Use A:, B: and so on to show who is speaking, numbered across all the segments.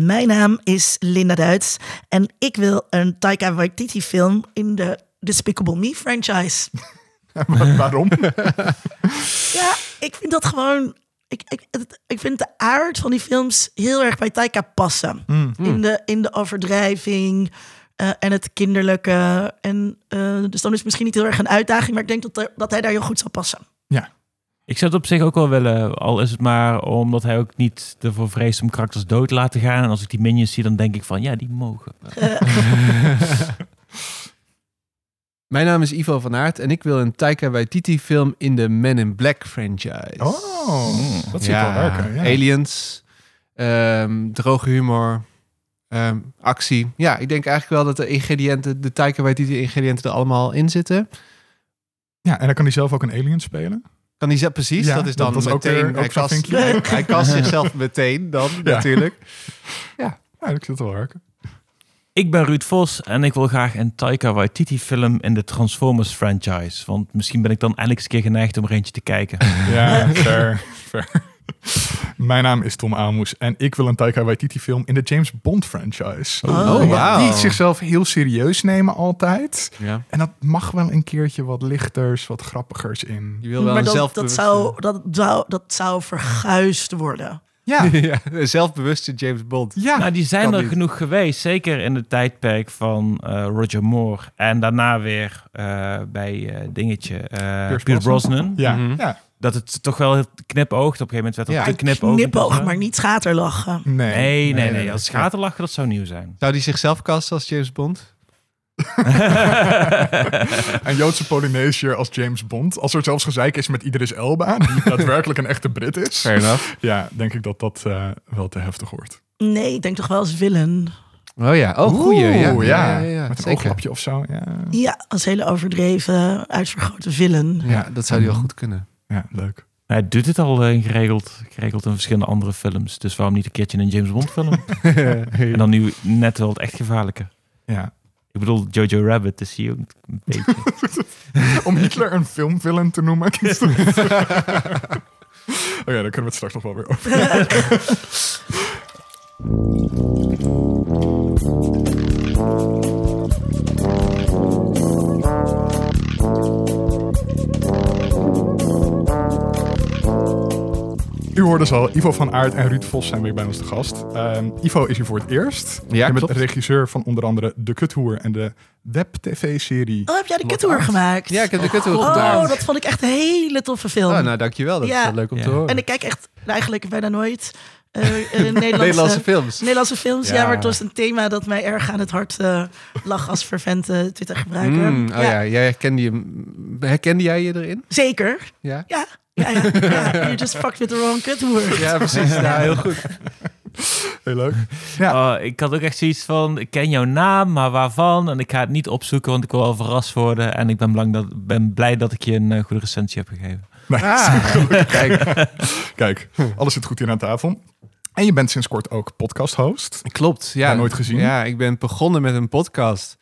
A: Mijn naam is Linda Duits en ik wil een Taika Waititi film in de Despicable Me franchise.
B: Waarom?
A: Ja, ik vind dat gewoon... Ik, ik, ik vind de aard van die films heel erg bij Taika passen. In, de, in de overdrijving eh, en het kinderlijke. En, eh, dus dan is het misschien niet heel erg een uitdaging, maar ik denk dat, er- dat hij daar heel goed zal passen.
B: Ja.
C: Ik zou het op zich ook wel willen, al is het maar omdat hij ook niet ervoor vreest om karakters dood te laten gaan. En als ik die minions zie, dan denk ik van, ja, die mogen.
D: Mijn naam is Ivo van Aert en ik wil een Taika Waititi film in de Men in Black franchise.
B: Oh, dat zie ik wel werken. Ja.
D: Aliens, ehm, droge humor, ehm, actie. Ja, ik denk eigenlijk wel dat de ingrediënten, de Taika Waititi ingrediënten er allemaal in zitten.
B: ja, en dan kan hij zelf ook een alien spelen.
D: Kan hij zelf precies?
B: Ja,
D: dat is dan
B: dat ook
D: meteen.
B: weer- ook
D: hij, kast, hij, hij kast zichzelf meteen dan
B: Ja.
D: natuurlijk.
B: Ja, dat zie het wel werken.
C: Ik ben Ruud Vos en ik wil graag een Taika Waititi film in de Transformers franchise. Want misschien ben ik dan eindelijk eens een keer geneigd om er eentje te kijken.
B: Ja, fair, fair. Mijn naam is Tom Aalmoes en ik wil een Taika Waititi film in de James Bond franchise.
A: Oh,
D: Oh, wauw.
B: Die zichzelf heel serieus nemen altijd.
D: Ja.
B: En dat mag wel een keertje wat lichters, wat grappigers in.
D: Je wil wel
A: maar
D: een
A: dat, dat, zou, dat, zou, dat zou verguisd worden.
B: Ja,
D: ja, een zelfbewuste James Bond.
B: ja.
C: Nou, die zijn er
D: niet.
C: genoeg geweest. Zeker in het tijdperk van eh, Roger Moore. En daarna weer eh, bij eh, dingetje eh Pierce,
B: Brosnan.
C: Brosnan.
B: ja,
D: Mhm.
B: ja.
C: Dat het toch wel knipoogt. Op een gegeven moment werd
D: Ja.
C: het te
A: Een
C: knipoog.
A: knipoog, maar niet schaterlachen.
B: Nee,
C: Nee, nee, nee. Als schaterlachen, dat zou nieuw zijn.
D: Zou die zichzelf casten als James Bond?
B: Een Joodse Polynesiër als James Bond. Als er zelfs gezeik is met Idris Elba, die daadwerkelijk een echte Brit is.
D: Fair enough.
B: Ja, denk ik dat dat eh, wel te heftig wordt.
A: Nee, ik denk toch wel als villain.
D: Oh ja, oh goeie. Ja,
B: Oeh,
D: ja, ja, ja,
B: Met een
D: zeker.
B: ooglapje of zo. Ja,
A: Ja, als hele overdreven, uitvergrote villain.
D: Ja, dat zou die wel goed kunnen.
B: Ja leuk.
C: Hij doet het al eh, geregeld, geregeld in verschillende andere films. Dus waarom niet een keertje in een James Bond film? en dan nu net wel het echt gevaarlijke.
B: Ja.
C: Ik bedoel, Jojo Rabbit is hier ook een beetje.
B: Om Hitler een filmvillain te noemen. Oké, daar kunnen we het straks nog wel weer over. U hoorde dus al, Ivo van Aert en Ruud Vos zijn weer bij ons te gast. Ehm, Ivo is hier voor het eerst.
D: Ja,
B: Je bent
D: klopt.
B: regisseur van onder andere De Kuthoer en de web-tv-serie.
A: Oh, heb jij de kuttoer gemaakt?
D: Ja, ik heb de kuthoer
A: Oh,
D: gedaan.
A: dat vond ik echt een hele toffe film.
D: Oh, nou, dankjewel. Dat
A: Ja.
D: is wel leuk om te
C: Ja.
D: horen.
A: En ik kijk echt eigenlijk bijna nooit eh, eh, Nederlandse,
D: Nederlandse films.
A: Nederlandse films. Ja.
D: Ja.
A: maar het was een thema dat mij erg aan het hart eh, lag als vervente Twitter-gebruiker.
D: Mm, oh ja, jij herkende, je, herkende jij je erin?
A: Zeker.
D: Ja?
A: Ja, ja, ja. ja. You just fucked with the wrong kuthoer.
D: Ja, precies. Ja, heel goed.
B: Heel leuk. Ja.
C: Oh, ik had ook echt zoiets van, ik ken jouw naam, maar waarvan? En ik ga het niet opzoeken, want ik wil wel verrast worden. En ik ben, belang dat, ben blij dat ik je een eh, goede recensie heb gegeven.
B: Nee,
D: Ah, kijk,
B: Kijk, alles zit goed hier aan tafel. En je bent sinds kort ook podcast-host.
D: klopt. Ja,
B: Ja, nooit gezien.
D: Ja, ik ben begonnen met een podcast.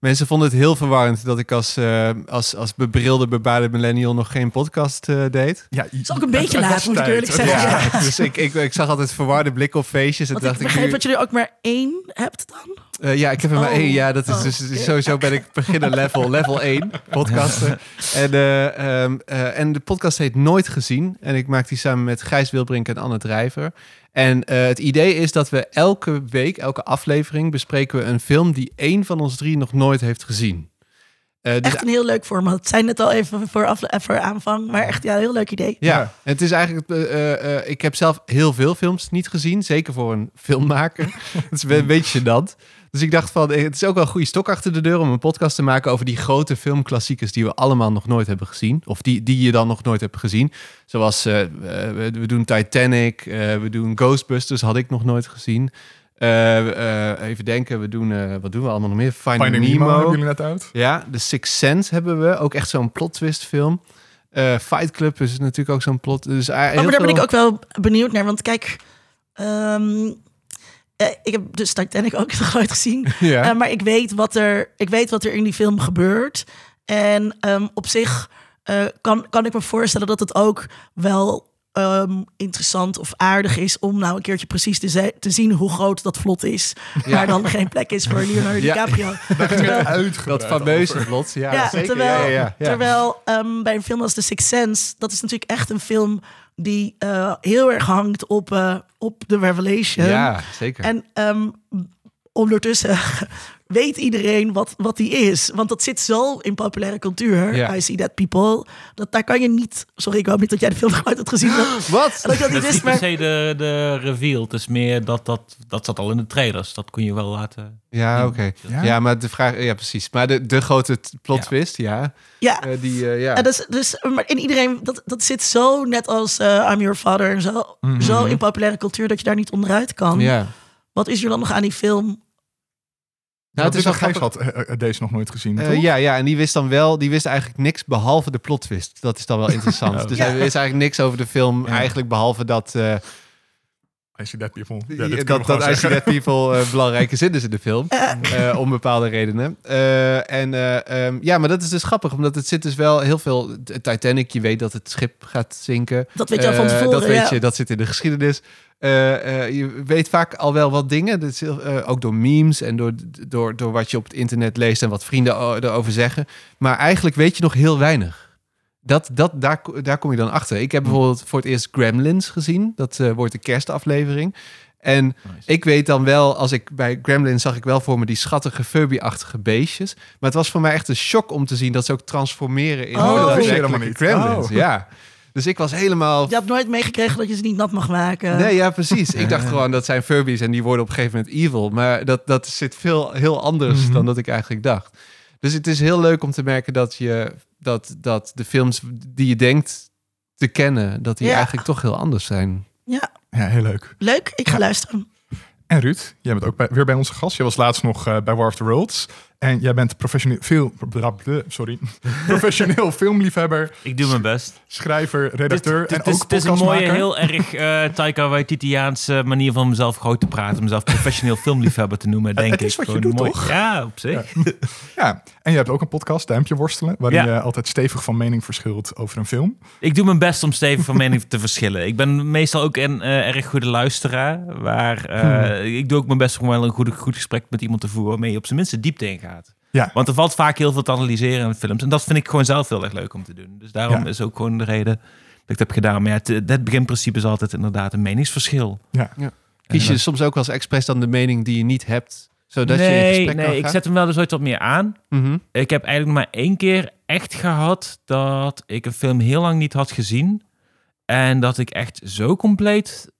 D: Mensen vonden het heel verwarrend dat ik als, eh, als, als bebrilde, bebaarde millennial nog geen podcast eh, deed.
B: Ja,
A: is ook een beetje laat, moet ik eerlijk zeggen.
D: Ja, dus ik, ik, ik zag altijd verwarde blikken op feestjes. En
A: Want ik
D: dacht ik, nu,
A: dat je er ook maar één hebt dan.
D: eh, ja, ik heb er maar
A: Oh.
D: één. Ja, dat is
A: Oh,
D: dus sowieso ben ik beginnen level, level 1 podcasten. En, eh, ehm, eh, en de podcast heet Nooit Gezien. En ik maak die samen met Gijs Wilbrink en Anne Drijver. En eh, het idee is dat we elke week, elke aflevering, bespreken we een film die één van ons drie nog nooit heeft gezien. Eh, dus
A: Echt een heel leuk format. Het zijn het al even voor, afle- voor aanvang. Maar echt ja, een heel leuk idee.
D: Ja,
B: Ja.
D: en het is eigenlijk. eh, eh, eh, ik heb zelf heel veel films niet gezien, zeker voor een filmmaker. Het is een beetje gênant. Dus ik dacht van, eh, het is ook wel een goede stok achter de deur om een podcast te maken over die grote filmklassiekers die we allemaal nog nooit hebben gezien. Of die, die je dan nog nooit hebt gezien. Zoals, eh, eh, we, we doen Titanic, eh, we doen Ghostbusters, had ik nog nooit gezien. Eh, eh, even denken, we doen, eh, wat doen we allemaal nog meer? Finding,
B: Finding
D: Nemo.
B: Nemo hebben jullie net uit.
D: Ja, The Sixth Sense hebben we. Ook echt zo'n plot twist film. Eh, Fight Club is natuurlijk ook zo'n plot. Dus,
A: Oh, maar daar ben ik ook wel benieuwd naar. Want kijk, ehm, eh, ik heb dus Titanic ook nog nooit gezien.
D: Ja.
A: Eh, maar ik weet, wat er, ik weet wat er in die film gebeurt. En ehm, op zich eh, kan, kan ik me voorstellen dat het ook wel ehm, interessant of aardig is om nou een keertje precies te, te zien hoe groot dat vlot is. Waar dan geen plek is voor Leonardo
D: Ja.
A: DiCaprio.
B: Ging het
A: Terwijl-
D: Dat fameuze vlot. Ja,
A: Ja,
D: zeker.
A: terwijl,
D: ja, ja, ja, ja.
A: terwijl ehm, bij een film als The Sixth Sense, dat is natuurlijk echt een film die eh, heel erg hangt op, eh, op de Revelation.
D: Ja, zeker.
A: En ehm, ondertussen weet iedereen wat, wat die is. Want dat zit zo in populaire cultuur. I see that people. Dat daar kan je niet... Sorry, ik hoop niet dat jij de film nog uit hebt gezien.
D: Wat?
A: dat
C: is niet per
A: maar...
C: se de, de reveal. Het is meer dat, dat dat zat al in de trailers. Dat kon je wel laten.
D: Ja, oké.
B: Ja?
D: Ja? maar de vraag... Ja, precies. Maar de, de grote plot twist, ja.
A: Ja,
D: Eh, die, eh, ja.
A: En dus, dus, maar in iedereen, dat, dat zit zo net als eh, I'm Your Father en zo,
B: Mhm.
A: zo in populaire cultuur dat je daar niet onderuit kan.
D: ja.
A: Wat is er dan nog aan die film?
D: Nou, het is wel
B: Gijs
D: grappig.
B: had eh, eh, deze nog nooit gezien,
D: Eh,
B: toch?
D: ja, ja, en die wist dan wel, die wist eigenlijk niks behalve de plot twist. Dat is dan wel interessant.
C: Oh.
D: Dus
A: Ja.
D: hij wist eigenlijk niks over de film,
B: Ja.
D: eigenlijk behalve dat, eh,
B: I see that people. Ja,
D: dat,
B: gewoon
D: dat I See People eh, belangrijke zin is in de film. eh, om bepaalde redenen. Eh, en eh, ehm, ja, maar dat is dus grappig, omdat het zit dus wel heel veel... Titanic, je weet dat het schip gaat zinken.
A: Dat weet je al van tevoren,
D: Dat weet
A: ja.
D: je, dat zit in de geschiedenis. Eh, eh, je weet vaak al wel wat dingen. Dat eh, ook door memes en door, door, door wat je op het internet leest en wat vrienden erover zeggen. Maar eigenlijk weet je nog heel weinig. Dat, dat, daar, daar kom je dan achter. Ik heb bijvoorbeeld voor het eerst Gremlins gezien. Dat eh, wordt de kerstaflevering. En
C: Nice.
D: ik weet dan wel, als ik bij Gremlins zag ik wel voor me die schattige Furby-achtige beestjes. Maar het was voor mij echt een shock om te zien dat ze ook transformeren in
A: Oh, dat
B: je helemaal niet.
D: Gremlins.
B: Oh.
D: Ja. Dus ik was helemaal
A: Je had nooit meegekregen dat je ze niet nat mag maken.
D: Nee, ja, precies. Ik dacht gewoon dat zijn Furbies en die worden op een gegeven moment evil. Maar dat, dat zit veel heel anders
B: Mhm.
D: dan dat ik eigenlijk dacht. Dus het is heel leuk om te merken dat, je, dat, dat de films die je denkt te kennen, dat die
A: Ja.
D: eigenlijk toch heel anders zijn.
A: Ja,
B: Ja, heel leuk.
A: leuk. Ik ga luisteren.
B: En Ruud, jij bent ook bij, weer bij onze gast. Je was laatst nog eh, bij War of the Worlds. En jij bent professioneel, veel, sorry, professioneel filmliefhebber,
C: Ik doe mijn best.
B: schrijver, redacteur
C: Het
B: en
C: het is,
B: ook
C: het is een mooie, heel erg eh Taika Waititiaanse manier van mezelf groot te praten. Mezelf professioneel filmliefhebber te noemen, denk
B: het
C: ik.
B: is wat je doet,
C: mooi.
B: toch?
C: Ja, op zich.
B: Ja, en je hebt ook een podcast, Duimpje Worstelen, waarin
C: Ja.
B: je altijd stevig van mening verschilt over een film.
C: Ik doe mijn best om stevig van mening te verschillen. Ik ben meestal ook een eh, erg goede luisteraar. Waar, eh, Ik doe ook mijn best om wel een goed, goed gesprek met iemand te voeren... waarmee je op zijn minst diepte in gaat.
B: Ja.
C: Want er valt vaak heel veel te analyseren in films. En dat vind ik gewoon zelf heel erg leuk om te doen. Dus daarom
B: Ja.
C: is ook gewoon de reden dat ik het heb gedaan. Maar ja, het, het beginprincipe is altijd inderdaad een meningsverschil.
B: Ja.
D: Kies je
C: En,
D: soms ook als expres dan de mening die je niet hebt, zodat je in
C: nee,
D: gesprek
C: nee
D: kan
C: ik
D: gaan?
C: zet hem wel dus ooit wat meer aan.
D: Mhm.
C: Ik heb eigenlijk maar één keer echt gehad dat ik een film heel lang niet had gezien. En dat ik echt zo compleet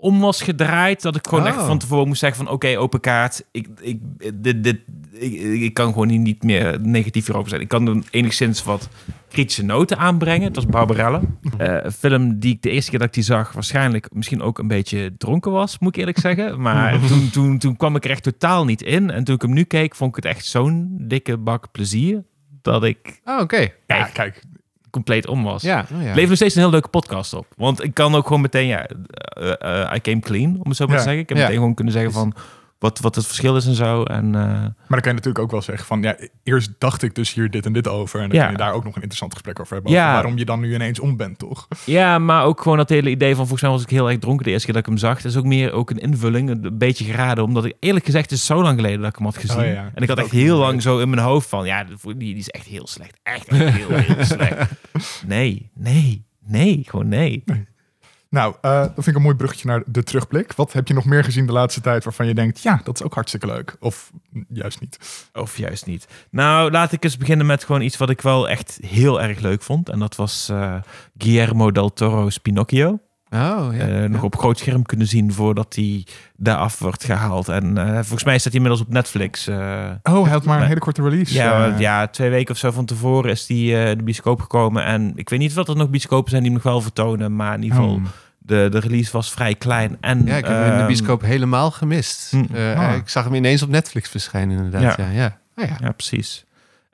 C: om was gedraaid. Dat ik gewoon
D: Oh.
C: echt van tevoren moest zeggen van... Oké, open kaart. Ik, ik, dit, dit, ik, ik kan gewoon hier niet meer negatief hierover zijn. Ik kan er enigszins wat kritische noten aanbrengen. Dat was Barbarella. Een film die ik de eerste keer dat ik die zag... waarschijnlijk misschien ook een beetje dronken was, moet ik eerlijk zeggen. Maar toen, toen, toen kwam ik er echt totaal niet in. En toen ik hem nu keek, vond ik het echt zo'n dikke bak plezier... dat ik
D: Oh, oké.
B: Ja, kijk.
C: Compleet om was.
D: Ja, oh, ja.
C: Levert nog steeds een heel leuke podcast op. Want ik kan ook gewoon meteen, ja, eh, eh, I came clean, om het zo maar
B: Ja.
C: te zeggen. Ik heb meteen gewoon kunnen zeggen van wat, wat het verschil is en zo. En eh,
B: Maar dan kan je natuurlijk ook wel zeggen van, ja, eerst dacht ik dus hier dit en dit over. En dan
C: Ja.
B: kun je daar ook nog een interessant gesprek over hebben.
C: Ja.
B: Over waarom je dan nu ineens om bent, toch?
C: ja, maar ook gewoon dat hele idee van, volgens mij was ik heel erg dronken de eerste keer dat ik hem zag. Het is ook meer ook een invulling, een beetje geraden. Omdat ik eerlijk gezegd, het is zo lang geleden dat ik hem had gezien.
B: Oh ja.
C: En ik had echt heel lang zo in mijn hoofd van, ja, die, die is echt heel slecht. Echt, echt heel, heel slecht. Nee, nee, nee, gewoon nee.
B: Nou, eh, dat vind ik een mooi bruggetje naar de terugblik. Wat heb je nog meer gezien de laatste tijd waarvan je denkt, ja, dat is ook hartstikke leuk? Of juist niet?
C: Of juist niet. Nou, laat ik eens beginnen met gewoon iets wat ik wel echt heel erg leuk vond. En dat was eh, Guillermo del Toro's Pinocchio.
D: Oh, ja.
C: Eh, nog op groot scherm kunnen zien voordat hij daar af wordt gehaald. En eh, volgens mij staat hij inmiddels op Netflix. eh.
B: Oh, hij had maar een hele korte release.
C: ja, ja, twee weken of zo van tevoren is die eh, de bioscoop gekomen. En ik weet niet wat er nog bioscopen zijn die hem nog wel vertonen. Maar in ieder geval,
B: Oh.
C: de, de release was vrij klein. En,
D: ja, ik heb hem in de
C: ehm,
D: bioscoop helemaal gemist.
C: hm.
D: Eh,
B: Ah.
D: Ik zag hem ineens op Netflix verschijnen, inderdaad. Ja,
C: Ja.
D: ja. Oh, ja.
C: Ja, precies.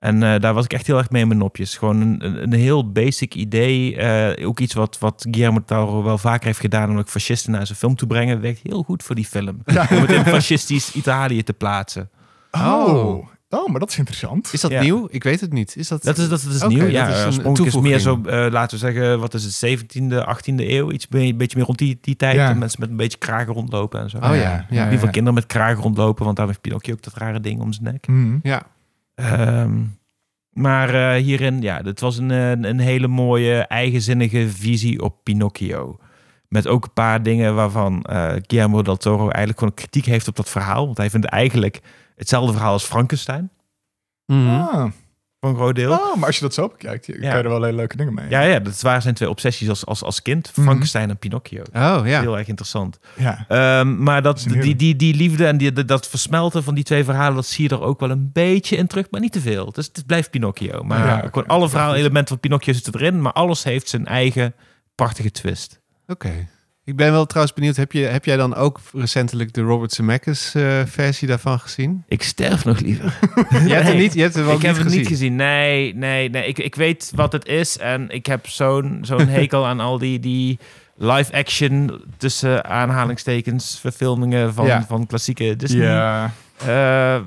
C: En eh, daar was ik echt heel erg mee in mijn nopjes. Gewoon een, een, een heel basic idee. eh, ook iets wat, wat Guillermo del Toro wel vaker heeft gedaan... om ook fascisten naar zijn film te brengen. Werkt heel goed voor die film. Om het in fascistisch Italië te plaatsen.
B: Oh, Oh, maar dat is interessant.
D: Is dat
C: Ja.
D: nieuw? Ik weet het niet. Is dat...
C: Dat is, dat is
D: Oké,
C: nieuw.
D: dat
C: Ja,
D: is een
C: is meer zo, eh, laten we zeggen, wat is het, 17e, 18e eeuw? Iets een beetje meer rond die, die tijd.
B: Ja.
C: Mensen met een beetje kragen rondlopen en zo.
D: Oh ja, ja,
C: In ieder
D: ja.
C: geval kinderen met kragen rondlopen, want daar heeft Pinocchio ook dat rare ding om zijn nek.
B: Mhm.
D: Ja.
C: Ehm, maar eh, hierin, ja, dit was een, een hele mooie, eigenzinnige visie op Pinocchio. Met ook een paar dingen waarvan eh Guillermo del Toro eigenlijk gewoon kritiek heeft op dat verhaal. Want hij vindt eigenlijk hetzelfde verhaal als Frankenstein.
B: Ah.
C: Voor een groot deel.
B: Oh, maar als je dat zo bekijkt, je-
C: Ja.
B: kan je er wel hele leuke dingen mee.
C: Ja, ja, dat waren zijn twee obsessies als, als, als kind.
B: Mhm.
C: Frankenstein en Pinocchio.
D: Oh ja.
C: Heel erg interessant.
B: Ja.
C: Ehm, maar dat, die, die, die liefde en die, dat- dat versmelten van die twee verhalen, dat zie je er ook wel een beetje in terug, maar niet te veel. Dus het blijft Pinocchio. Maar
B: Ja,
C: gewoon alle verhaalelementen van Pinocchio zitten erin, maar alles heeft zijn eigen prachtige twist.
D: Oké. Ik ben wel trouwens benieuwd, heb, je, heb jij dan ook recentelijk de Robert Zemeckis eh, versie daarvan gezien?
C: Ik sterf nog liever.
D: Je hebt er niet, je hebt er wel
C: ik heb
D: niet
C: het
D: gezien.
C: niet gezien. Nee, nee, nee. Ik, ik weet wat het is en ik heb zo'n zo'n hekel aan al die, die live-action tussen aanhalingstekens verfilmingen van,
D: Ja.
C: van klassieke Disney.
B: Ja.
C: eh,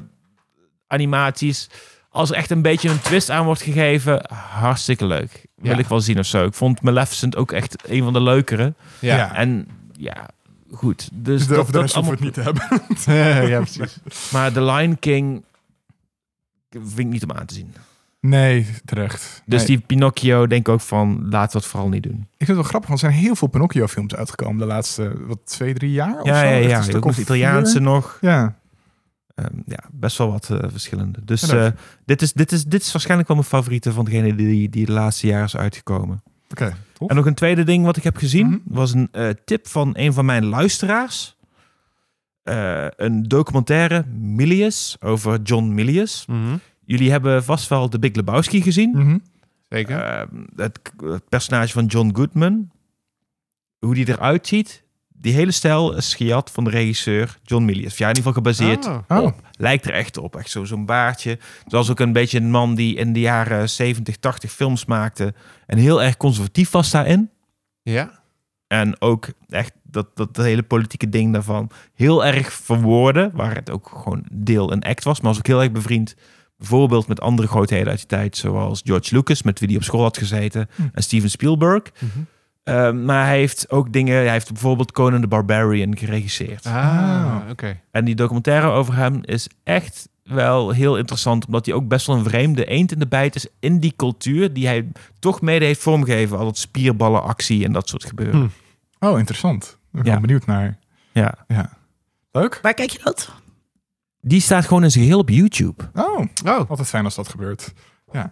C: animaties. Als er echt een beetje een twist aan wordt gegeven, hartstikke leuk. Wil
D: Ja.
C: ik wel zien of zo. Ik vond Maleficent ook echt een van de leukere.
D: Ja.
B: Ja.
C: En ja, goed. Dus
B: de,
C: dat,
B: over de
C: dat
B: rest hoeven we
C: allemaal,
B: het niet te hebben.
D: ja, precies.
C: maar The Lion King vind ik niet om aan te zien.
B: Nee, terecht.
C: Dus
B: Nee.
C: die Pinocchio denk ik ook van, laten we het vooral niet doen.
B: Ik vind het wel grappig, want er zijn heel veel Pinocchio-films uitgekomen de laatste, wat, twee, drie jaar of
C: Ja,
B: zo.
C: ja, ja. Ook nog de Italiaanse
B: vier.
C: nog.
B: Ja.
C: Ehm, ja, best wel wat eh, verschillende. Dus eh, dit, is, dit, is, dit is waarschijnlijk wel mijn favoriete van degene die, die de laatste jaren is uitgekomen.
B: Oké.
C: En nog een tweede ding wat ik heb gezien,
B: Mhm.
C: was een eh, tip van een van mijn luisteraars. Een documentaire, Milius, over John Milius.
D: Mhm.
C: Jullie hebben vast wel The Big Lebowski gezien.
B: Mhm.
D: Zeker.
C: Eh, het, het personage van John Goodman. Hoe die eruit ziet. Die hele stijl is gejat van de regisseur John Milius. Ja, in ieder geval gebaseerd
D: Oh.
B: Oh.
C: op. Lijkt er echt op. Echt zo- zo'n baardje. Zoals ook een beetje een man die in de jaren 70, 80 films maakte. En heel erg conservatief was daarin.
D: Ja.
C: En ook echt dat, dat, dat hele politieke ding daarvan heel erg verwoorden. Waar het ook gewoon deel een act was. Maar was ook heel erg bevriend. Bijvoorbeeld met andere grootheden uit die tijd. Zoals George Lucas, met wie hij op school had gezeten.
B: Hm.
C: En Steven Spielberg.
D: Mhm.
C: Ehm, maar hij heeft ook dingen... Hij heeft bijvoorbeeld Conan the Barbarian geregisseerd.
D: Ah,
B: Ah.
D: oké.
C: En die documentaire over hem is echt wel heel interessant. Omdat hij ook best wel een vreemde eend in de bijt is in die cultuur. Die hij toch mede heeft vormgegeven. Al dat spierballenactie en dat soort gebeuren.
D: Hm.
B: Oh, interessant. Ik ben
C: Ja.
B: benieuwd naar.
C: Ja.
B: Ja. Leuk.
A: Waar kijk je dat?
C: Die staat gewoon in zijn geheel op YouTube.
B: Oh,
D: Oh.
B: altijd fijn als dat gebeurt. Ja.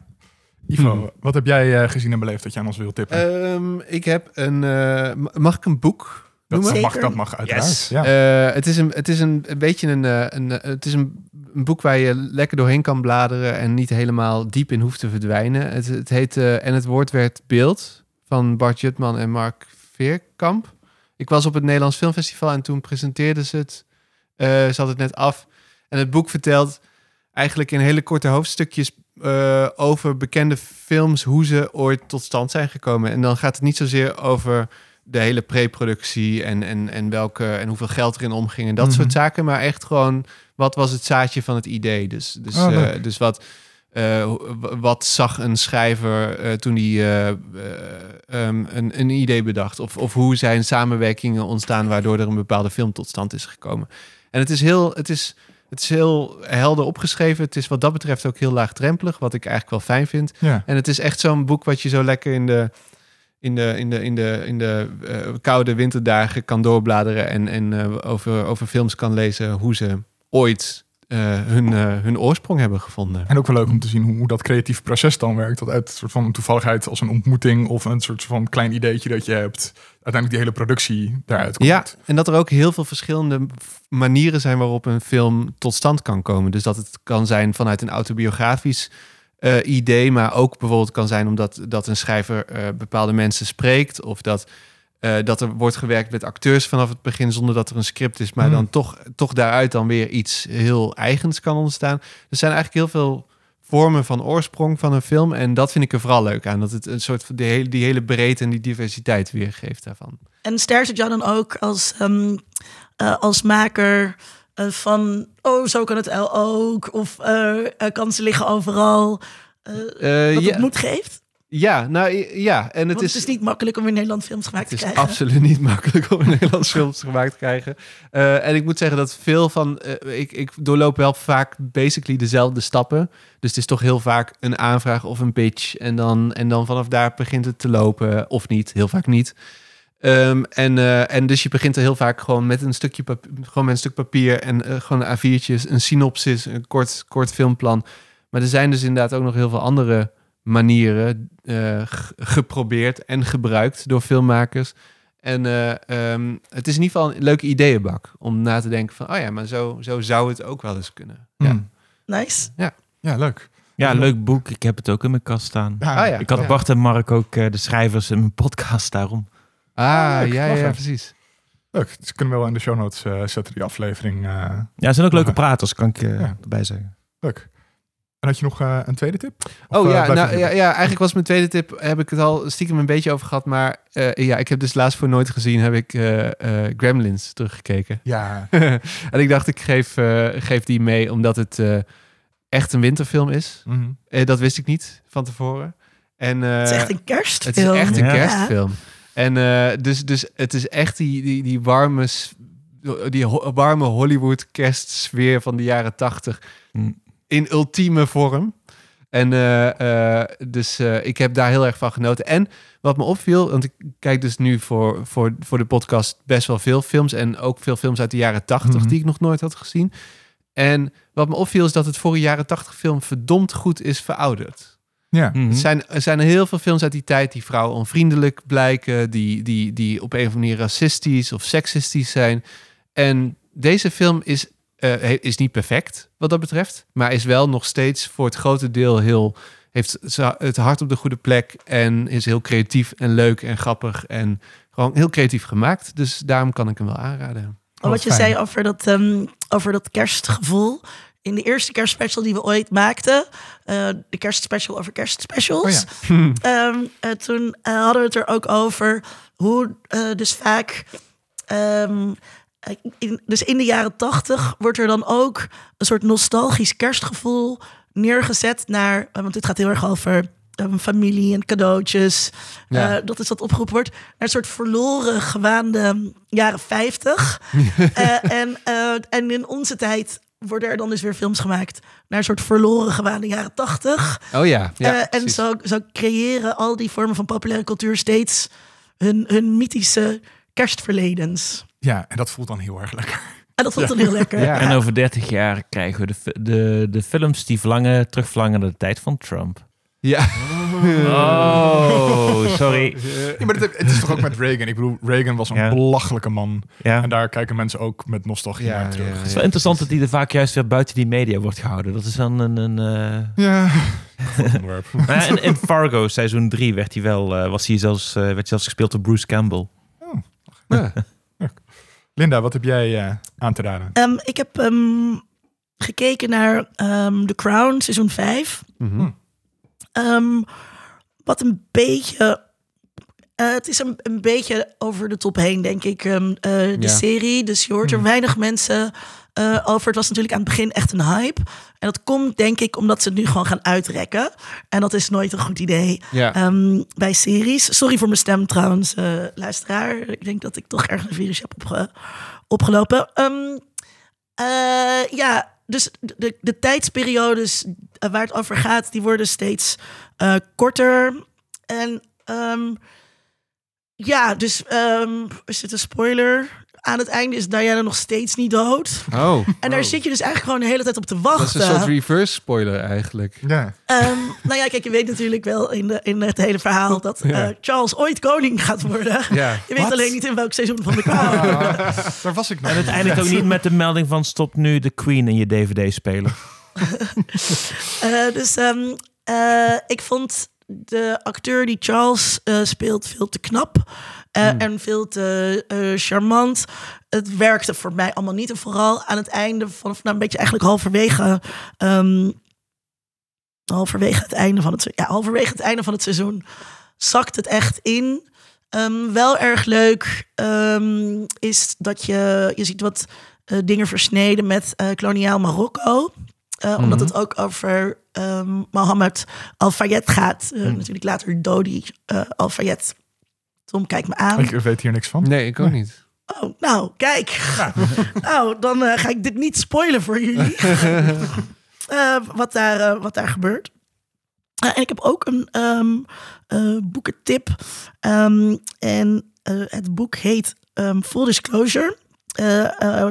B: Ivo,
D: Hm.
B: wat heb jij eh, gezien en beleefd dat jij aan ons wilt tippen?
D: Ehm, ik heb een... eh, ma- mag ik een boek
B: dat, mag, dat mag uiteraard.
C: Yes.
B: Ja.
D: Eh, het is een, het is een, een beetje een, eh, een, het is een, een boek waar je lekker doorheen kan bladeren en niet helemaal diep in hoeft te verdwijnen. Het, het heet eh, En het woord werd beeld van Bart Jutman en Mark Veerkamp. Ik was op het Nederlands Filmfestival en toen presenteerden ze het. Eh, ze had het net af. En het boek vertelt eigenlijk in hele korte hoofdstukjes eh, over bekende films, hoe ze ooit tot stand zijn gekomen. En dan gaat het niet zozeer over de hele pre-productie en, en, en, welke, en hoeveel geld erin omging en dat
B: Mhm.
D: soort zaken. Maar echt gewoon, wat was het zaadje van het idee? Dus, dus,
B: Oh,
D: eh, dus wat, eh, wat zag een schrijver toen hij eh, eh, ehm, een, een idee bedacht? Of, of hoe zijn samenwerkingen ontstaan waardoor er een bepaalde film tot stand is gekomen? En het is heel... Het is, het is heel helder opgeschreven. Het is wat dat betreft ook heel laagdrempelig, wat ik eigenlijk wel fijn vind.
B: ja.
D: En het is echt zo'n boek wat je zo lekker in de, in de, in de, in de, in de eh, koude winterdagen kan doorbladeren en, en eh, over, over films kan lezen hoe ze ooit eh, hun, eh, hun oorsprong hebben gevonden.
B: En ook wel leuk om te zien hoe, hoe dat creatieve proces dan werkt. Dat uit een soort van een toevalligheid als een ontmoeting of een soort van klein ideetje dat je hebt, uiteindelijk die hele productie daaruit komt.
D: Ja, en dat er ook heel veel verschillende manieren zijn waarop een film tot stand kan komen. Dus dat het kan zijn vanuit een autobiografisch eh, idee, maar ook bijvoorbeeld kan zijn omdat dat een schrijver bepaalde mensen spreekt of dat, eh, dat er wordt gewerkt met acteurs vanaf het begin zonder dat er een script is, maar
B: Hmm.
D: dan toch, toch daaruit dan weer iets heel eigens kan ontstaan. Er zijn eigenlijk heel veel vormen van oorsprong van een film en dat vind ik er vooral leuk aan, dat het een soort van die hele, die hele breedte en die diversiteit weergeeft daarvan.
A: En sterkte jou dan ook als, ehm, eh, als maker eh, van, oh, zo kan het ook. Of kansen liggen overal. dat
D: ja,
A: het moed geeft.
D: Ja, nou ja. En het
A: Want
D: is,
A: het is niet makkelijk om in Nederland films gemaakt
D: Het
A: te
D: is
A: krijgen.
D: absoluut niet makkelijk om een Nederlands films gemaakt te krijgen. Eh, en ik moet zeggen dat veel van... eh, ik, ik doorloop wel vaak basically dezelfde stappen. Dus het is toch heel vaak een aanvraag of een pitch. En dan, en dan vanaf daar begint het te lopen. Of niet, heel vaak niet. Ehm, en, eh, en dus je begint er heel vaak gewoon met een stukje papier, gewoon met een stuk papier en gewoon een A4'tjes, een synopsis, een kort, kort filmplan. Maar er zijn dus inderdaad ook nog heel veel andere manieren eh, geprobeerd en gebruikt door filmmakers. En eh, ehm, het is in ieder geval een leuke ideeënbak om na te denken van, oh ja, maar zo, zo zou het ook wel eens kunnen. Ja.
B: Hmm.
A: Nice.
B: Ja, leuk.
C: Ja, leuk boek. Ik heb het ook in mijn kast staan.
B: Ja,
D: Ah, ja.
C: Ik had
D: Ja.
C: Bart en Mark ook eh, de schrijvers in mijn podcast daarom.
D: Ah,
B: leuk,
D: ja, ja, precies.
B: Leuk. Dus kunnen we wel in de show notes eh, zetten, die aflevering. eh,
C: Ja, ze zijn ook leuke praters, kan ik eh,
B: Ja.
C: erbij zeggen.
B: leuk. En had je nog eh, een tweede tip? Of,
D: Oh
B: eh,
D: ja, nou, ja, ja, eigenlijk was mijn tweede tip, heb ik het al stiekem een beetje over gehad, maar eh, ja, ik heb dus laatst voor nooit gezien, heb ik eh, eh, Gremlins teruggekeken.
B: Ja,
D: en ik dacht, ik geef, geef die mee, omdat het eh, echt een winterfilm is.
B: mhm.
D: Eh, dat wist ik niet van tevoren. En, eh,
A: het is echt een
D: het is
A: kerstfilm.
D: echt een
C: Ja.
D: kerstfilm. En eh, dus, dus het is echt die, die, die warme, die ho- warme Hollywood kerstsfeer van de jaren tachtig
C: Mm.
D: In ultieme vorm. En eh, eh, dus eh, ik heb daar heel erg van genoten. En wat me opviel, want ik kijk dus nu voor, voor, voor de podcast best wel veel films. En ook veel films uit de jaren tachtig
B: Mhm.
D: die ik nog nooit had gezien. En wat me opviel is dat het voor een jaren tachtig film verdomd goed is verouderd.
B: ja.
D: Er zijn, er zijn heel veel films uit die tijd die vrouwen onvriendelijk blijken, die, die, die op een of andere manier racistisch of seksistisch zijn. En deze film is, he- is niet perfect wat dat betreft, maar is wel nog steeds voor het grote deel heel, heeft het hart op de goede plek en is heel creatief en leuk en grappig en gewoon heel creatief gemaakt. Dus daarom kan ik hem wel aanraden.
A: Oh, wat je
B: fijn.
A: zei over dat, ehm, over dat kerstgevoel. In de eerste kerstspecial die we ooit maakten, eh, de kerstspecial over kerstspecials,
B: Oh
A: ehm, eh, toen hadden we het er ook over hoe dus vaak, ehm, eh, in, dus in de jaren tachtig wordt er dan ook een soort nostalgisch kerstgevoel neergezet naar, eh, want dit gaat heel erg over ehm, familie en cadeautjes.
D: Ja.
A: Eh, dat is wat opgeroepen wordt. Naar een soort verloren gewaande jaren 50. Eh, en, eh, en in onze tijd worden er dan dus weer films gemaakt naar een soort verloren gewaande jaren 80.
D: Oh ja, ja
A: Eh, en zo, zo creëren al die vormen van populaire cultuur steeds hun, hun mythische kerstverledens.
B: Ja, en dat voelt dan heel erg lekker.
A: En dat ik dan heel lekker.
D: Ja.
C: En over 30 jaar krijgen we de, de, de films die verlangen, terugverlangen naar de tijd van Trump.
D: Ja.
C: Oh, sorry.
B: Ja, maar het, het is toch ook met Reagan? Ik bedoel, Reagan was een
C: Ja.
B: belachelijke man.
C: Ja.
B: En daar kijken mensen ook met nostalgie
D: Ja,
B: naar terug.
D: ja,
C: Het is wel interessant dat die er vaak juist weer buiten die media wordt gehouden. Dat is dan een... een eh,
B: Ja, onderwerp.
C: Maar in, in Fargo seizoen 3 werd hij wel, eh, was hij zelfs, eh, werd hij zelfs gespeeld door Bruce Campbell.
D: Ja.
B: Linda, wat heb jij eh, aan te raden?
A: Ehm, ik heb ehm, gekeken naar ehm, The Crown, seizoen 5.
D: Mhm.
A: Ehm, wat een beetje. eh, het is een, een beetje over de top heen, denk ik, ehm, eh, de
D: Ja.
A: serie. Dus je hoort er
B: Hmm.
A: weinig mensen eh, over. Het was natuurlijk aan het begin echt een hype. En dat komt, denk ik, omdat ze het nu gewoon gaan uitrekken. En dat is nooit een goed idee
D: Ja.
A: ehm, bij series. Sorry voor mijn stem trouwens, eh, luisteraar. Ik denk dat ik toch ergens een virus heb opge- opgelopen. Ehm, eh, ja, dus de, de tijdsperiodes waar het over gaat, die worden steeds korter. En ehm, ja, dus is dit een spoiler? Aan het einde is Diana nog steeds niet dood.
D: Oh.
A: En daar
D: Oh.
A: zit je dus eigenlijk gewoon de hele tijd op te
D: Dat
A: wachten.
D: is een soort reverse spoiler eigenlijk.
B: Ja,
A: Ehm, nou ja, kijk, je weet natuurlijk wel in, de, in het hele verhaal dat eh. Charles ooit koning gaat worden.
D: Ja.
A: Je weet alleen niet in welk seizoen van de Crown.
B: Ah, daar was ik nog.
C: En het eindigt ook niet met de melding van stop nu de Queen in je DVD-speler.
A: Eh, dus ehm, eh, ik vond de acteur die Charles eh, speelt veel te knap. Eh, En veel te eh, charmant. Het werkte voor mij allemaal niet. En vooral aan het einde, vanaf nou, een beetje eigenlijk halverwege. ehm, halverwege het einde van het ja, halverwege het einde van het seizoen zakt het echt in. Ehm, wel erg leuk ehm, is dat je, je ziet wat eh, dingen versneden met koloniaal Marokko. Omdat het ook over ehm, Mohammed Al-Fayed gaat. Eh, Natuurlijk later Dodi eh, Al-Fayed. Tom, kijk me aan.
B: Ik weet hier niks van.
D: Nee, ik ook niet.
A: Oh, nou, kijk. nou, dan eh, ga ik dit niet spoilen voor jullie. Eh, wat, daar, eh, wat daar gebeurt. Eh, en ik heb ook een ehm, eh, boekentip. Ehm, en het boek heet ehm, Full Disclosure.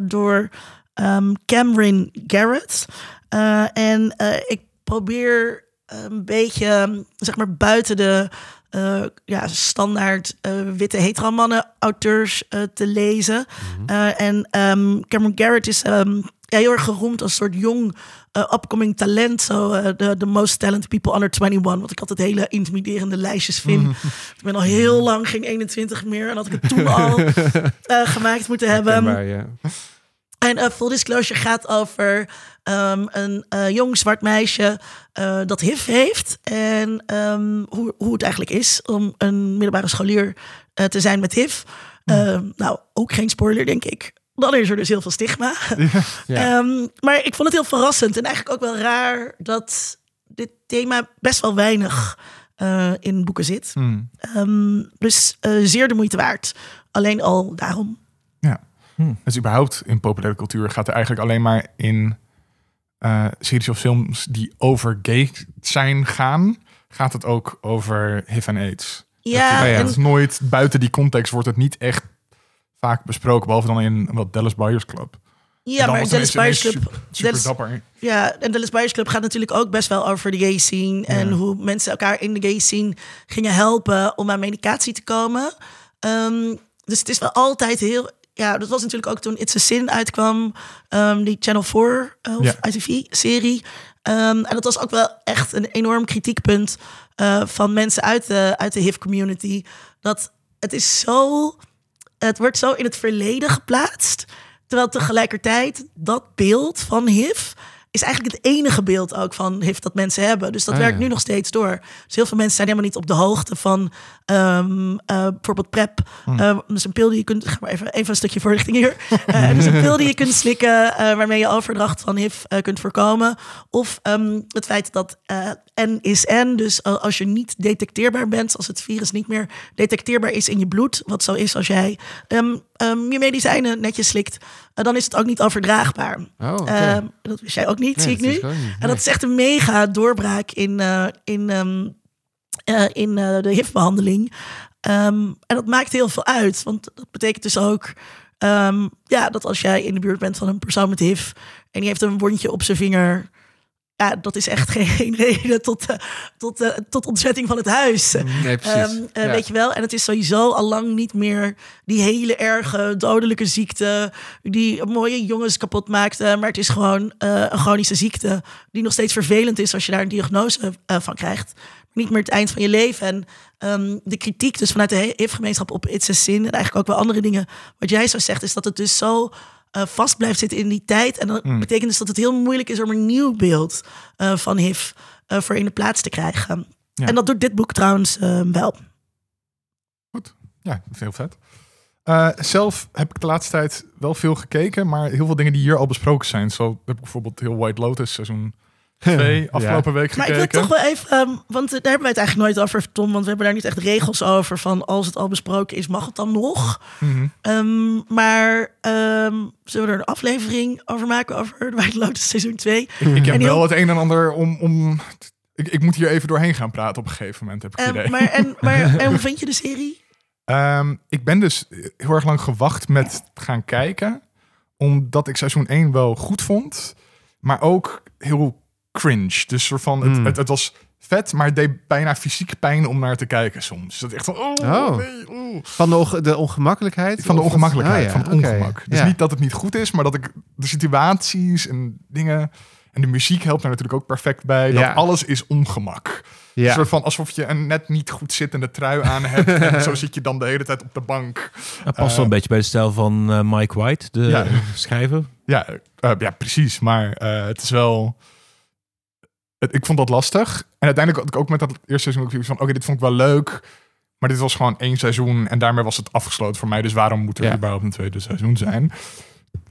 A: door ehm, Cameron Garrett. Eh, en eh, ik probeer een beetje, zeg maar, buiten de eh, ja, standaard eh, witte hetero-mannen auteurs eh, te lezen. Eh, en ehm, Cameron Garrett is ehm, ja, heel erg geroemd als soort jong upcoming talent. Zo eh, de the most talented people under 21. Wat ik altijd hele intimiderende lijstjes vind. Ik ben al heel lang geen 21 meer. En had ik het toen al gemaakt moeten hebben.
D: Ja.
A: En uh, Full Disclosure gaat over ehm, een eh, jong zwart meisje eh, dat HIV heeft. En ehm, hoe, hoe het eigenlijk is om een middelbare scholier eh, te zijn met HIV. Ehm, nou, ook geen spoiler, denk ik. Dan is er dus heel veel stigma.
D: Ja.
A: Ehm, maar ik vond het heel verrassend en eigenlijk ook wel raar dat dit thema best wel weinig eh, in boeken zit.
B: Hmm.
A: Ehm, dus eh, zeer de moeite waard. Alleen al daarom.
B: Ja.
C: Hmm.
B: Dus überhaupt in populaire cultuur gaat er eigenlijk alleen maar in eh, series of films die over gay zijn gaan, gaat het ook over HIV en AIDS.
A: Ja,
D: Oh ja.
A: en
B: Het is nooit, buiten die context wordt het niet echt vaak besproken, behalve dan in wat Dallas Buyers Club.
A: Ja, maar Dallas Buyers Club,
B: Super, super
A: Dallas-
B: dapper.
A: ja, en Dallas Buyers Club gaat natuurlijk ook best wel over de gay scene en
B: Ja.
A: hoe mensen elkaar in de gay scene gingen helpen om aan medicatie te komen. Ehm, dus het is wel altijd heel. Ja, dat was natuurlijk ook toen It's a Sin uitkwam, ehm, die Channel 4 uh, of
B: Ja.
A: ITV-serie. Ehm, en dat was ook wel echt een enorm kritiekpunt eh, van mensen uit de, uit de HIV-community. Dat het is zo het wordt zo in het verleden geplaatst. Terwijl tegelijkertijd dat beeld van HIV is eigenlijk het enige beeld ook van HIV dat mensen hebben. Dus dat
D: Ah,
A: werkt
D: ja.
A: nu nog steeds door. Dus heel veel mensen zijn helemaal niet op de hoogte van ehm, eh, bijvoorbeeld PrEP. Is een pil die je kunt... Ga maar even, even een stukje voorlichting hier. Is een pil die je kunt slikken eh, waarmee je overdracht van HIV kunt voorkomen. Of ehm, het feit dat N is N. Dus als je niet detecteerbaar bent, als het virus niet meer detecteerbaar is in je bloed, wat zo is als jij ehm, je medicijnen netjes slikt, dan is het ook niet overdraagbaar.
D: Oh.
A: Ehm, dat wist jij ook niet,
D: Nee,
A: zie ik nu. En dat is echt een mega doorbraak in, eh, in, ehm, eh, in eh, de HIV-behandeling. Ehm, en dat maakt heel veel uit, want dat betekent dus ook ja, dat als jij in de buurt bent van een persoon met HIV en die heeft een wondje op zijn vinger, ja, dat is echt geen reden tot, eh, tot, eh, tot ontzetting van het huis.
D: Nee, precies.
A: Ehm, eh,
D: Ja.
A: Weet je wel? En het is sowieso al lang niet meer die hele erge dodelijke ziekte die mooie jongens kapot maakte. Maar het is gewoon een chronische ziekte die nog steeds vervelend is als je daar een diagnose van krijgt. Niet meer het eind van je leven. En ehm, de kritiek dus vanuit de HIV-gemeenschap op It's a Sin en eigenlijk ook wel andere dingen. Wat jij zo zegt is dat het dus zo eh, vast blijft zitten in die tijd. En dat betekent dus dat het heel moeilijk is om een nieuw beeld eh, van HIV eh, voor in de plaats te krijgen.
B: Ja.
A: En dat doet dit boek trouwens wel.
B: Ja, veel vet. Zelf heb ik de laatste tijd wel veel gekeken, maar heel veel dingen die hier al besproken zijn. Zo heb ik bijvoorbeeld heel White Lotus seizoen 2 afgelopen week
A: Maar ik wil
B: gekeken.
A: toch wel even, ehm, want daar hebben wij het eigenlijk nooit over, Tom. Want we hebben daar niet echt regels over van als het al besproken is, mag het dan nog?
B: Mhm.
A: Ehm, maar ehm, zullen we er een aflevering over maken over de White Lotus seizoen 2?
B: Ik, ik heb
A: En heel-
B: wel het een en ander om... om ik, ik moet hier even doorheen gaan praten op een gegeven moment, heb ik het
A: Ehm,
B: idee.
A: maar, en, maar en hoe vind je de serie?
B: Ehm, ik ben dus heel erg lang gewacht met gaan kijken. Omdat ik seizoen 1 wel goed vond. Maar ook heel cringe. Dus soort van, het,
D: Mm.
B: het, het was vet, maar het deed bijna fysiek pijn om naar te kijken soms. Dat echt van, oh,
D: Oh.
B: nee, oeh.
D: Van de, onge- de ongemakkelijkheid?
B: Van de ongemakkelijkheid,
D: Ah, ja,
B: van het ongemak. Dus
D: Ja.
B: niet dat het niet goed is, maar dat ik de situaties en dingen... En de muziek helpt daar natuurlijk ook perfect bij. Dat
D: Ja.
B: alles is ongemak. Een soort van alsof je een net niet goed zittende trui aan hebt. en zo zit je dan de hele tijd op de bank.
C: Dat past wel
B: Eh,
C: een beetje bij de stijl van eh, Mike White, de
B: Ja.
C: schrijver.
B: Ja, eh, ja precies. Maar eh, het is wel... Ik vond dat lastig. En uiteindelijk had ik ook met dat eerste seizoen ook van... Oké, dit vond ik wel leuk. Maar dit was gewoon één seizoen. En daarmee was het afgesloten voor mij. Dus waarom moet er
D: Ja.
B: überhaupt een tweede seizoen zijn?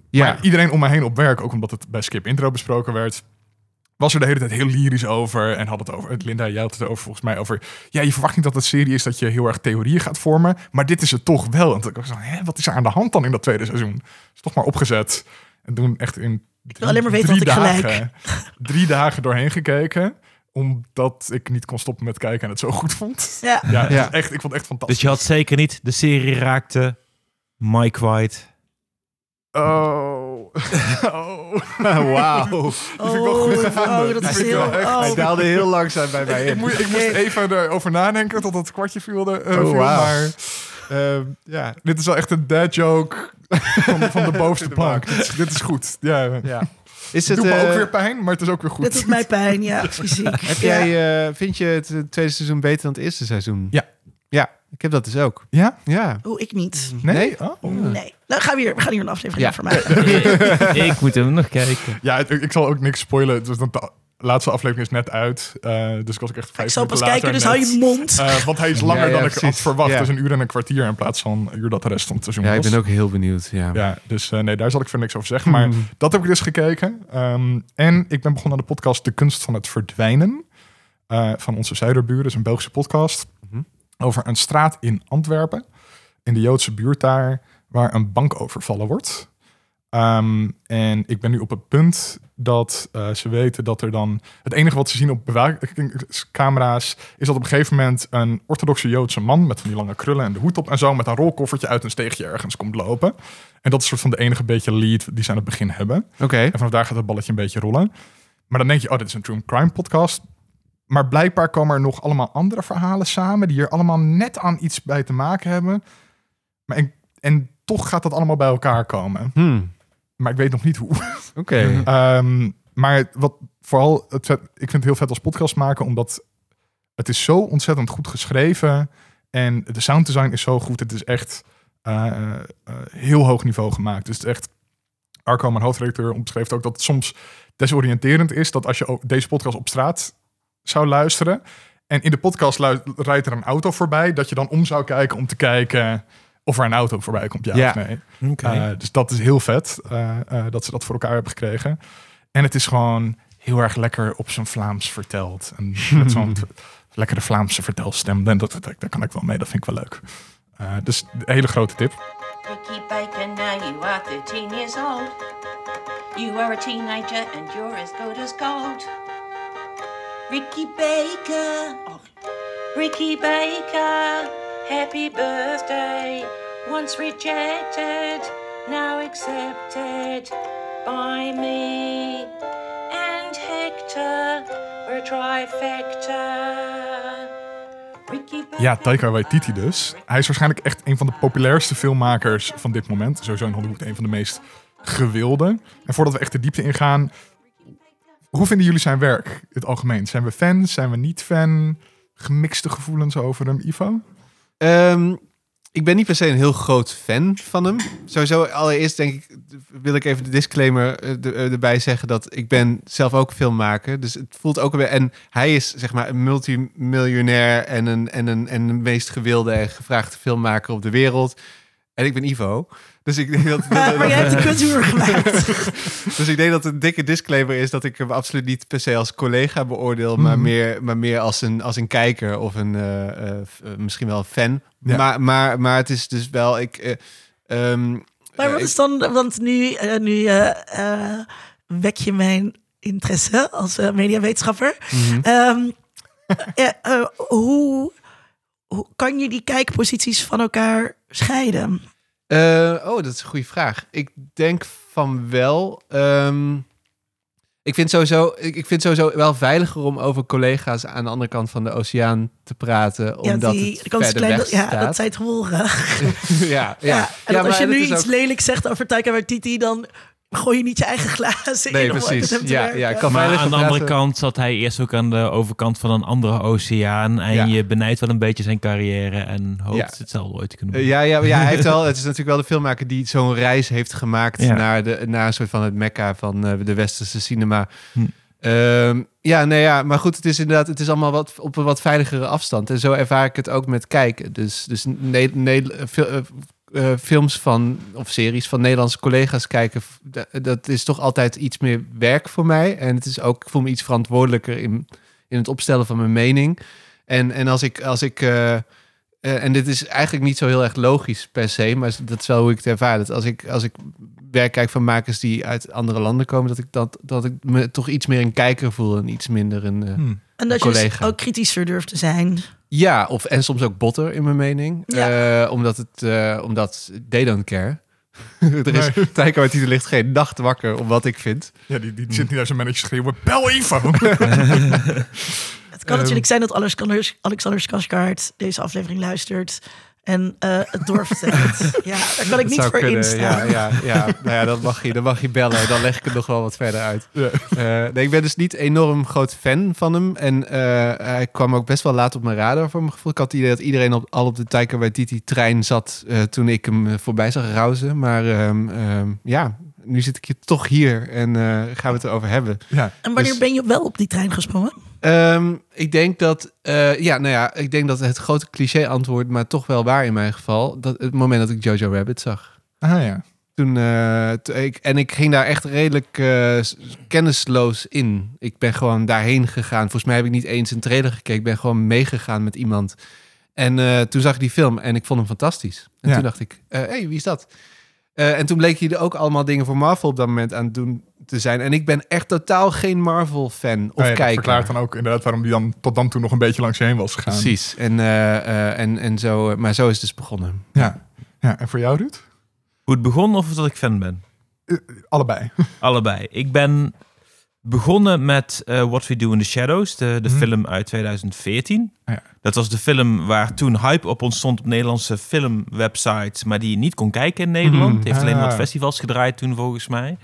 D: Ja.
B: Maar iedereen om mij heen op werk, ook omdat het bij Skip Intro besproken werd, was er de hele tijd heel lyrisch over. En had het over, Linda, jij had het over volgens mij over, ja, je verwacht niet dat het serie is dat je heel erg theorieën gaat vormen. Maar dit is het toch wel. En toen dacht ik hè, wat is er aan de hand dan in dat tweede seizoen? Is toch maar opgezet. En toen echt in
A: wil alleen maar weten
B: drie
A: wat ik gelijk.
B: dagen, drie dagen doorheen gekeken. Omdat ik niet kon stoppen met kijken en het zo goed vond.
A: Ja.
B: Ja, echt, ik vond het echt fantastisch.
C: Dus je had zeker niet de serie raakte Mike White.
B: Oh. oh.
D: Wauw.
B: vind ik wel goed gevonden.
A: Oh, dat is
B: vind ik
A: heel... oh.
D: Hij daalde heel langzaam bij mij
B: Ik,
D: in.
B: moest, ik moest even erover nadenken tot het kwartje viel. Eh,
D: Oh,
B: viel,
D: wauw.
B: Maar ehm, ja, dit is wel echt een dad joke van, van de bovenste plank. Dit, is- dit is goed. Ja.
D: Ja. Is
B: Het
D: het,
B: doet me
D: eh,
B: ook weer pijn, maar het is ook weer goed.
A: Dit doet mij pijn, ja, fysiek.
D: Heb
A: Ja.
D: jij, eh, vind je het eh, tweede seizoen beter dan het eerste seizoen?
B: Ja.
D: Ja, ik heb dat dus ook.
B: Ja?
D: Ja.
A: Oeh, ik niet.
B: Nee?
D: Nee?
B: Oh.
A: Nee. Nou, gaan we, hier, we gaan hier een aflevering
D: Ja.
A: over maken.
C: ik moet hem nog kijken.
B: Ja, ik, ik zal ook niks spoilen. Dus de laatste aflevering is net uit. eh, dus ik was ook echt vijf
A: Ik zal pas kijken, dus hou je mond.
B: Eh, want hij is langer
D: Ja, ja,
B: dan ik
D: precies.
B: had verwacht.
D: Ja.
B: Dus een uur en een kwartier in plaats van een uur dat de rest van het seizoen
D: Ja, ik ben ook heel benieuwd. Ja.
B: Ja, dus eh, nee, daar zal ik voor niks over zeggen. Maar
D: Hmm.
B: dat heb ik dus gekeken. Ehm, en ik ben begonnen aan de podcast De Kunst van het Verdwijnen. eh, van onze zuiderburen, is een Belgische podcast.
D: Mhm.
B: Over een straat in Antwerpen. In de Joodse buurt daar, waar een bank overvallen wordt. Ehm, en ik ben nu op het punt dat eh, ze weten dat er dan... Het enige wat ze zien op bewakingscamera's... is dat op een gegeven moment een orthodoxe Joodse man... met van die lange krullen en de hoed op en zo... met een rolkoffertje uit een steegje ergens komt lopen. En dat is soort van de enige beetje lead die ze aan het begin hebben.
D: Oké.
B: En vanaf daar gaat het balletje een beetje rollen. Maar dan denk je, oh, dit is een true crime podcast. Maar blijkbaar komen er nog allemaal andere verhalen samen... die er allemaal net aan iets bij te maken hebben. Maar en, en toch gaat dat allemaal bij elkaar komen.
D: Hmm.
B: Maar ik weet nog niet hoe.
D: Oké.
B: Ehm, maar wat vooral, het vet, ik vind het heel vet als podcast maken, omdat het is zo ontzettend goed geschreven en de sounddesign is zo goed. Het is echt eh, eh, eh, heel hoog niveau gemaakt. Dus het is echt, Arco, mijn hoofdredacteur, omschreef ook dat het soms desoriënterend is dat als je ook deze podcast op straat zou luisteren en in de podcast rijdt er een auto voorbij, dat je dan om zou kijken om te kijken of er een auto voorbij komt, ja,
D: Ja.
B: of nee. Uh, dus dat is heel vet uh, uh, dat ze dat voor elkaar hebben gekregen. En het is gewoon heel erg lekker op zijn Vlaams verteld. En met zo'n lekkere Vlaamse vertelstem. En dat, dat, daar kan ik wel mee, dat vind ik wel leuk. Uh, dus een hele grote tip.
E: Ricky Baker, now you are 13 years old. You are a teenager and you're as good as gold. Ricky Baker, oh. Ricky Baker, happy birthday. Once rejected, now accepted by me and Hector. We're trifecta.
B: Ja, Taika Waititi dus. Hij is waarschijnlijk echt een van de populairste filmmakers van dit moment. Sowieso in Hollywood een van de meest gewilde. En voordat we echt de diepte ingaan, hoe vinden jullie zijn werk in het algemeen? Zijn we fan? Zijn we niet fan? Gemixte gevoelens over hem, Ivo?
D: Um, ik ben niet per se een heel groot fan van hem. Sowieso, allereerst denk ik, wil ik even de disclaimer erbij zeggen dat ik ben zelf ook filmmaker. Dus het voelt ook weer. En hij is zeg maar een multimiljonair en een, en een, en de meest gewilde en gevraagde filmmaker op de wereld. En ik ben Ivo. Dus ik denk dat.
A: Uh, maar jij hebt de cultuur gemaakt.
D: dus ik denk dat een dikke disclaimer is dat ik hem absoluut niet per se als collega beoordeel, maar,
B: Mhm.
D: meer, maar meer als een, als een kijker of een uh, uh, misschien wel een fan.
B: Ja.
D: Maar, maar, maar het is dus wel. Ik, uh, um,
A: maar wat is dan, want nu, nu uh, wek je mijn interesse als uh, mediawetenschapper.
D: Mhm.
A: Um, uh, hoe, hoe kan je die kijkposities van elkaar scheiden?
D: Uh, oh, dat is een goede vraag. Ik denk van wel. Um, ik vind, sowieso, ik, ik vind sowieso wel veiliger om over collega's aan de andere kant van de oceaan te praten. Omdat
A: ja, die,
D: het verder
A: klein,
D: weg
A: ja, dat zij het horen.
D: ja, ja.
A: ja, en
D: ja,
A: als je nu iets
D: ook-
A: lelijk zegt over Taika Waititi, dan gooi je niet je eigen glazen
D: Nee,
A: in
D: precies. Ja,
A: werken.
D: ja, kan
C: Maar aan de andere kant zat hij eerst ook aan de overkant van een andere oceaan. En
D: Ja.
C: je benijdt wel een beetje zijn carrière en hoopt
D: Ja.
C: hetzelfde ooit te kunnen doen.
D: Ja, ja, ja, hij heeft wel, het is natuurlijk wel de filmmaker die zo'n reis heeft gemaakt
C: Ja.
D: naar, de, naar een soort van het mekka van eh, de westerse cinema.
C: Hm.
D: Ehm, ja, nee, ja, maar goed, het is inderdaad, het is allemaal wat, op een wat veiligere afstand. En zo ervaar ik het ook met kijken. Dus, dus nee, nee, veel, eh, eh, films van of series van Nederlandse collega's kijken, dat is toch altijd iets meer werk voor mij. En het is ook, ik voel me iets verantwoordelijker in, in het opstellen van mijn mening. En, en als ik, als ik eh, eh, en dit is eigenlijk niet zo heel erg logisch per se, maar dat is wel hoe ik het ervaar. Dat als ik, als ik werk kijk van makers die uit andere landen komen, dat ik, dat, dat ik me toch iets meer een kijker voel en iets minder een. eh,
B: Hm.
A: En dat je dus
D: collega.
A: ook kritischer durft te zijn.
D: Ja, of en soms ook botter in mijn mening.
A: Ja.
D: Eh, omdat het, eh, omdat they don't care. er is
B: Nee.
D: Taika Waititi ligt geen nacht wakker om wat ik vind.
B: Ja, die, die zit niet naar zijn manager schreeuwen. Bel Ivo!
A: Het kan natuurlijk zijn dat Alexander, Alexander Skarsgård deze aflevering luistert en eh, het doorvertelt. ja, daar kan ik niet voor
D: kunnen,
A: instaan.
D: Ja, ja, ja. nou ja, dan mag, je, dan mag je bellen. Dan leg ik het nog wel wat verder uit.
B: Ja.
D: Eh, nee, ik ben dus niet enorm groot fan van hem. En eh, hij kwam ook best wel laat op mijn radar voor mijn gevoel. Ik had het idee dat iedereen op, al op de Taika Waititi-trein zat... eh, toen ik hem voorbij zag rauzen. Maar ehm, ehm, ja, nu zit ik hier toch hier en eh, gaan we het erover hebben.
B: ja.
A: En wanneer
D: Dus-
A: ben je wel op die trein gesprongen?
D: Ehm, ik denk dat, eh, ja, nou ja, ik denk dat het grote cliché-antwoord, maar toch wel waar in mijn geval, dat het moment dat ik Jojo Rabbit zag.
B: Ah ja.
D: Toen, eh, ik, en ik ging daar echt redelijk eh, kennisloos in. Ik ben gewoon daarheen gegaan. Volgens mij heb ik niet eens een trailer gekeken. Ik ben gewoon meegegaan met iemand. En toen zag ik die film en ik vond hem fantastisch. En
B: Ja.
D: toen dacht ik, hé, hey, wie is dat? Eh, en toen bleek hij er ook allemaal dingen voor Marvel op dat moment aan het doen te zijn. En ik ben echt totaal geen Marvel-fan of
B: ja, dat
D: kijker.
B: verklaart dan ook inderdaad waarom die dan tot dan toe nog een beetje langs je heen was gegaan.
D: Precies. En, eh, eh, en, en zo, maar zo is het dus begonnen.
B: Ja. ja. En voor jou, Ruud?
C: Hoe het begon of dat ik fan ben?
B: Allebei.
C: Allebei. Ik ben begonnen met eh, What We Do in the Shadows, de, de
B: Mhm.
C: film uit 2014.
B: Ah, ja.
C: Dat was de film waar toen hype op ontstond op Nederlandse filmwebsites, maar die je niet kon kijken in Nederland.
D: Mhm.
C: Die heeft alleen
B: Ah.
C: wat festivals gedraaid toen volgens mij.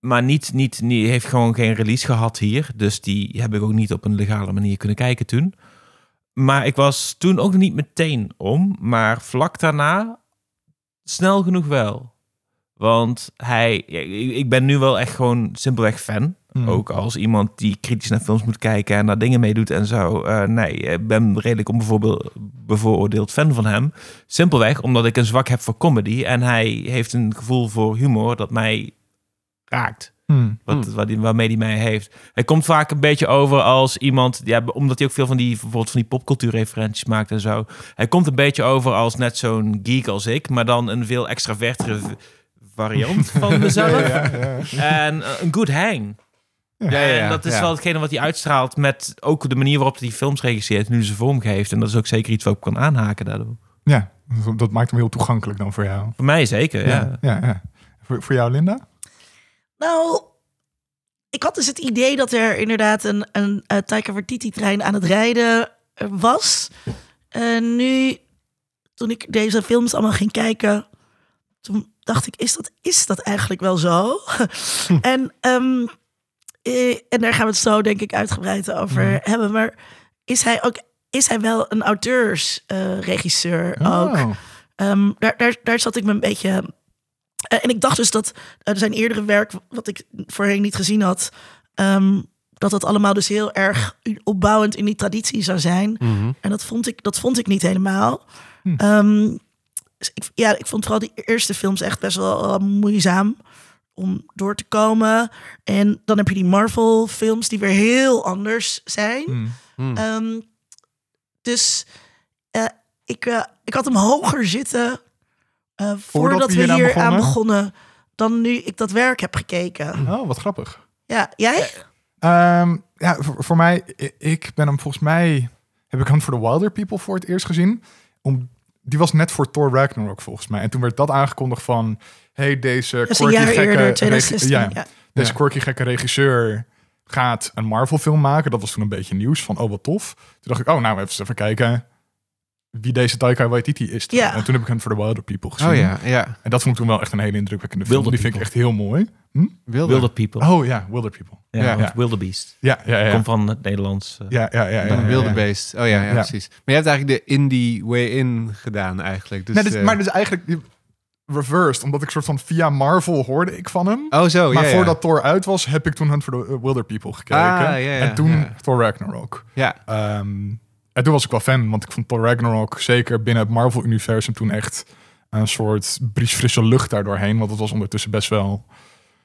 C: Maar niet, niet, niet, heeft gewoon geen release gehad hier. Dus die heb ik ook niet op een legale manier kunnen kijken toen. Maar ik was toen ook niet meteen om. Maar vlak daarna snel genoeg wel. Want hij, ja, ik ben nu wel echt gewoon simpelweg fan.
B: Hmm.
C: Ook als iemand die kritisch naar films moet kijken en daar dingen mee doet en zo. Eh, nee, ik ben redelijk onbevoorbe- bevooroordeeld fan van hem. Simpelweg omdat ik een zwak heb voor comedy. En hij heeft een gevoel voor humor dat mij raakt.
B: Hmm.
C: Wat, wat die, waarmee hij mij heeft. Hij komt vaak een beetje over als iemand, ja, omdat hij ook veel van die, bijvoorbeeld van die popcultuurreferenties maakt en zo. Hij komt een beetje over als net zo'n geek als ik, maar dan een veel extravertere variant van mezelf.
B: Ja, ja, ja.
C: En eh, een good hang.
D: Ja, ja, ja,
C: en dat is
D: ja.
C: wel hetgene wat hij uitstraalt met ook de manier waarop hij die films regisseert, nu ze vorm geeft. En dat is ook zeker iets wat ik kan aanhaken daardoor.
B: Ja, dat maakt hem heel toegankelijk dan voor jou.
C: Voor mij zeker, ja.
B: ja, ja. Voor, voor jou, Linda?
A: Nou, ik had dus het idee dat er inderdaad een, een, eh Taika Waititi-trein aan het rijden eh, was. En nu, toen ik deze films allemaal ging kijken, toen dacht ik, is dat, is dat eigenlijk wel zo? en, ehm, eh, en daar gaan we het zo denk ik uitgebreid over
B: Mhm.
A: hebben. Maar is hij ook, is hij wel een auteursregisseur ook?
B: Oh.
A: Ehm, daar, daar, daar zat ik me een beetje. eh, en ik dacht dus dat eh, zijn eerdere werk, wat ik voorheen niet gezien had, ehm, dat dat allemaal dus heel erg opbouwend in die traditie zou zijn.
D: Mhm.
A: En dat vond ik, dat vond ik niet helemaal. Ehm, dus ik, ja, ik vond vooral die eerste films echt best wel moeizaam om door te komen. En dan heb je die Marvel-films die weer heel anders zijn.
B: Hmm.
D: Hmm.
A: Ehm, dus eh, ik, eh, ik had hem hoger zitten eh, voordat,
B: we
A: we
B: hier
A: hier,
B: aan
A: aan
B: begonnen?
A: dan nu ik dat werk heb gekeken.
B: Oh, wat grappig.
A: Ja, jij?
B: Ehm, ja, voor, voor mij, ik ben hem volgens mij, heb ik hem voor The Wilder People voor het eerst gezien. Om, die was net voor Thor Ragnarok volgens mij. En toen werd dat aangekondigd van, hey, deze quirky
A: jaar
B: gekke,
A: eerder,
B: regi-
A: 2016.
B: ja,
A: Ja.
B: deze quirky gekke regisseur gaat een Marvel film maken. Dat was toen een beetje nieuws van, oh wat tof. Toen dacht ik, oh nou, even, even kijken wie deze Taika Waititi is.
A: Ja.
B: En toen heb ik hem voor The Wilder People gezien.
D: Oh ja, ja.
B: En dat vond ik toen wel echt een hele indrukwekkende film.
C: Wilder
B: Die vind ik echt heel mooi.
D: Wilder.
C: Wilder People.
B: Oh ja, Wilder People.
C: ja,
D: ja.
C: want Wildebeest.
B: Ja, ja, ja.
C: Komt van het Nederlands. eh.
B: Ja, ja, ja. ja,
D: Dan
B: ja,
D: Wilde
B: ja.
D: Beest. Oh ja, ja,
B: Ja.
D: precies. Maar je hebt eigenlijk de indie way in gedaan eigenlijk. Dus,
B: nee, dus,
D: eh,
B: maar dus eigenlijk reversed, omdat ik soort van via Marvel hoorde ik van hem.
D: Oh zo,
B: maar
D: ja, ja.
B: voordat Thor uit was, heb ik toen Hunt for the Wilder People gekeken.
D: Ah, ja, ja,
B: en toen
D: ja.
B: Thor Ragnarok.
D: Ja,
B: Ehm, en toen was ik wel fan, want ik vond Thor Ragnarok zeker binnen het Marvel-universum toen echt een soort briesfrisse lucht daardoorheen. Want het was ondertussen best wel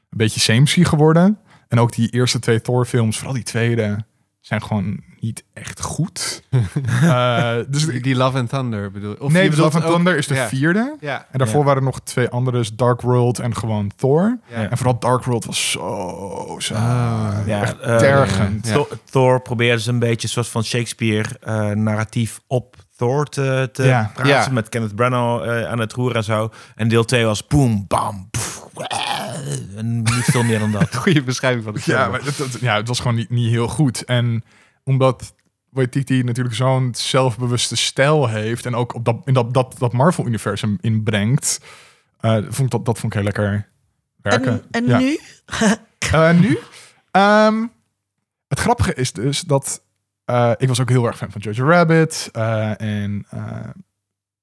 B: een beetje samey geworden. En ook die eerste twee Thor-films, vooral die tweede, zijn gewoon niet echt goed. Eh, dus
D: Die, die Love and Thunder bedoel Of
B: nee, Love and
D: ook-
B: Thunder is de
D: ja.
B: vierde.
D: Ja.
B: En daarvoor
C: Ja.
B: waren er nog twee andere, dus Dark World en gewoon Thor.
D: Ja.
B: En vooral Dark World was zo saai.
D: Ah,
C: Ja,
B: echt
C: eh,
B: tergend.
C: Thor, Thor probeerde ze een beetje een soort van Shakespeare-narratief op Thor te, te
B: Ja.
C: praten.
D: Ja.
C: Met Kenneth Branagh eh, aan het roer en zo. En deel 2 was boom, bam, pff, eh, en niet veel meer dan dat.
D: Goede beschrijving van de film.
B: Ja, maar het, het- ja, het was gewoon niet, niet heel goed. En omdat Waititi natuurlijk zo'n zelfbewuste stijl heeft... en ook op dat, in dat, dat, dat Marvel-universum inbrengt... eh, vond ik dat, dat vond ik heel lekker werken.
A: En, en
B: Ja.
A: nu?
B: Eh, nu? Ehm, het grappige is dus dat... eh, ik was ook heel erg fan van Jojo Rabbit. eh, en eh,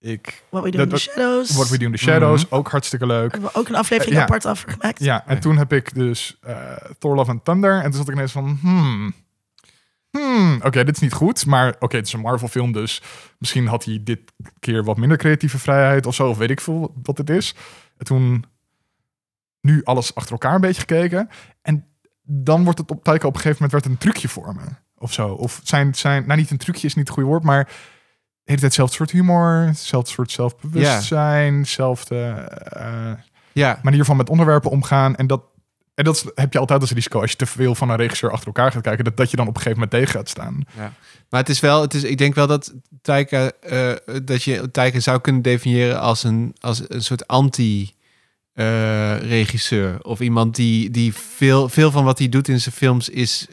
B: ik...
A: What We Do in the Shadows.
B: What We Do in the Shadows, ook hartstikke leuk.
A: Hebben we ook een aflevering
B: Ja.
A: apart over gemaakt.
B: Ja, en toen heb ik dus eh, Thor Love and Thunder. En toen zat ik ineens van, hmm, hmm, oké, dit is niet goed. Maar oké, het is een Marvel film, dus misschien had hij dit keer wat minder creatieve vrijheid of zo. Of weet ik veel wat het is. En toen nu alles achter elkaar een beetje gekeken. En dan wordt het op Taika op een gegeven moment werd een trucje voor me. Of zo. Of zijn, zijn, nou niet een trucje is niet het goede woord, maar hele tijd hetzelfde soort humor, hetzelfde soort zelfbewustzijn, hetzelfde eh,
D: Ja.
B: manier van met onderwerpen omgaan. En dat, en dat heb je altijd als risico als je te veel van een regisseur achter elkaar gaat kijken, dat, dat je dan op een gegeven moment tegen gaat staan.
D: Maar het is wel, het is, ik denk wel dat Taika, eh, dat je Taika zou kunnen definiëren als een, als een soort anti eh, regisseur of iemand die, die veel, veel van wat hij doet in zijn films is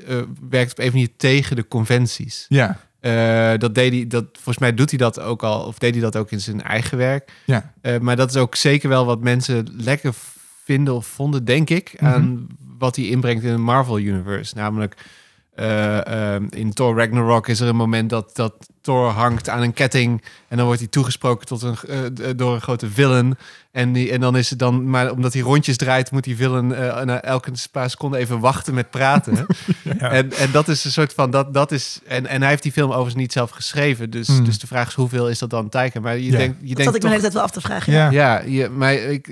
D: werkt op een manier tegen de conventies.
B: Ja,
D: Eh, dat deed hij, dat volgens mij doet hij dat ook al, of deed hij dat ook in zijn eigen werk.
B: ja.
D: Eh, maar dat is ook zeker wel wat mensen lekker vinden of vonden, denk ik,
B: Mhm.
D: aan wat hij inbrengt in het Marvel Universe. Namelijk, eh, ehm, in Thor Ragnarok is er een moment dat, dat Thor hangt aan een ketting en dan wordt hij toegesproken tot een, eh, d- door een grote villain. En, die, en dan is het dan, maar omdat hij rondjes draait, moet die villain eh, na elke paar seconden even wachten met praten. En, en dat is een soort van, dat, dat is, en, en hij heeft die film overigens niet zelf geschreven, dus,
B: Mm.
D: dus de vraag is hoeveel is dat dan Taika? Maar je
B: Ja.
D: denkt, je
A: Dat
D: denkt
A: zat ik me de hele tijd wel af te vragen.
B: Ja.
D: ja, je, maar ik,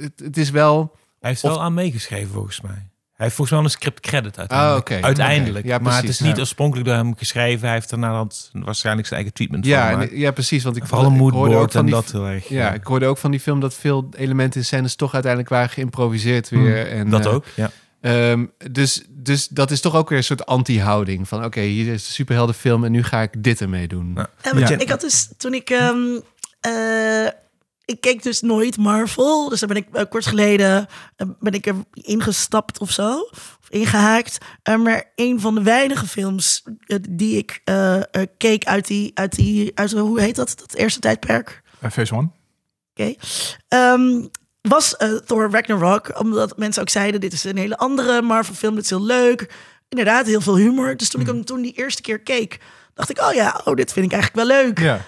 D: het, het is wel.
C: Hij heeft
D: Of-
C: wel aan meegeschreven volgens mij. Hij heeft volgens mij wel een script credit uiteindelijk.
D: Ah, oké.
C: Uiteindelijk.
D: Oké. Ja,
C: maar het is niet
B: Ja.
C: oorspronkelijk door hem geschreven. Hij heeft daarna dat waarschijnlijk zijn eigen treatment
D: Ja,
C: van
D: en, ja, precies. Want ik,
C: Vooral een
D: ik hoorde ook
C: moodboard
D: van
C: en
D: die,
C: dat heel erg.
D: Ja, ik hoorde ook van die film dat veel elementen in scènes toch uiteindelijk waren geïmproviseerd weer. En,
C: dat
D: eh,
C: ook, ja.
D: ehm, dus, dus dat is toch ook weer een soort anti-houding. Van oké, hier is de superheldenfilm en nu ga ik dit ermee doen.
C: Ja.
A: Ja, want
B: Ja.
A: Ik had dus toen ik. ehm, eh, ik keek dus nooit Marvel. Dus daar ben ik eh, kort geleden eh, ben ik er ingestapt of zo. Of ingehaakt. Eh, maar een van de weinige films die ik keek uit die, uit die, uit, hoe heet dat? Dat eerste tijdperk.
B: Phase one.
A: Oké. Ehm, was Thor Ragnarok. Omdat mensen ook zeiden, dit is een hele andere Marvel film. Dit is heel leuk. Inderdaad, heel veel humor. Dus toen ik hem toen die eerste keer keek, dacht ik, oh ja, oh, dit vind ik eigenlijk wel leuk.
B: Ja.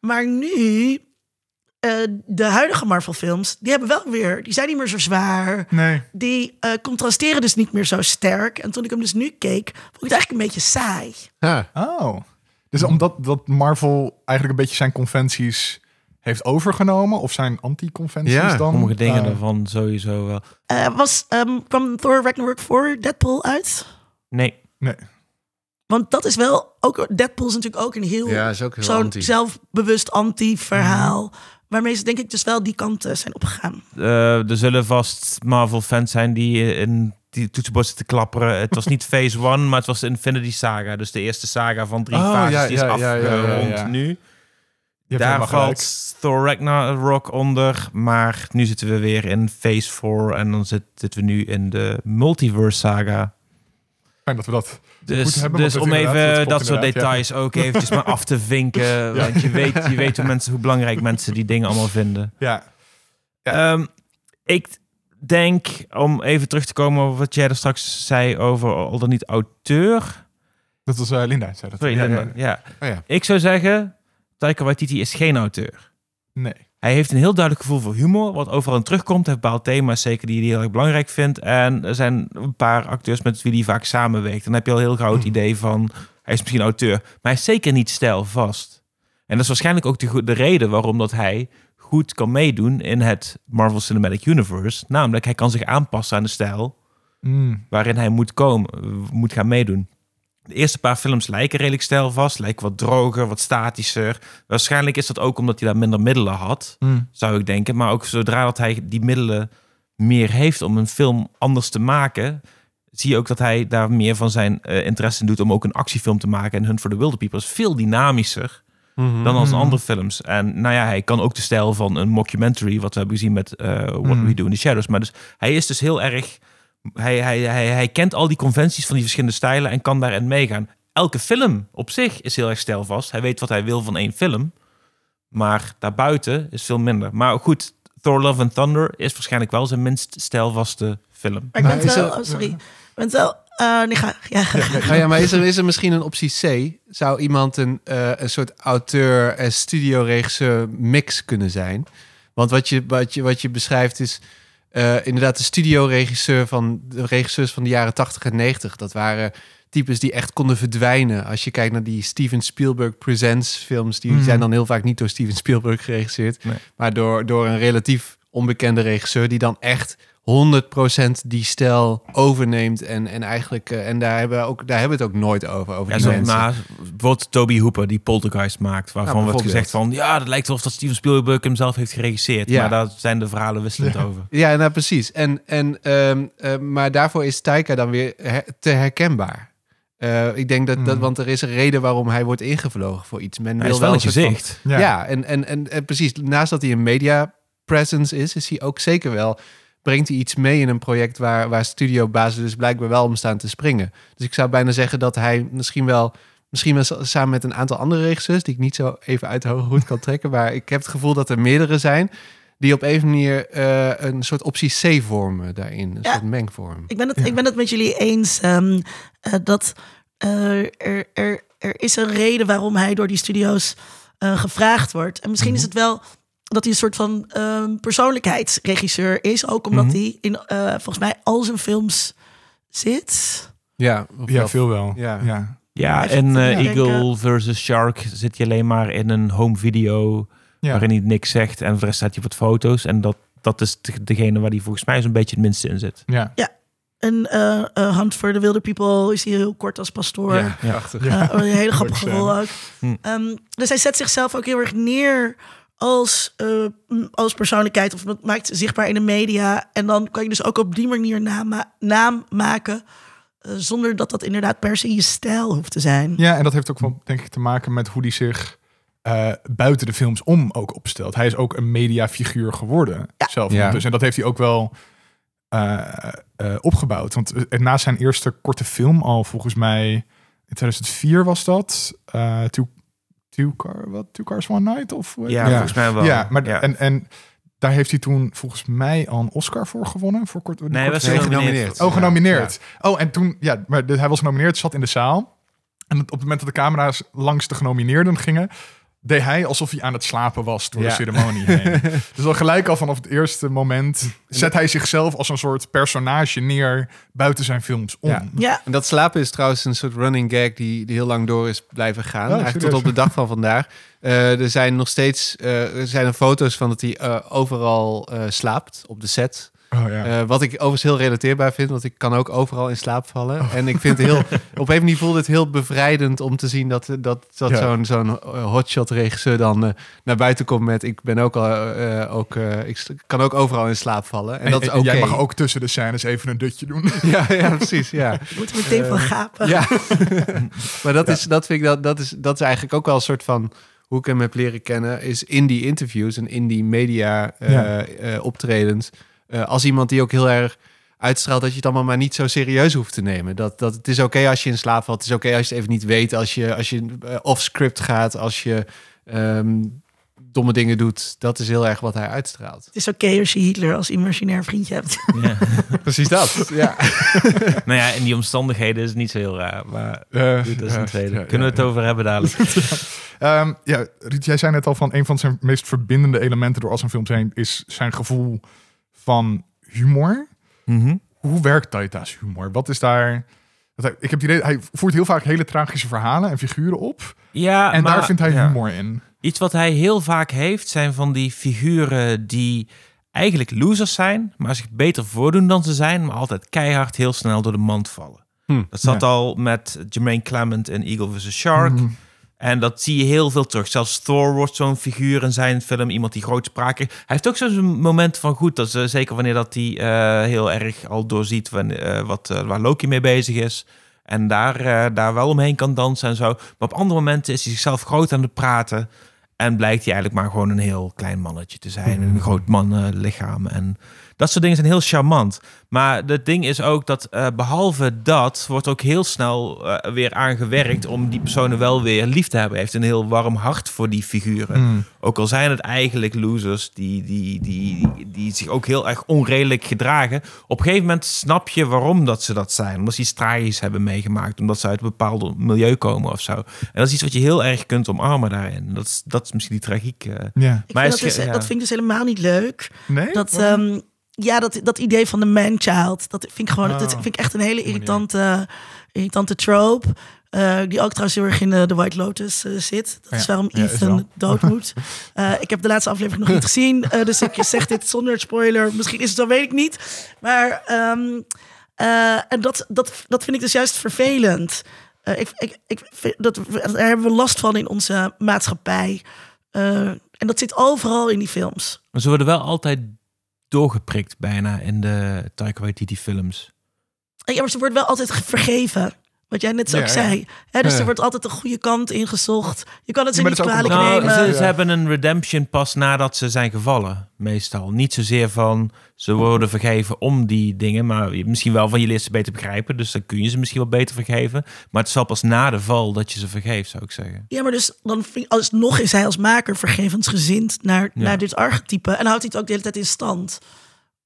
A: Maar nu, eh, de huidige Marvel films, die hebben wel weer, die zijn niet meer zo zwaar.
B: Nee.
A: Die eh, contrasteren dus niet meer zo sterk. En toen ik hem dus nu keek, vond ik het eigenlijk een beetje saai.
D: Ja.
B: Oh. Dus omdat dat Marvel eigenlijk een beetje zijn conventies heeft overgenomen, of zijn anti-conventies
D: Ja,
B: dan?
C: Sommige dingen
B: Eh,
C: daarvan sowieso wel.
A: Eh, was, ehm, kwam Thor Ragnarok voor Deadpool uit?
C: Nee,
B: Nee.
A: Want dat is wel ook. Deadpool is natuurlijk ook een heel.
D: Ja, is ook heel
A: zo'n
D: anti.
A: zelfbewust anti-verhaal. Waarmee ze denk ik dus wel die kant eh, zijn opgegaan.
C: Eh, er zullen vast Marvel-fans zijn die in die toetsenbord zitten te klapperen. Het was niet Phase 1, maar het was de Infinity Saga. Dus de eerste saga van drie
B: Oh,
C: fases
B: ja,
C: die is
B: ja, ja, ja, ja,
C: afgerond
B: ja.
C: nu. Daar valt Thor Ragnarok onder. Maar nu zitten we weer in Phase 4. En dan zit- zitten we nu in de Multiverse Saga.
B: Fijn dat we dat
C: Dus,
B: hebben,
C: dus om even
B: dat
C: soort
B: ja.
C: details ook eventjes maar af te vinken. Want je weet, je weet hoe, mensen, hoe belangrijk mensen die dingen allemaal vinden.
B: Ja.
C: Ehm, ik denk, om even terug te komen op wat jij er straks zei over al dan niet auteur.
B: Dat was eh, Linda, zei dat.
C: Sorry, Linda.
B: ja.
D: Oh ja.
C: Ik zou zeggen, Taika Waititi is geen auteur.
B: Nee.
C: Hij heeft een heel duidelijk gevoel voor humor, wat overal in terugkomt. Hij heeft bepaalde thema's zeker die hij heel erg belangrijk vindt. En er zijn een paar acteurs met wie hij vaak samenwerkt. Dan heb je al een heel groot idee van, hij is misschien auteur. Maar hij is zeker niet stijlvast. En dat is waarschijnlijk ook de, reden waarom dat hij goed kan meedoen in het Marvel Cinematic Universe. Namelijk, hij kan zich aanpassen aan de stijl
B: Mm.
C: waarin hij moet komen, moet gaan meedoen. De eerste paar films lijken redelijk stijlvast, lijken wat droger, wat statischer. Waarschijnlijk is dat ook omdat hij daar minder middelen had,
B: Mm.
C: zou ik denken. Maar ook zodra dat hij die middelen meer heeft om een film anders te maken, zie je ook dat hij daar meer van zijn eh, interesse in doet om ook een actiefilm te maken. En Hunt for the Wilder People is veel dynamischer
D: Mhm.
C: dan als
B: Mhm.
C: andere films. En nou ja, hij kan ook de stijl van een mockumentary, wat we hebben gezien met eh, What
B: Mhm.
C: We Do in the Shadows. Maar dus hij is dus heel erg. Hij, hij, hij, hij kent al die conventies van die verschillende stijlen en kan daarin meegaan. Elke film op zich is heel erg stijlvast. Hij weet wat hij wil van één film. Maar daarbuiten is veel minder. Maar goed, Thor Love and Thunder is waarschijnlijk wel zijn minst stijlvaste film.
A: Maar ik ben wel...
D: er-
A: Oh, sorry. Ik ben wel... nee, ga, ja, ga, ga.
D: Oh ja, maar is er, is er misschien een optie C? Zou iemand een, eh, een soort auteur en studioregisseur mix kunnen zijn? Want wat je, wat je, wat je beschrijft is eh, inderdaad de studioregisseur van de regisseurs van de jaren 80 en 90. Dat waren types die echt konden verdwijnen. Als je kijkt naar die Steven Spielberg Presents films, die
B: Mhm.
D: zijn dan heel vaak niet door Steven Spielberg geregisseerd,
C: Nee.
D: maar door, door een relatief onbekende regisseur die dan echt 100% die stijl overneemt en, en eigenlijk eh, en daar hebben we ook daar hebben we het ook nooit over over
C: Ja,
D: die
C: zo,
D: mensen.
C: maar bijvoorbeeld Toby Hooper, die Poltergeist maakt, waarvan wordt gezegd van, ja, dat lijkt wel of dat Steven Spielberg hem zelf heeft geregisseerd.
D: Ja.
C: Maar daar zijn de verhalen wisselend
B: Ja.
C: over.
D: Ja, nou precies. En, en, ehm, eh, maar daarvoor is Taika dan weer her- te herkenbaar. Eh, ik denk dat, dat,
B: Mm.
D: want er is een reden waarom hij wordt ingevlogen voor iets. Men
C: Hij
D: wil
C: is wel een
D: van-
C: gezicht.
D: Ja, en, en, en, en precies. Naast dat hij een media presence is, is hij ook zeker wel. Brengt hij iets mee in een project waar, waar studiobazen dus blijkbaar wel om staan te springen. Dus ik zou bijna zeggen dat hij misschien wel. Misschien wel samen met een aantal andere regisseurs, die ik niet zo even uit de hoge hoed kan trekken. Maar ik heb het gevoel dat er meerdere zijn. die op een manier eh, een soort optie C vormen daarin. Een
A: Ja.
D: soort mengvorm.
A: Ik ben, het, ik ben het met jullie eens ehm, eh, dat eh, er, er, er is een reden waarom hij door die studio's eh, gevraagd wordt. En misschien is het wel dat hij een soort van ehm, persoonlijkheidsregisseur is. Ook omdat
B: Mhm.
A: hij in eh, volgens mij al zijn films zit.
D: Ja,
B: Ja, veel wel.
D: Ja.
B: Ja.
C: Ja, en eh,
A: denken.
C: Eagle versus Shark zit je alleen maar in een home video
B: Ja.
C: waarin hij niks zegt en voor de rest staat hij op wat foto's. En dat, dat is de- degene waar hij volgens mij zo'n beetje het minste in zit.
B: Ja.
A: En eh eh, Hunt for the Wilder People is hij heel kort als pastoor.
D: Ja, prachtig.
A: Een hele grappige rol ook.
C: Hm.
A: Ehm, dus hij zet zichzelf ook heel erg neer als, eh, als persoonlijkheid. Of het maakt zichtbaar in de media. En dan kan je dus ook op die manier naam, naam maken. eh, zonder dat dat inderdaad per se je stijl hoeft te zijn.
B: ja, en dat heeft ook wel, denk ik, te maken met hoe hij zich eh, buiten de films om ook opstelt. Hij is ook een mediafiguur geworden zelf.
D: Ja.
B: Dus, en dat heeft hij ook wel eh, eh, opgebouwd. Want naast zijn eerste korte film al, volgens mij in 2004 was dat, eh two, car, wat, two Cars One Night? Of, heet
C: Ja, volgens mij wel.
B: Ja, maar
C: Ja.
B: En, en daar heeft hij toen volgens mij al een Oscar voor gewonnen. Voor kort,
C: Nee, hij was genomineerd.
B: Oh, genomineerd. Oh, en toen, ja, maar de- hij was genomineerd, zat in de zaal. En op het moment dat de camera's langs de genomineerden gingen, deed hij alsof hij aan het slapen was door
D: Ja.
B: de ceremonie heen. dus al gelijk al vanaf het eerste moment zet hij zichzelf als een soort personage neer buiten zijn films om.
D: Ja.
A: Ja,
D: En dat slapen is trouwens een soort running gag die, die heel lang door is blijven gaan.
B: Oh,
D: eigenlijk
B: serieus?
D: tot op de dag van vandaag. Eh, er zijn nog steeds eh, er zijn er foto's van dat hij eh, overal eh, slaapt op de set.
B: Oh, ja.
D: Eh, wat ik overigens heel relateerbaar vind, want ik kan ook overal in slaap vallen. En ik vind het heel, op een manier voelt het heel bevrijdend om te zien dat, dat, dat
B: Ja.
D: zo'n zo'n eh, hotshot regisseur dan eh, naar buiten komt met ik ben ook al, eh, ook, eh, ik kan ook overal in slaap vallen. En,
B: En,
D: dat is
B: jij mag ook tussen de scènes even een dutje doen.
D: Ja, ja, precies. Ja.
A: je moet er meteen van gapen.
D: Ja, maar dat, is, dat vind ik dat, dat, is, dat is eigenlijk ook wel een soort van hoe ik hem heb leren kennen, is in die interviews en in die media eh,
B: Ja.
D: eh, optredens. Eh, als iemand die ook heel erg uitstraalt dat je het allemaal maar niet zo serieus hoeft te nemen. Dat, dat het is oké als je in slaap valt. Het is oké als je het even niet weet. Als je, als je eh, off-script gaat. Als je ehm, domme dingen doet. Dat is heel erg wat hij uitstraalt.
A: Het is oké als je Hitler als imaginair vriendje hebt.
C: Ja.
D: Precies dat. Ja.
C: nou ja, in die omstandigheden is het niet zo heel raar. Maar dat is een tweede.
B: ja,
C: Kunnen we
B: ja,
C: het over hebben dadelijk?
B: Ehm, ja, Ruud, jij zei net al van een van zijn meest verbindende elementen door al zijn films heen is zijn gevoel van humor.
C: Mhm.
B: Hoe werkt Taita's humor? Wat is daar... Ik heb het idee, hij voert heel vaak hele tragische verhalen en figuren op.
C: Ja,
B: en
C: maar-
B: daar vindt hij
C: ja.
B: humor in.
C: Iets wat hij heel vaak heeft, zijn van die figuren die eigenlijk losers zijn, maar zich beter voordoen dan ze zijn, maar altijd keihard heel snel door de mand vallen.
D: Hm,
C: Dat zat
B: ja.
C: al met Jermaine Clement in Eagle vs. Shark.
B: Mhm.
C: En dat zie je heel veel terug. Zelfs Thor wordt zo'n figuur in zijn film. Iemand die grootspraak heeft. Hij heeft ook zo'n moment van goed. Dat ze, zeker wanneer dat hij eh, heel erg al doorziet wanneer, eh, wat, eh, waar Loki mee bezig is. En daar, eh, daar wel omheen kan dansen en zo. Maar op andere momenten is hij zichzelf groot aan het praten. En blijkt hij eigenlijk maar gewoon een heel klein mannetje te zijn. Een groot mannenlichaam. En dat soort dingen zijn heel charmant. Maar het ding is ook dat eh, behalve dat wordt ook heel snel eh, weer aangewerkt om die personen wel weer lief te hebben. Hij heeft een heel warm hart voor die figuren.
B: Mm.
C: Ook al zijn het eigenlijk losers die, die, die, die zich ook heel erg onredelijk gedragen. Op een gegeven moment snap je waarom dat ze dat zijn. Omdat ze iets tragisch hebben meegemaakt. Omdat ze uit een bepaald milieu komen of zo. En dat is iets wat je heel erg kunt omarmen daarin. Dat is, dat is misschien die tragiek. eh.
B: Ja.
A: Ik
C: Maar
A: vind
C: is
A: dat, dus,
C: ja.
A: dat vind ik dus helemaal niet leuk.
B: Nee?
A: Dat? Ja, dat, dat idee van de man-child, dat vind ik gewoon, dat
B: Oh.
A: vind ik echt een hele irritante, irritante trope. eh, die ook trouwens heel erg in de, White Lotus eh, zit. Dat is waarom
B: ja, is
A: Ethan
B: wel.
A: dood moet. Eh, ik heb de laatste aflevering nog niet gezien. eh, dus ik zeg dit zonder spoiler. Misschien is het zo, weet ik niet. Maar ehm, eh, en dat, dat, dat vind ik dus juist vervelend. Eh, ik, ik, ik vind dat, daar hebben we last van in onze maatschappij. Eh, en dat zit overal in die films.
C: Maar ze worden wel altijd doorgeprikt bijna in de Taika Waititi films.
A: Ja, maar ze wordt wel altijd ge- vergeven. Wat jij net
B: Ja, ja.
A: zei. Dus
D: Ja.
A: er wordt altijd een goede kant ingezocht. Je kan het ze
B: Ja,
A: niet kwalijk
B: een-
C: Nou,
A: nemen.
C: ze, hebben een redemption pas nadat ze zijn gevallen, meestal. Niet zozeer van ze worden vergeven om die dingen, maar misschien wel van je leert ze beter begrijpen, dus dan kun je ze misschien wel beter vergeven. Maar het wel pas na de val dat je ze vergeeft, zou ik zeggen.
A: Ja, maar dus dan vind ik, alsnog is hij als maker vergevensgezind naar,
C: Ja.
A: naar dit archetype. En houdt hij het ook de hele tijd in stand.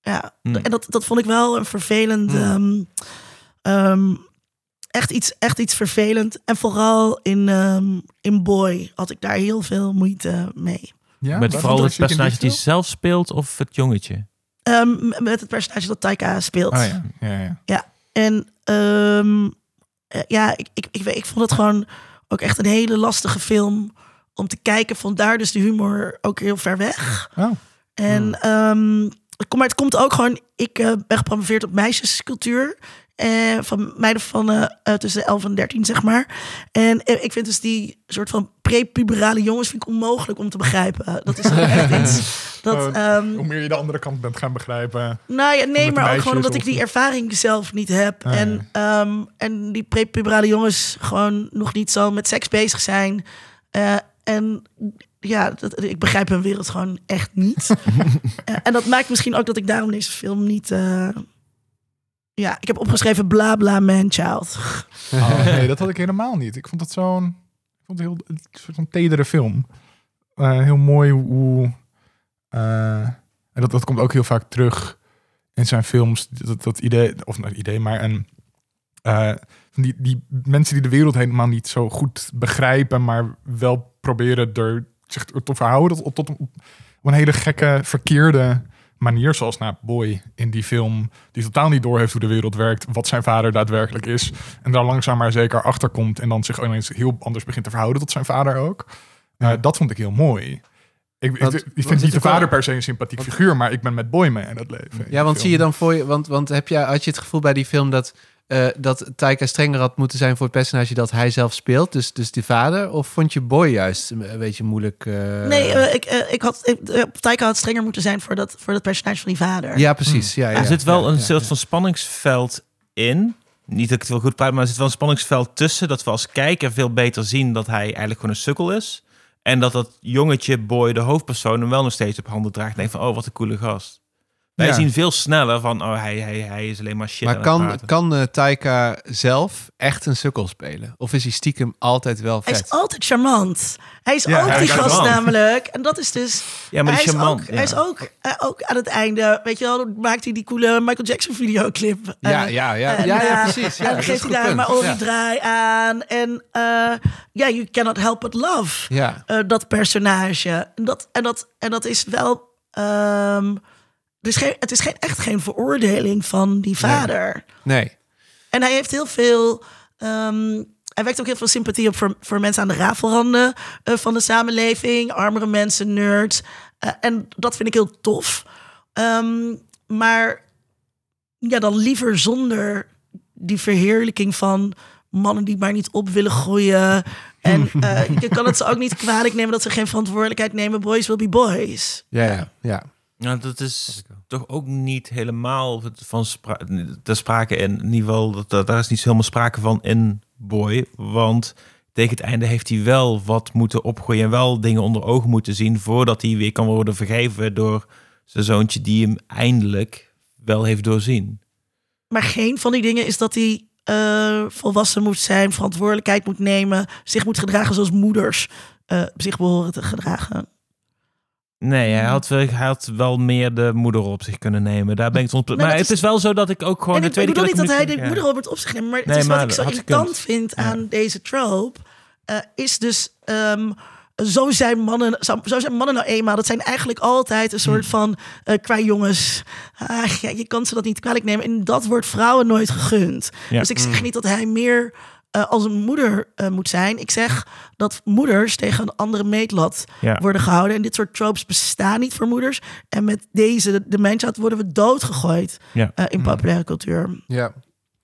A: Ja, en dat, dat vond ik wel een vervelend... ehm, ehm, echt, iets, echt iets vervelend. En vooral in, ehm, in Boy had ik daar heel veel moeite mee.
B: Ja,
C: Met vooral het personage die zelf speelt of het jongetje.
A: Ehm, met het personage dat Taika speelt.
B: film? Ah ja, ja, ja.
A: En ehm, eh, ja, ik, ik, ik, weet- ik vond het gewoon ook echt een hele lastige film om te kijken. Vandaar dus de humor ook heel ver weg.
B: Oh.
A: En ehm, het komt- maar het komt ook gewoon... Ik eh, ben gepromoveerd op meisjescultuur. Eh, van meiden van eh, eh, tussen de 11 en 13, zeg maar. En eh, ik vind dus die soort van prepuberale jongens vind ik onmogelijk om te begrijpen. Dat is echt iets... Dat,
B: Oh,
A: ehm,
B: Hoe meer je de andere kant bent gaan begrijpen.
A: nou ja, nee, maar ook gewoon omdat
B: of-
A: ik die ervaring zelf niet heb.
B: Ah,
A: en, ehm, en die prepuberale jongens gewoon nog niet zo met seks bezig zijn. Eh, en ja, dat, ik begrijp hun wereld gewoon echt niet. En dat maakt misschien ook dat ik daarom deze film niet... ja, ik heb opgeschreven bla bla man child.
B: Oh, nee, dat had ik helemaal niet. Ik vond het zo'n ik vond het heel een soort van tedere film. Eh, heel mooi hoe. eh, en dat, dat komt ook heel vaak terug in zijn films. Dat, dat idee, of nou, idee, maar een. eh, van die, die mensen die de wereld helemaal niet zo goed begrijpen, maar wel proberen er zich te verhouden tot, tot, op een hele gekke, verkeerde manier. Zoals nou, Boy in die film, die totaal niet doorheeft hoe de wereld werkt, wat zijn vader daadwerkelijk is. En daar langzaam maar zeker achter komt en dan zich ineens heel anders begint te verhouden tot zijn vader ook. Eh, dat vond ik heel mooi. Ik, ik,
D: Want-
B: ik
D: want
B: vind
D: het
B: niet de
D: wel-
B: vader per se een sympathiek figuur, maar ik ben met Boy mee in dat leven.
D: Ja, want zie je dan voor je, want, want heb je, had je het gevoel bij die film dat, eh dat Taika strenger had moeten zijn voor het personage dat hij zelf speelt, dus, dus die vader? Of vond je Boy juist een beetje moeilijk? eh?
A: Nee, eh, ik, ik had, ik, Taika had strenger moeten zijn voor dat, voor dat personage van die vader.
D: ja, precies. Ja, ja,
C: er zit wel
D: ja,
C: een
D: ja,
C: soort
D: ja.
C: van spanningsveld in. Niet dat ik het wel goed praat, maar er zit wel een spanningsveld tussen. Dat we als kijker veel beter zien dat hij eigenlijk gewoon een sukkel is. En dat dat jongetje, boy, de hoofdpersoon, hem wel nog steeds op handen draagt. En denkt van, oh, wat een coole gast. Wij
B: Ja.
C: zien veel sneller van, oh, hij, hij, hij is alleen maar shit
D: Maar
C: aan het
D: kan, kan eh, Taika zelf echt een sukkel spelen? Of is hij stiekem altijd wel
A: Hij
D: vet?
A: is altijd charmant. Hij is
B: Ja,
A: ook
B: hij
A: die gast namelijk. En dat is dus...
C: Ja, maar
A: hij, is
C: charmant,
A: ook,
C: ja.
A: hij is ook, eh, ook aan het einde, weet je wel, dan maakt hij die coole Michael Jackson videoclip.
D: Ja,
A: Eh,
D: ja, ja.
A: en,
D: ja, ja,
A: eh,
D: precies. Ja,
A: en geeft hij daar maar
D: Ja.
A: draai aan. En eh, ja, you cannot help but love.
D: Ja.
A: eh, dat personage. En dat, en dat, en dat is wel... ehm, is geen, het is geen, echt geen veroordeling van die vader.
D: Nee.
A: En hij heeft heel veel. ehm, hij wekt ook heel veel sympathie op voor, voor mensen aan de rafelranden eh, van de samenleving, armere mensen, nerds. Eh, en dat vind ik heel tof. Ehm, maar ja, dan liever zonder die verheerlijking van mannen die maar niet op willen groeien. En eh, je kan het ze ook niet kwalijk nemen dat ze geen verantwoordelijkheid nemen. Boys will be boys.
D: Ja, ja, ja.
C: Nou, dat is toch ook niet helemaal van spra te sprake in. In ieder geval, dat, dat, daar is niet helemaal sprake van in Boy. Want tegen het einde heeft hij wel wat moeten opgroeien en wel dingen onder ogen moeten zien voordat hij weer kan worden vergeven door zijn zoontje die hem eindelijk wel heeft doorzien.
A: Maar geen van die dingen is dat hij eh, volwassen moet zijn, verantwoordelijkheid moet nemen, zich moet gedragen zoals moeders eh, zich behoren te gedragen.
C: Nee, hij had, wel- hij had wel meer de moeder op zich kunnen nemen. Daar ben ik
A: Nee,
C: Maar het
A: is-
C: wel zo dat ik ook gewoon de
A: ik
C: tweede
A: bedoel
C: keer...
A: niet dat hij
C: ik
A: de moeder op het op zich neemt, maar het
C: Nee,
A: is wat ik zo
C: had
A: irritant vind aan deze trope, eh, is dus ehm, zo zijn mannen, zo, zijn mannen nou eenmaal. Dat zijn eigenlijk altijd een soort van eh qua jongens. Ah, ja, je kan ze dat niet kwalijk nemen. En dat wordt vrouwen nooit gegund.
C: Ja.
A: Dus ik zeg niet dat hij meer eh, als een moeder eh, moet zijn. Ik zeg dat moeders tegen een andere meetlat
C: Ja.
A: worden gehouden. En dit soort tropes bestaan niet voor moeders. En met deze, de mensheid, worden we doodgegooid
C: Ja.
A: eh, in populaire cultuur.
D: Ja.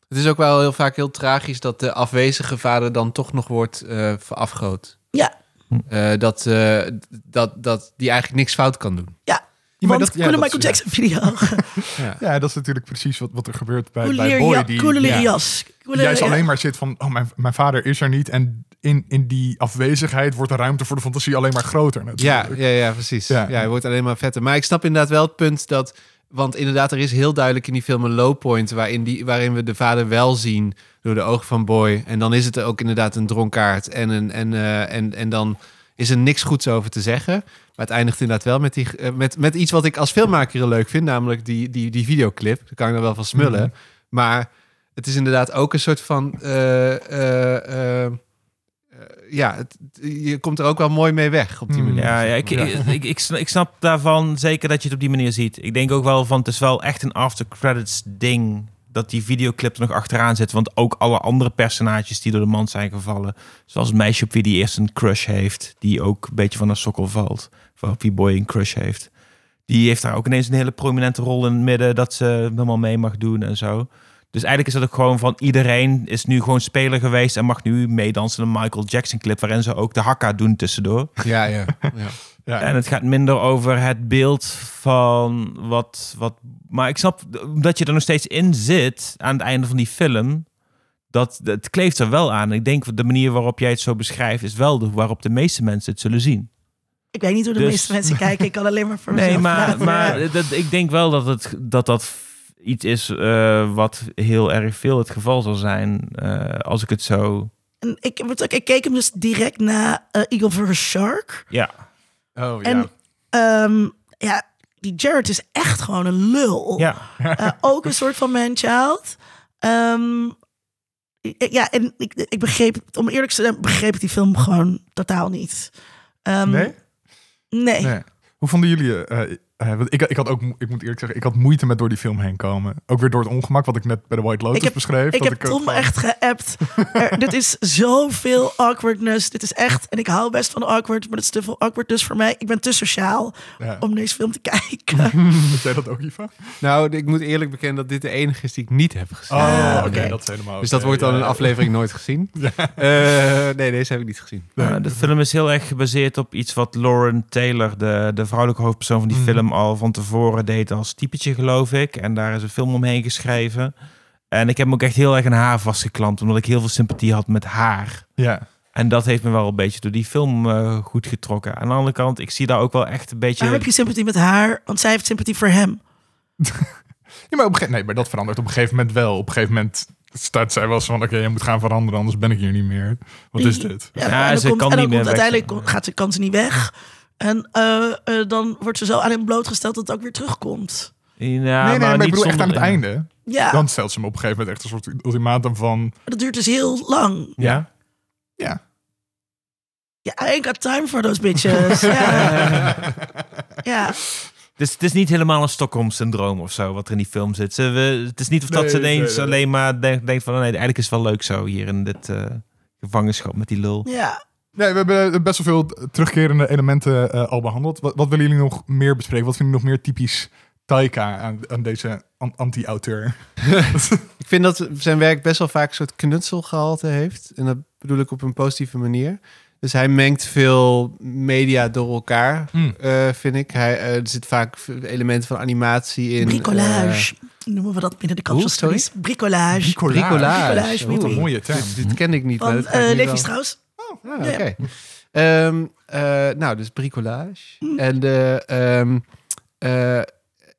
D: Het is ook wel heel vaak heel tragisch dat de afwezige vader dan toch nog wordt eh afgroot.
A: Ja,
D: Eh, dat, eh, dat, dat die eigenlijk niks fout kan doen.
A: ja.
B: Ja, maar
A: Want
B: dat- ja,
A: coole
B: dat-
A: Michael Jackson video.
D: Ja.
B: Ja, dat is natuurlijk precies wat, wat er gebeurt bij, bij Boy.
A: ja,
B: Die
A: coole
B: ja,
A: jas. Coole-
B: juist
A: ja.
B: alleen maar zit van, oh, mijn, mijn vader is er niet. En in, in die afwezigheid wordt de ruimte voor de fantasie alleen maar groter.
D: Ja,
B: natuurlijk.
D: ja, ja, precies. Ja.
B: Ja.
D: hij wordt alleen maar vetter. Maar ik snap inderdaad wel het punt dat... Want inderdaad, er is heel duidelijk in die film een low point... waarin, die, waarin we de vader wel zien door de ogen van Boy. En dan is het ook inderdaad een dronkaard. En, een, en, eh, en, en dan is er niks goeds over te zeggen. Maar het eindigt inderdaad wel met, die, eh, met, met iets wat ik als filmmaker heel leuk vind... namelijk die, die, die videoclip. Daar kan ik er wel van smullen.
B: Mhm.
D: Maar het is inderdaad ook een soort van... eh, eh, ja, het- je komt er ook wel mooi mee weg op die
B: Hmm.
D: manier.
C: Ja, ja, ik,
B: Ja.
C: Ik, ik, ik, snap, ik snap daarvan zeker dat je het op die manier ziet. Ik denk ook wel van het is wel echt een after credits ding dat die videoclip er nog achteraan zit. Want ook alle andere personages die door de mand zijn gevallen, zoals het meisje op wie die eerst een crush heeft, die ook een beetje van haar sokkel valt, op wie Boy een crush heeft, die heeft daar ook ineens een hele prominente rol in het midden dat ze helemaal mee mag doen en zo. Dus eigenlijk is dat ook gewoon van iedereen is nu gewoon speler geweest en mag nu meedansen in een Michael Jackson clip waarin ze ook de hakka doen tussendoor.
D: Ja, ja. ja.
B: Ja.
C: En het gaat minder over het beeld van wat, wat. Maar ik snap dat je er nog steeds in zit aan het einde van die film. Dat het kleeft er wel aan. Ik denk de manier waarop jij het zo beschrijft is wel de, waarop de meeste mensen het zullen zien.
A: Ik weet niet hoe de
C: Dus-
A: meeste mensen kijken. Ik kan alleen maar voor
C: Nee,
A: mezelf
C: maar,
A: praten.
C: maar dat, ik denk wel dat het, dat, dat iets is eh, wat heel erg veel het geval zal zijn. eh, als ik het zo.
A: En ik, ik keek hem dus direct na eh, Eagle vs. Shark.
C: Ja,
B: Oh, ja.
A: En ehm, ja, die Jared is echt gewoon een lul.
C: ja.
A: Eh, ook een soort van man-child. Ehm, ja, en ik, ik begreep, om eerlijk te zijn, begreep ik die film gewoon totaal niet. Ehm,
B: nee?
A: Nee.
B: nee. Hoe vonden jullie... eh, eh, want ik, ik had ook, ik moet eerlijk zeggen, ik had moeite met door die film heen komen. Ook weer door het ongemak wat ik net bij de White Lotus
A: Ik heb-
B: beschreef.
A: Ik
B: dat
A: heb
B: ook
A: Tom
B: gewoon-
A: echt geappt. Er- dit is zoveel awkwardness. Dit is echt... En ik hou best van awkward, maar het is te veel awkwardness voor mij. Ik ben te sociaal
B: Ja.
A: om deze film te kijken.
B: Weet jij dat ook, Iva?
D: Nou, ik moet eerlijk bekennen dat dit de enige is die ik niet heb gezien.
B: Oh,
A: Ah,
B: oké. Dat is helemaal
D: Dus dat wordt dan
B: ja,
D: een
B: ja.
D: aflevering nooit gezien. Eh, nee, deze heb ik niet gezien.
C: Ja, de film is heel erg gebaseerd op iets wat Lauren Taylor, de, de vrouwelijke hoofdpersoon van die
B: Mhm.
C: film, al van tevoren deed als typetje, geloof ik. En daar is een film omheen geschreven. En ik heb me ook echt heel erg aan haar vastgeklampt, omdat ik heel veel sympathie had met haar.
B: Ja.
C: En dat heeft me wel een beetje door die film eh, goed getrokken. Aan de andere kant, ik zie daar ook wel echt een beetje...
A: Waarom heb je sympathie met haar? Want zij heeft sympathie voor hem.
B: Ja, maar, op nee, maar dat verandert op een gegeven moment wel. Op een gegeven moment staat zij wel eens van... oké, je moet gaan veranderen, anders ben ik hier niet meer. Wat is dit?
A: Ja,
C: Ja,
A: en dan
C: ze
A: komt,
C: kan niet meer
A: komt
C: weg.
A: uiteindelijk komt- gaat ze, kan ze niet weg. En eh, eh, dan wordt ze zo aan hem blootgesteld dat het ook weer terugkomt.
C: Ja,
B: nee, nee, maar,
C: niet
B: ik bedoel echt aan
C: zonder-
B: het einde.
A: Ja,
B: Dan stelt ze me op een gegeven moment echt een soort ultimatum van...
A: dat duurt dus heel lang.
C: Ja?
B: Ja,
A: Ja, I ain't got time for those bitches. ja. ja.
C: Dus het is niet helemaal een Stockholm-syndroom of zo, wat er in die film zit. Ze, we, het is niet of dat
B: Nee,
C: ze ineens
B: nee, nee.
C: alleen maar denkt, denkt van... nee, eigenlijk is het wel leuk zo hier in dit eh, gevangenschap met die lul.
A: Ja,
B: Nee, we hebben best wel veel terugkerende elementen eh, al behandeld. Wat, wat willen jullie nog meer bespreken? Wat vinden jullie nog meer typisch Taika aan, aan deze an- anti-auteur?
D: Ik vind dat zijn werk best wel vaak een soort knutselgehalte heeft. En dat bedoel ik op een positieve manier. Dus hij mengt veel media door elkaar,
B: Mm.
D: eh, vind ik. Hij, eh, er zit vaak elementen van animatie in.
A: bricolage. Noemen we dat binnen de cultural studies. Bricolage.
D: eh, bricolage.
A: Bricolage,
B: Wat een mooie term.
D: dit, dit ken ik niet.
A: Van eh Levi Strauss.
D: Ah,
A: Ja.
D: oké. Ehm, eh, nou, dus bricolage. En de... ehm, eh,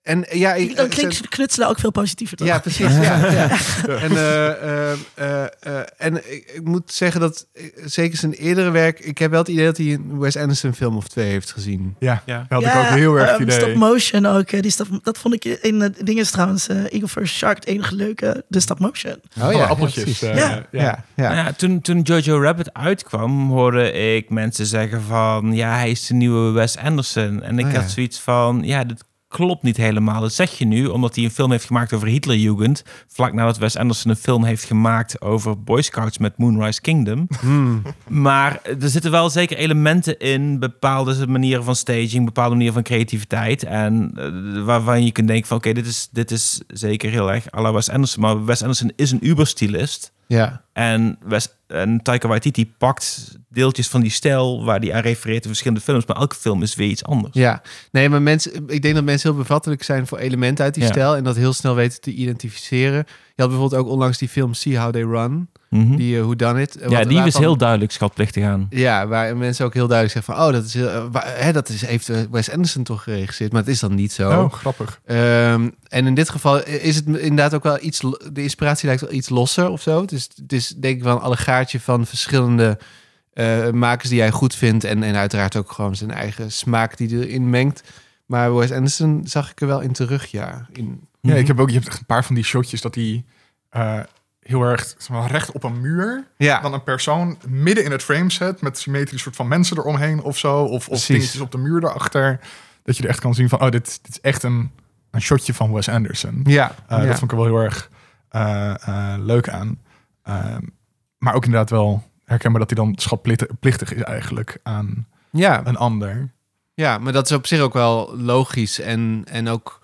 D: en ja, ik,
A: Dan
D: eh,
A: klinkt knutselen ook veel positiever, toch?
D: Ja, precies. Ja, ja. En, eh, eh, eh, eh, en ik, ik moet zeggen dat eh, zeker zijn eerdere werk... Ik heb wel het idee dat hij een Wes Anderson film of twee heeft gezien.
B: Ja,
C: Ja.
B: dat had ik ook heel erg het
A: ehm,
B: idee.
A: Stop motion ook. eh, Die stop, dat vond ik in de dingen trouwens. eh Eagle vs. Shark, het enige leuke. De stop motion.
D: Oh
B: Alle appeltjes. eh,
A: Ja.
B: ja.
D: ja, ja.
C: Nou ja, toen, toen Jojo Rabbit uitkwam, hoorde ik mensen zeggen van... ja, hij is de nieuwe Wes Anderson. En ik
D: Oh, ja.
C: had zoiets van, ja, dit klopt niet helemaal. Dat zeg je nu, omdat hij een film heeft gemaakt over Hitlerjugend... vlak nadat Wes Anderson een film heeft gemaakt over Boy Scouts met Moonrise Kingdom.
D: Hmm.
C: Maar er zitten wel zeker elementen in, bepaalde manieren van staging, bepaalde manieren van creativiteit. En eh, waarvan je kunt denken van oké, dit, is, dit is zeker heel erg à la Wes Anderson. Maar Wes Anderson is een uberstilist.
D: ja.
C: En, Wes, en Taika Waititi pakt deeltjes van die stijl waar hij aan refereert in verschillende films. Maar elke film is weer iets anders.
D: Ja, nee, maar mensen, ik denk dat mensen heel bevattelijk zijn voor elementen uit die
C: Ja.
D: stijl en dat heel snel weten te identificeren. Je had bijvoorbeeld ook onlangs die film See How They Run,
C: Mhm.
D: die uh, Who Done It.
C: ja, die is heel duidelijk schatplichtig aan.
D: Ja, waar mensen ook heel duidelijk zeggen van, oh, dat is, eh, wa- hè, dat is heeft eh, Wes Anderson toch geregisseerd, maar het is dan niet zo.
B: Oh, grappig.
D: Ehm, en in dit geval is het inderdaad ook wel iets, de inspiratie lijkt wel iets losser of zo. Het is, het is denk ik wel een allegaartje van verschillende eh, makers die hij goed vindt. En, en uiteraard ook gewoon zijn eigen smaak die erin mengt. Maar Wes Anderson zag ik er wel in terug, ja. In,
B: Ja, ik heb ook je hebt echt een paar van die shotjes dat die eh, heel erg recht op een muur.
D: ja,
B: Dan een persoon midden in het frame zet met symmetrische soort van mensen eromheen of zo. Of, of dingetjes op de muur daarachter. Dat je er echt kan zien van, oh, dit, dit is echt een, een shotje van Wes Anderson.
D: ja,
B: Eh,
D: ja.
B: Dat vond ik er wel heel erg eh, eh, leuk aan. Ehm, maar ook inderdaad wel herkenbaar dat hij dan schatplichtig is eigenlijk aan
D: ja.
B: een ander.
D: Ja, maar dat is op zich ook wel logisch. En, en ook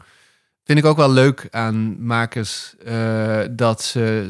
D: vind ik ook wel leuk aan makers eh, dat ze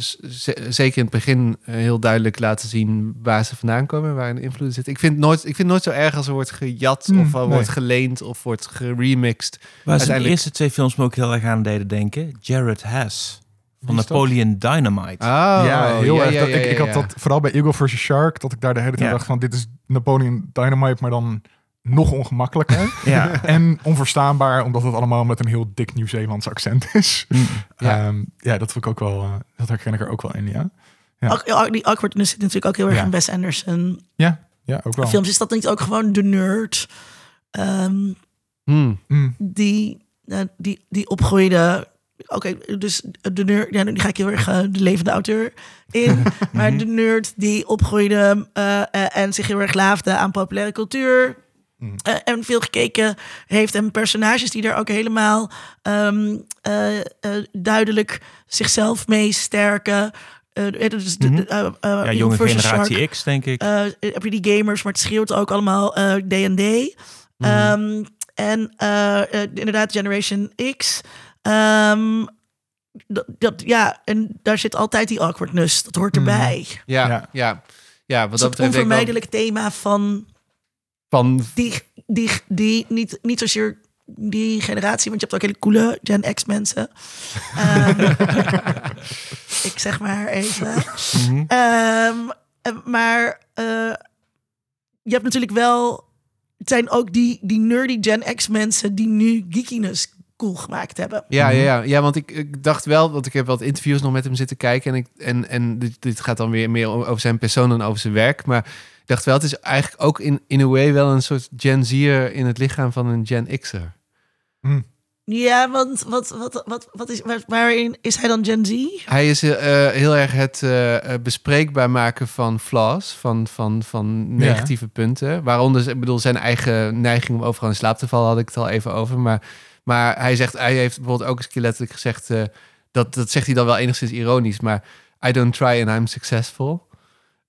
D: zeker in het begin eh, heel duidelijk laten zien waar ze vandaan komen, waar hun invloeden zitten. Ik vind het nooit, ik vind nooit zo erg als er wordt gejat
B: Mm,
D: of er
B: nee.
D: wordt geleend of wordt geremixed.
C: Waar zijn de
D: Uiteindelijk-
C: eerste twee films me ook heel erg aan deden denken. Jared Hess van? Napoleon Dynamite.
D: Oh,
B: ja, heel erg.
D: ja,
B: dat,
D: ja,
B: ik, ik had dat vooral bij Eagle vs. Shark, dat ik daar de hele tijd
C: Ja.
B: dacht van, dit is Napoleon Dynamite, maar dan nog ongemakkelijker.
C: Ja.
B: en onverstaanbaar, omdat het allemaal met een heel dik Nieuw-Zeelands accent is.
C: Mm.
D: Ja.
B: ja. ja, dat vond ik ook wel, eh, dat herken ik er ook wel in, ja. Ja.
A: Ook- die awkwardness zit natuurlijk ook heel erg
B: Ja.
A: in Wes Anderson.
B: Ja, ja ook wel.
A: Films is dat niet ook gewoon de nerd ehm,
D: Hmm.
B: Mm,
A: die, eh, die, die opgroeide. Oké, dus de nerd, ja, nu ga ik heel erg eh, de levende auteur in. maar de nerd die opgroeide eh, eh, en zich heel erg laafde aan populaire cultuur.
B: Mm.
A: eh, en veel gekeken heeft en personages die er ook helemaal ehm, eh, eh, duidelijk zichzelf mee sterken. Dus de,
C: Mhm.
A: de,
C: ja, jonge generatie
A: Shark.
C: X, denk ik.
A: Eh, heb je die gamers, maar het schreeuwt ook allemaal eh, D&D. Ehm, en eh, eh, inderdaad, Generation X. Ehm, dat, dat, ja, en daar zit altijd die awkwardness. Dat hoort erbij.
D: Ja,
B: Ja.
D: ja, ja.
A: Dat
D: wat
A: is
D: dat
A: het
D: wel
A: onvermijdelijk thema van
D: van
A: die, die, die niet, niet zozeer die generatie, want je hebt ook hele coole Gen X mensen. Ehm, ik zeg maar even. Ehm, eh, maar eh, je hebt natuurlijk wel. Het zijn ook die, die nerdy Gen X mensen die nu geekiness cool gemaakt hebben.
D: Ja,
B: Mhm.
D: ja, ja, ja, want ik, ik dacht wel, want ik heb wat interviews nog met hem zitten kijken. En, ik, en, en dit, dit gaat dan weer meer over zijn persoon dan over zijn werk. Maar dacht wel, het is eigenlijk ook in, in a way wel een soort Gen Z'er in het lichaam van een Gen X'er.
B: mm.
A: Ja, want wat, wat, wat, wat is, waar- waarin is hij dan Gen Z?
D: Hij is eh, heel erg het eh, eh, bespreekbaar maken van flaws, van, van, van negatieve punten. Waaronder, ik bedoel, zijn eigen neiging om overal in slaap te vallen, had ik het al even over. Maar Maar hij zegt, hij heeft bijvoorbeeld ook eens een keer letterlijk gezegd, eh, dat, dat zegt hij dan wel enigszins ironisch, maar I don't try and I'm successful.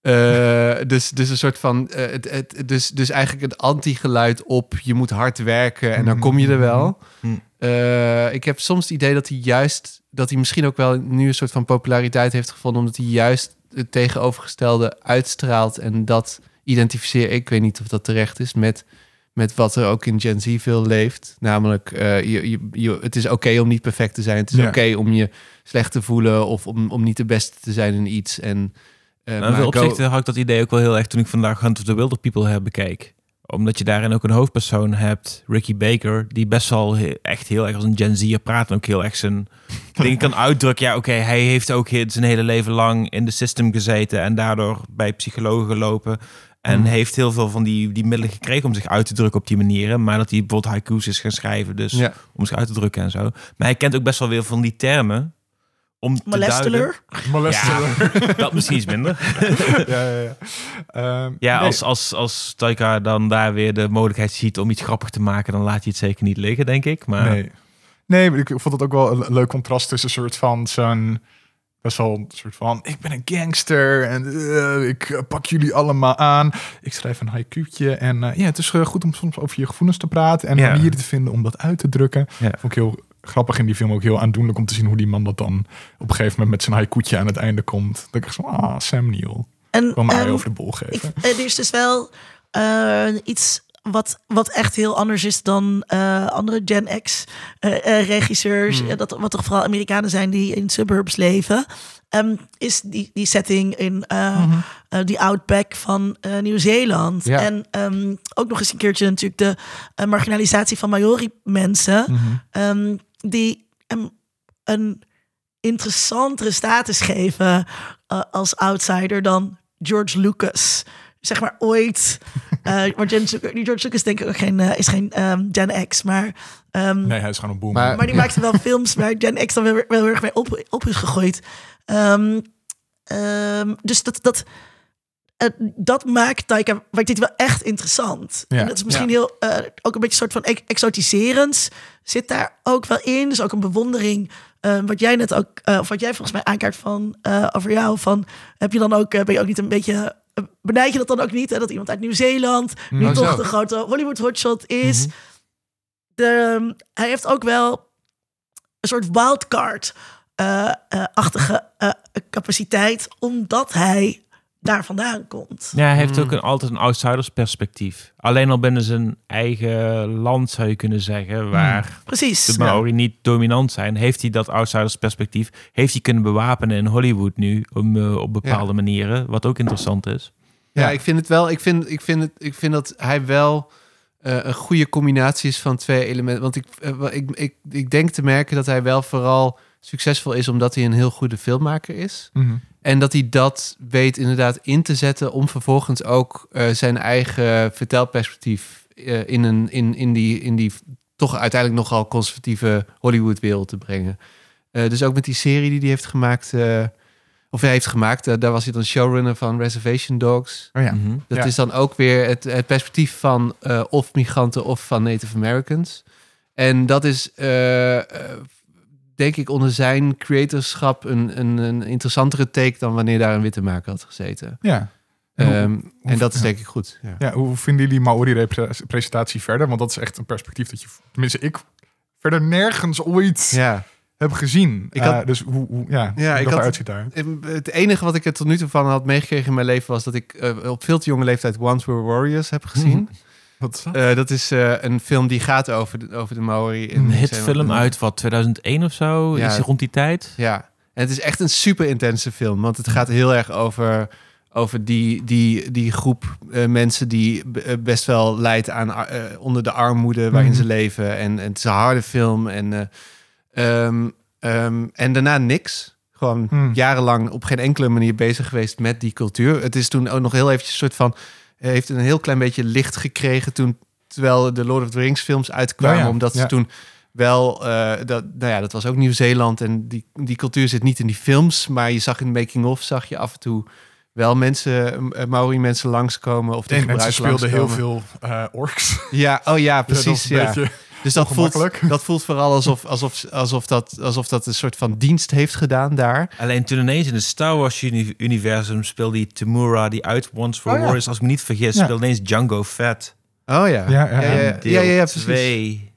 D: Eh, dus, dus een soort van, eh, het, het, dus, dus eigenlijk het anti-geluid op je moet hard werken en dan kom je er wel.
C: Mhm.
D: Eh, ik heb soms het idee dat hij juist, dat hij misschien ook wel nu een soort van populariteit heeft gevonden, omdat hij juist het tegenovergestelde uitstraalt en dat identificeer ik, weet niet of dat terecht is, met, met wat er ook in Gen Z veel leeft. Namelijk, je, je, je, het is oké om niet perfect te zijn. Het is
B: Ja.
D: oké om je slecht te voelen of om, om niet de beste te zijn in iets. En,
C: In
D: maar
C: veel opzichten had ik dat idee ook wel heel erg toen ik vandaag Hunt of the Wilder People heb bekeek. Omdat je daarin ook een hoofdpersoon hebt, Ricky Baker, die best wel he- echt heel erg als een Gen Z'er praat en ook heel erg zijn dingen kan uitdrukken. Ja, oké, hij heeft ook zijn hele leven lang in de system gezeten en daardoor bij psychologen gelopen. En heeft heel veel van die, die middelen gekregen om zich uit te drukken op die manieren. Maar dat hij bijvoorbeeld haikus is gaan schrijven, dus
D: Ja.
C: om zich uit te drukken en zo. Maar hij kent ook best wel weer van die termen. Om te
A: Molesteleur.
C: Dat misschien iets minder.
B: Ja, ja, ja. Ehm,
C: Ja,
B: nee,
C: als, als, als Taika dan daar weer de mogelijkheid ziet om iets grappig te maken, dan laat hij het zeker niet liggen, denk ik. Maar
B: Nee. Nee, maar ik vond het ook wel een leuk contrast tussen een soort van zo'n best wel een soort van ik ben een gangster en eh, ik eh, pak jullie allemaal aan. Ik schrijf een haikuutje en eh, ja, het is goed om soms over je gevoelens te praten en
C: Ja.
B: manieren te vinden om dat uit te drukken.
C: Ja.
B: Vond ik heel grappig in die film ook heel aandoenlijk om te zien hoe die man dat dan op een gegeven moment met zijn haikuutje aan het einde komt. Dat ik zo, ah, Sam Neill.
A: En
B: mij over de bol
A: ik,
B: geven.
A: er is dus wel eh, iets wat, wat echt heel anders is dan eh, andere Gen X eh, eh, regisseurs.
B: Hmm.
A: eh, dat, wat toch vooral Amerikanen zijn die in suburbs leven. ehm, is die, die setting in eh, eh, die outback van eh, Nieuw-Zeeland.
D: Ja.
A: En ehm, ook nog eens een keertje natuurlijk de eh, marginalisatie van Maori-mensen.
B: Mhm.
A: ehm, die hem een interessantere status geven eh, als outsider dan George Lucas. Zeg maar ooit. eh maar die George Lucas denk ik ook geen, eh, is geen ehm, Gen X, maar, ehm,
B: Nee, hij is gewoon een boom.
D: Maar-
A: maar die maakte wel films waar Gen X dan wel, wel heel erg mee op, op is gegooid. Ehm, ehm, dus dat, dat, dat maakt Taika dit wel echt interessant.
B: Ja.
A: En dat is misschien heel, eh, ook een beetje een soort van ex- exotiserends zit daar ook wel in. Dus ook een bewondering. eh, wat jij net ook, eh, of wat jij volgens mij aankaart van over jou. Van heb je dan ook, ben je ook niet een beetje, benijd je dat dan ook niet? Hè, dat iemand uit Nieuw-Zeeland nu
D: Oh,
A: toch
D: zo.
A: de grote Hollywood hotshot is. de, ehm, hij heeft ook wel een soort wildcard-achtige capaciteit, omdat hij daar vandaan komt.
C: ja, hij heeft ook een, altijd een outsiders perspectief. Alleen al binnen zijn eigen land zou je kunnen zeggen, waar
A: Precies.
C: de Maori niet dominant zijn, heeft hij dat outsiders perspectief, heeft hij kunnen bewapenen in Hollywood nu om, eh, op bepaalde manieren, wat ook interessant is.
D: Ja,
B: Ja.
D: ik vind het wel. Ik vind, ik vind, het, ik vind dat hij wel eh, een goede combinatie is van twee elementen. Want ik, eh, ik, ik, ik denk te merken dat hij wel vooral succesvol is omdat hij een heel goede filmmaker is.
B: Mhm.
D: En dat hij dat weet inderdaad in te zetten om vervolgens ook eh, zijn eigen vertelperspectief eh, in, een, in, in, die, in die toch uiteindelijk nogal conservatieve Hollywood-wereld te brengen. Eh, dus ook met die serie die hij heeft gemaakt, eh, of hij heeft gemaakt, daar was hij dan showrunner van Reservation Dogs.
B: Oh ja.
C: Mhm.
D: Dat
B: Ja.
D: is dan ook weer het, het perspectief van eh, of migranten of van Native Americans. En dat is, eh, eh, denk ik, onder zijn creatorschap een, een, een interessantere take dan wanneer daar een witte maker had gezeten.
B: Ja. En hoe-
D: Ehm, en dat is
B: ja.
D: denk ik goed. Ja.
B: Ja, hoe vinden jullie Maori-presentatie verder? Want dat is echt een perspectief dat je, tenminste ik, verder nergens ooit
D: ja.
B: heb gezien.
D: Ik had-
B: Eh, dus hoe, hoe ja,
D: Ja, ik had-
B: eruit ziet daar.
D: Het enige wat ik er tot nu toe van had meegekregen in mijn leven was dat ik eh, op veel te jonge leeftijd Once Were Warriors heb gezien.
B: Wat is dat?
D: Eh, dat is eh, een film die gaat over de, over de Maori. in
C: Een hitfilm uit wat 2001 of zo,
D: Ja.
C: is rond die tijd?
D: Ja, en het is echt een super intense film. Want het gaat heel erg over, over die, die, die groep eh, mensen die best wel lijdt aan eh, onder de armoede waarin
B: Mhm.
D: ze leven. En, en het is een harde film. En, eh, ehm, ehm, en daarna niks. Gewoon
B: Hmm.
D: jarenlang op geen enkele manier bezig geweest met die cultuur. Het is toen ook nog heel eventjes een soort van... eh, heeft een heel klein beetje licht gekregen toen... terwijl de Lord of the Rings films uitkwamen.
B: Ja.
D: Omdat ze
B: Ja.
D: toen wel... eh, dat, nou ja, dat was ook Nieuw-Zeeland. En die, die cultuur zit niet in die films. Maar je zag in de making-of... zag je af en toe wel mensen... eh, Maori-mensen langskomen. Of de
B: En mensen speelden heel veel eh, orks.
D: Ja, oh ja, precies. Ja,
B: beetje-
D: Dus dat voelt, dat voelt vooral alsof, alsof, alsof, dat, alsof dat een soort van dienst heeft gedaan daar.
C: Alleen toen ineens in het Star Wars uni- universum speelde die Tamura, die uit Once for
B: Oh ja.
C: Warriors, als ik me niet vergis,
B: Ja.
C: speelde ineens Django Fett.
D: Oh ja.
B: Ja, ja,
D: ja,
B: ja,
D: ja, precies.
C: twee.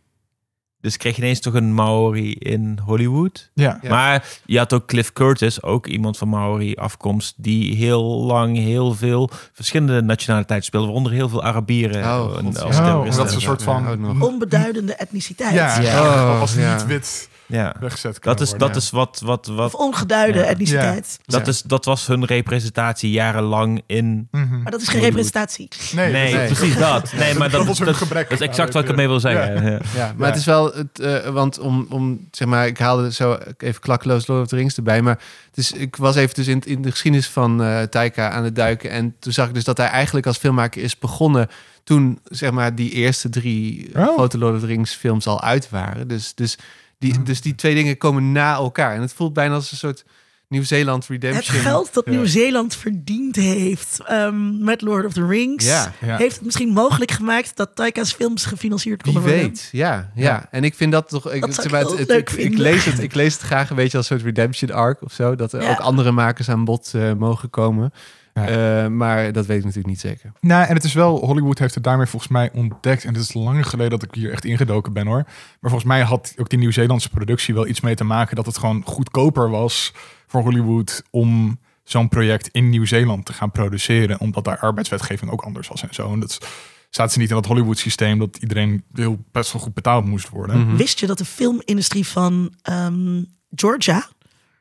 C: Dus kreeg je ineens toch een Maori in Hollywood.
B: Ja.
D: Ja.
C: Maar je had ook Cliff Curtis, ook iemand van Maori afkomst, die heel lang heel veel verschillende nationaliteiten speelde, waaronder heel veel Arabieren.
D: Oh,
C: en-
D: God,
C: als
B: ja. Oh, dat is een soort van-.
A: Onbeduidende etniciteit.
B: Ja,
C: Ja.
D: Oh,
B: als
D: ja.
B: niet wit
C: Ja.
B: weggezet
C: Dat is,
B: worden.
C: dat is wat, wat,
A: Of
C: wat,
A: ongeduide
C: Ja.
A: etniciteit.
C: dat,
D: Ja.
C: is, dat was hun representatie jarenlang in.
B: Mhm.
A: Maar dat is geen representatie.
B: Nee,
C: Nee, precies dat. Nee, maar
B: dat
C: dat, dat,
B: gebrek.
C: dat is exact wat ik ermee wil zeggen. Ja.
D: Ja, maar
B: Ja.
D: het is wel het, eh, want om, om zeg maar, ik haalde zo even klakkeloos Lord of the Rings erbij, maar het is, ik was even dus in, in de geschiedenis van eh Taika aan het duiken en toen zag ik dus dat hij eigenlijk als filmmaker is begonnen toen zeg maar die eerste drie
B: Oh.
D: grote Lord of the Rings films al uit waren. Dus, dus, die, dus die twee dingen komen na elkaar en het voelt bijna als een soort Nieuw-Zeeland
A: Het
D: redemption.
A: geld dat
B: Ja.
A: Nieuw-Zeeland verdiend heeft ehm, met Lord of the Rings...
D: Ja.
B: Ja.
A: heeft het misschien mogelijk gemaakt dat Taika's films gefinancierd
D: Wie
A: konden worden.
D: weet, ja, ja,
B: Ja.
D: En ik vind dat toch. Ik,
A: Dat zou
D: zeg maar,
A: ik
D: het-
A: heel
D: het-
A: leuk
D: ik, ik lees het, ik lees het graag een beetje als een soort redemption arc of zo. Dat er
A: Ja.
D: ook andere makers aan bod eh, mogen komen.
B: Ja.
D: Eh, maar dat weet ik natuurlijk niet zeker.
B: Nou, en het is wel, Hollywood heeft het daarmee volgens mij ontdekt. En het is lang geleden dat ik hier echt ingedoken ben hoor. Maar volgens mij had ook die Nieuw-Zeelandse productie wel iets mee te maken dat het gewoon goedkoper was voor Hollywood om zo'n project in Nieuw-Zeeland te gaan produceren. Omdat daar arbeidswetgeving ook anders was en zo. En dat staat ze niet in dat Hollywood systeem dat iedereen heel best wel goed betaald moest worden.
D: Mhm.
A: Wist je dat de filmindustrie van ehm, Georgia,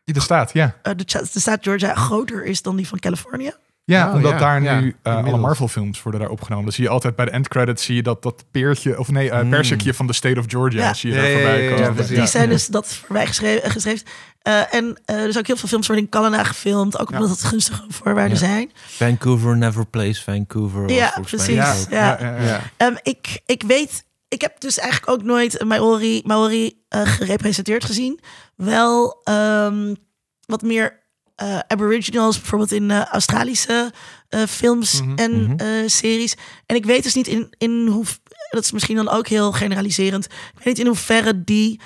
B: Die er staat, ja.
A: eh, de, de staat Georgia, groter is dan die van Californië?
B: Ja,
D: Oh,
B: omdat
D: ja,
B: daar
D: ja,
B: nu eh, alle
D: inmiddels.
B: Marvel films worden daar opgenomen. Dan zie je altijd bij de endcredits zie je dat, dat peertje, of nee, eh
C: Mm.
B: persikje van de State of Georgia
A: Ja.
B: zie je daar voorbij komen.
A: Die zijn dus dat voorbij geschreven. geschreven. Eh, en eh, er zijn ook heel veel films worden in Canada gefilmd, ook omdat het gunstige voorwaarden
B: Ja.
A: zijn.
C: Vancouver never plays Vancouver.
A: Ja,
C: mij
A: precies.
C: ook.
A: Ja.
B: Ja, ja, ja.
D: Ja.
A: Ehm, ik, ik weet, ik heb dus eigenlijk ook nooit Maori, Maori eh, gerepresenteerd gezien. Wel ehm, wat meer eh, Aboriginals, bijvoorbeeld in eh, Australische films
B: Mhm,
A: en
C: mhm.
A: series. En ik weet dus niet in, in hoe, dat is misschien dan ook heel generaliserend. Ik weet niet in hoeverre die,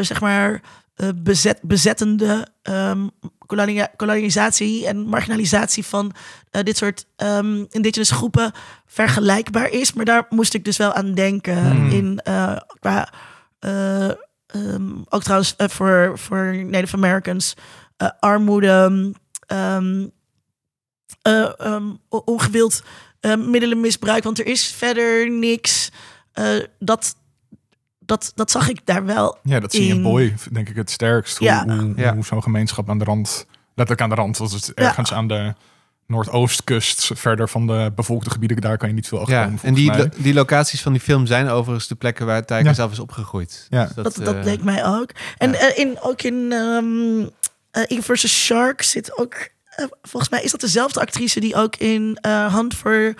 A: zeg maar, bezet, bezettende kolonia- kolonisatie en marginalisatie van eh, dit soort ehm indigenous groepen vergelijkbaar is. Maar daar moest ik dus wel aan denken.
B: Hmm.
A: In, eh, qua, eh, ehm, ook trouwens eh, voor, voor Native Americans, eh, armoede, eh, o- ongewild eh, middelenmisbruik. Want er is verder niks. eh, dat, dat, dat zag ik daar wel.
B: Ja, dat zie je in Boy, denk ik, het sterkst. Hoe,
A: Ja.
B: hoe,
D: Ja.
B: hoe zo'n gemeenschap aan de rand, letterlijk aan de rand, was het ergens aan de Noordoostkust, verder van de bevolkte gebieden, daar kan je niet veel achter
D: Ja,
B: komen.
D: en die, lo- die locaties van die film zijn overigens de plekken waar
B: Ja.
D: zelf is opgegroeid.
B: Ja.
D: Dus
A: Dat, dat,
D: eh,
A: leek mij ook. En
D: ja.
A: eh, in, ook in ehm eh, Eagle vs. Shark zit ook... volgens mij is dat dezelfde actrice die ook in eh Hunt for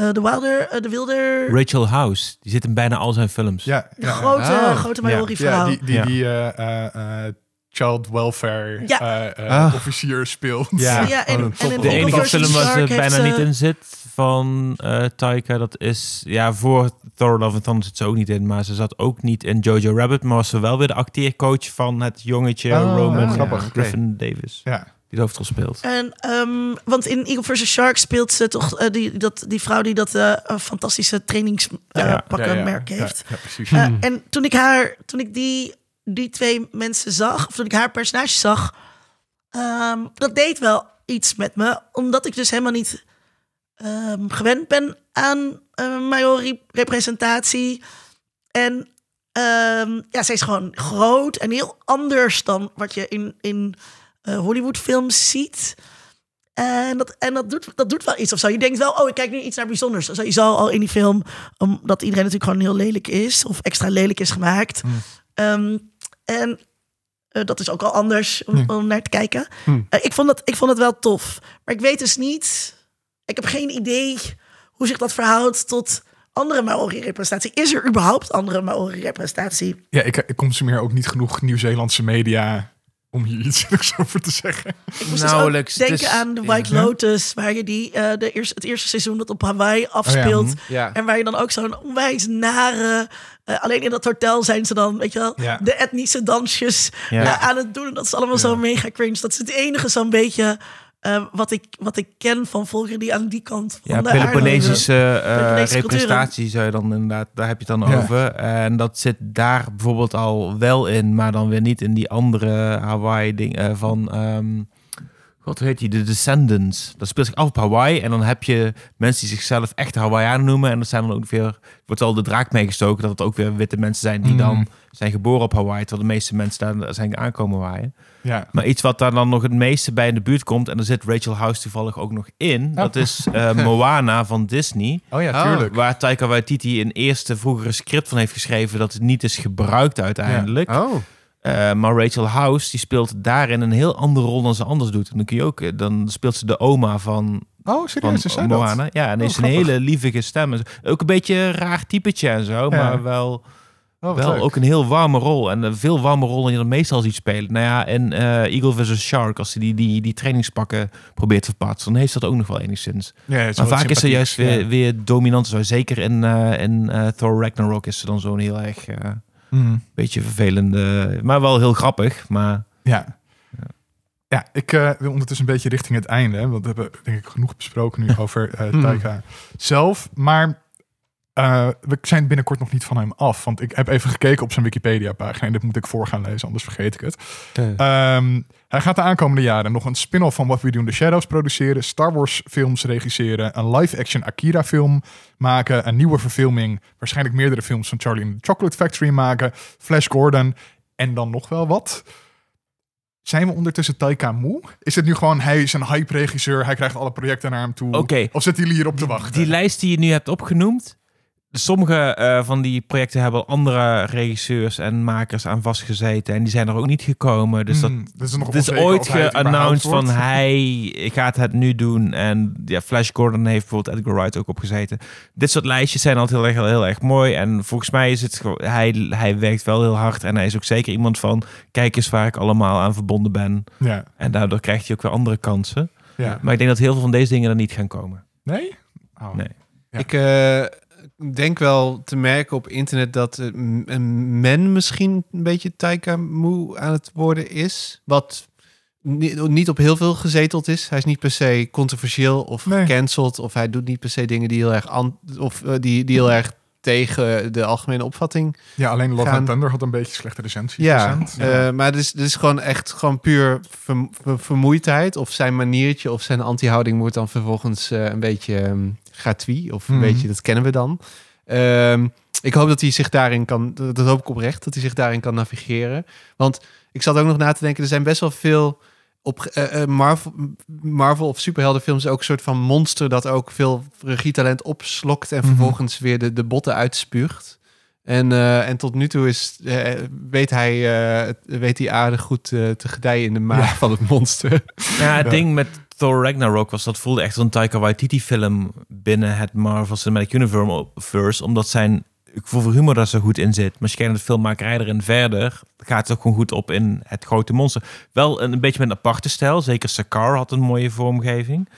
A: eh, the Wilder... eh, de Wilder...
C: Rachel House, die zit in bijna al zijn films.
B: Ja,
A: de
B: ja,
A: grote,
D: Oh,
A: grote
C: ja.
A: Maori vrouw.
B: ja, die, die,
C: Ja.
B: die eh, eh, eh, child welfare
A: Ja.
B: eh, eh,
D: Ah.
B: officier speelt.
D: Ja.
A: Ja, en,
D: Oh,
A: en in
C: De enige film waar ze bijna
A: ze-
C: niet in zit van eh Taika, dat is... Ja, voor Thor Love and Thunder zit ze ook niet in, maar ze zat ook niet in Jojo Rabbit, maar was ze wel weer de acteercoach van het jongetje
B: Oh,
C: Roman
B: ja, grappig.
C: Griffin Davis,
B: Ja.
C: Die de hoofdrol speelt.
A: En, ehm, want in Eagle vs. Shark speelt ze toch eh, die, dat, die vrouw die dat eh, eh, fantastische trainingspakkenmerk
B: Ja, ja,
A: heeft.
B: Ja, precies.
A: Eh, en toen ik haar, toen ik die, die twee mensen zag, of toen ik haar personage zag, ehm, dat deed wel iets met me, omdat ik dus helemaal niet ehm, gewend ben aan eh Maori-representatie. En ehm, ja, zij is gewoon groot en heel anders dan wat je in, in Hollywood-films ziet. En, dat, en dat, doet, dat doet wel iets of zo. Je denkt wel, oh, ik kijk nu iets naar bijzonders. Sowieso al in die film, omdat iedereen natuurlijk gewoon heel lelijk is. Of extra lelijk is gemaakt.
B: Hmm.
A: Ehm, en eh, dat is ook al anders om,
B: Hmm.
A: om naar te kijken.
D: Hmm.
A: Eh, ik, vond het, ik vond het wel tof. Maar ik weet dus niet... Ik heb geen idee hoe zich dat verhoudt tot andere Maori-representatie. Is er überhaupt andere Maori-representatie?
B: Ja, ik, ik consumeer ook niet genoeg Nieuw-Zeelandse media Om hier iets zinnigs over te zeggen.
A: Ik moest dus
C: Nauwelijks.
A: ook denken aan de White
B: ja.
A: Lotus, waar je die, eh, de eerste, het eerste seizoen dat op Hawaii afspeelt.
B: mhm.
D: Ja.
A: En waar je dan ook zo'n onwijs nare... eh, alleen in dat hotel zijn ze dan, weet je wel,
B: Ja.
A: de etnische dansjes
C: Ja.
A: aan het doen. Dat is allemaal zo mega cringe. Dat is het enige zo'n beetje eh, wat, ik, wat ik ken van volkeren die aan die kant van
C: Ja,
A: de.
C: Peloponnesische eh,
A: Peloponnesische
C: representatie zou je dan inderdaad, daar heb je het dan
B: Ja.
C: over. En dat zit daar bijvoorbeeld al wel in, maar dan weer niet in die andere Hawaii ding eh, van. ehm God, hoe heet die? De Descendants. Dat speelt zich af op Hawaii. En dan heb je mensen die zichzelf echt Hawaiianen noemen. En dat zijn dan ook weer. Wordt al de draak meegestoken dat het ook weer witte mensen zijn die
B: Mm.
C: dan zijn geboren op Hawaii. Terwijl de meeste mensen daar zijn aankomen waaien.
B: Ja.
C: Maar iets wat daar dan nog het meeste bij in de buurt komt. En daar zit Rachel House toevallig ook nog in. Dat is eh, Moana van Disney.
B: Oh ja,
D: Oh.
B: tuurlijk.
C: Waar Taika Waititi een eerste vroegere script van heeft geschreven dat het niet is gebruikt uiteindelijk.
D: Oh.
C: Eh, maar Rachel House die speelt daarin een heel andere rol dan ze anders doet. En dan kun je ook, eh, dan speelt ze de oma van,
B: Oh,
C: van
B: serieus, is zij dat?
C: Moana. Ja, en
B: Oh,
C: heeft een hele lievige stem. Ook een beetje een raar typetje en zo, maar wel,
B: Oh,
C: wel
B: leuk.
C: ook een heel warme rol. En een veel warme rol dan je dan meestal ziet spelen. Nou ja, en eh, Eagle vs. Shark, als hij die, die, die trainingspakken probeert te verplaatsen, dan heeft dat ook nog wel enigszins.
B: Ja,
C: Maar vaak is ze juist weer,
B: ja.
C: weer dominant. Zo. Zeker in, eh, in eh, Thor Ragnarok is ze dan zo'n heel erg eh,
B: Mm.
C: beetje vervelende, maar wel heel grappig. Maar
B: Ja. Ja, ik eh, wil ondertussen een beetje richting het einde. hè, Want we hebben denk ik genoeg besproken nu over eh
C: Hmm.
B: Taika zelf. Maar eh, we zijn binnenkort nog niet van hem af. Want ik heb even gekeken op zijn Wikipedia-pagina. En dit moet ik voor gaan lezen, anders vergeet ik het. Ehm, hij gaat de aankomende jaren nog een spin-off van What We Do in the Shadows produceren. Star Wars films regisseren. Een live-action Akira film maken. Een nieuwe verfilming. Waarschijnlijk meerdere films van Charlie and the Chocolate Factory maken. Flash Gordon. En dan nog wel wat. Zijn we ondertussen Taika moe? Is het nu gewoon, hij is een hype-regisseur, hij krijgt alle projecten naar hem toe? Of zitten jullie hierop te wachten?
C: die lijst die je nu hebt opgenoemd, sommige eh, van die projecten hebben andere regisseurs en makers aan vastgezeten. En die zijn er ook niet gekomen. Dus dat,
B: Hmm, dus is
C: Het ooit geannounced van hij gaat het nu doen. En ja, Flash Gordon heeft bijvoorbeeld Edgar Wright ook opgezeten. Dit soort lijstjes zijn altijd heel erg, heel erg mooi. En volgens mij is het gewoon, hij, hij werkt wel heel hard. En hij is ook zeker iemand van, kijk eens waar ik allemaal aan verbonden ben.
B: Ja,
C: En daardoor krijgt hij ook weer andere kansen.
B: ja.
C: Maar ik denk dat heel veel van deze dingen er niet gaan komen.
B: Nee? Oh.
C: Nee.
B: Ja.
D: Ik eh, denk wel te merken op internet dat een men misschien een beetje Taika moe aan het worden is. Wat niet, op heel veel gezeteld is. Hij is niet per se controversieel of
B: Nee.
D: gecanceld. Of hij doet niet per se dingen die heel erg, of, eh, die, die heel erg tegen de algemene opvatting
B: Ja, alleen Love
D: Gaan-
B: and Thunder had een beetje slechte recensies.
D: Ja, eh, maar het is, het is gewoon echt gewoon puur ver- ver- vermoeidheid. Of zijn maniertje of zijn anti-houding wordt dan vervolgens eh, een beetje ehm, gratuit. Of een
B: Mhm.
D: beetje, dat kennen we dan. Ehm, ik hoop dat hij zich daarin kan, dat hoop ik oprecht, dat hij zich daarin kan navigeren. Want ik zat ook nog na te denken, er zijn best wel veel op eh, eh, Marvel, Marvel of superheldenfilms ook een soort van monster dat ook veel regietalent opslokt en
B: Mhm.
D: vervolgens weer de, de botten uitspuugt. En, eh, en tot nu toe is, weet, hij, weet hij aardig goed te gedijen in de maag
B: Ja.
D: van het monster.
C: Ja, het
B: Ja.
C: ding met Thor Ragnarok was dat voelde echt als een Taika Waititi film binnen het Marvel Cinematic Universe, omdat zijn voor humor daar zo goed in zit. Maar als je kijkt naar de filmmakerij erin verder, gaat het ook gewoon goed op in het grote monster. Wel een, een beetje met een aparte stijl. Zeker Sakar had een mooie vormgeving.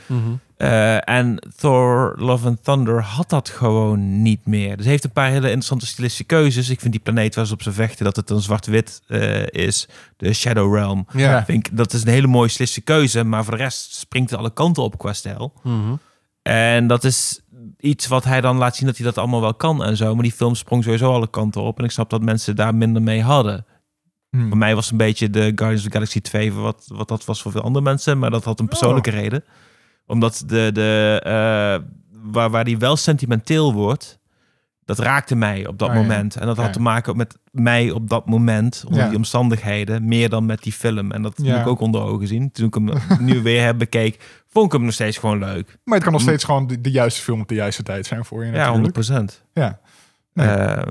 C: Eh, en Thor Love and Thunder had dat gewoon niet meer. Dus heeft een paar hele interessante stilistische keuzes. Ik vind die planeet waar ze op ze vechten, dat het een zwart-wit eh, is. De Shadow Realm.
B: Ja.
C: Vind ik, dat is een hele mooie stilistische keuze. Maar voor de rest springt het alle kanten op qua stijl.
D: Mhm.
C: En dat is iets wat hij dan laat zien dat hij dat allemaal wel kan en zo. Maar die film sprong sowieso alle kanten op. En ik snap dat mensen daar minder mee hadden.
B: Hmm.
C: Voor mij was het een beetje de Guardians of the Galaxy 2, wat, wat dat was voor veel andere mensen. Maar dat had een persoonlijke reden. Omdat de, de, eh, waar, waar die wel sentimenteel wordt, dat raakte mij op dat
B: Oh, ja.
C: moment. En dat had
B: Ja.
C: te maken met mij op dat moment, onder
B: Ja.
C: die omstandigheden, meer dan met die film. En dat
B: Ja.
C: heb ik ook onder ogen zien. Toen ik hem nu weer heb bekeken, vond ik hem nog steeds gewoon leuk.
B: Maar het kan nog steeds gewoon de, de juiste film op de juiste tijd zijn voor je
C: Ja,
B: natuurlijk.
C: 100 procent.
B: Ja. Nee.
C: Eh,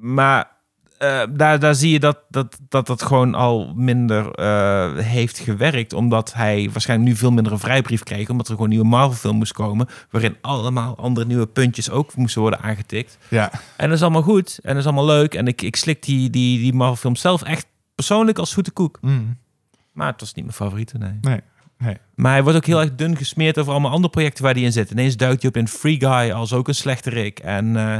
C: maar eh, daar, daar zie je dat dat, dat dat gewoon al minder eh, heeft gewerkt. Omdat hij waarschijnlijk nu veel minder een vrijbrief kreeg. Omdat er gewoon een nieuwe Marvel-film moest komen. Waarin allemaal andere nieuwe puntjes ook moesten worden aangetikt.
B: Ja.
C: En dat is allemaal goed. En dat is allemaal leuk. En ik, ik slik die, die, die Marvel-film zelf echt persoonlijk als zoete koek.
B: Mm.
C: Maar het was niet mijn favoriete, nee.
B: Nee, nee.
C: Maar hij wordt ook heel erg dun gesmeerd over allemaal andere projecten waar hij in zit. Ineens duikt hij op in Free Guy als ook een slechterik. En eh,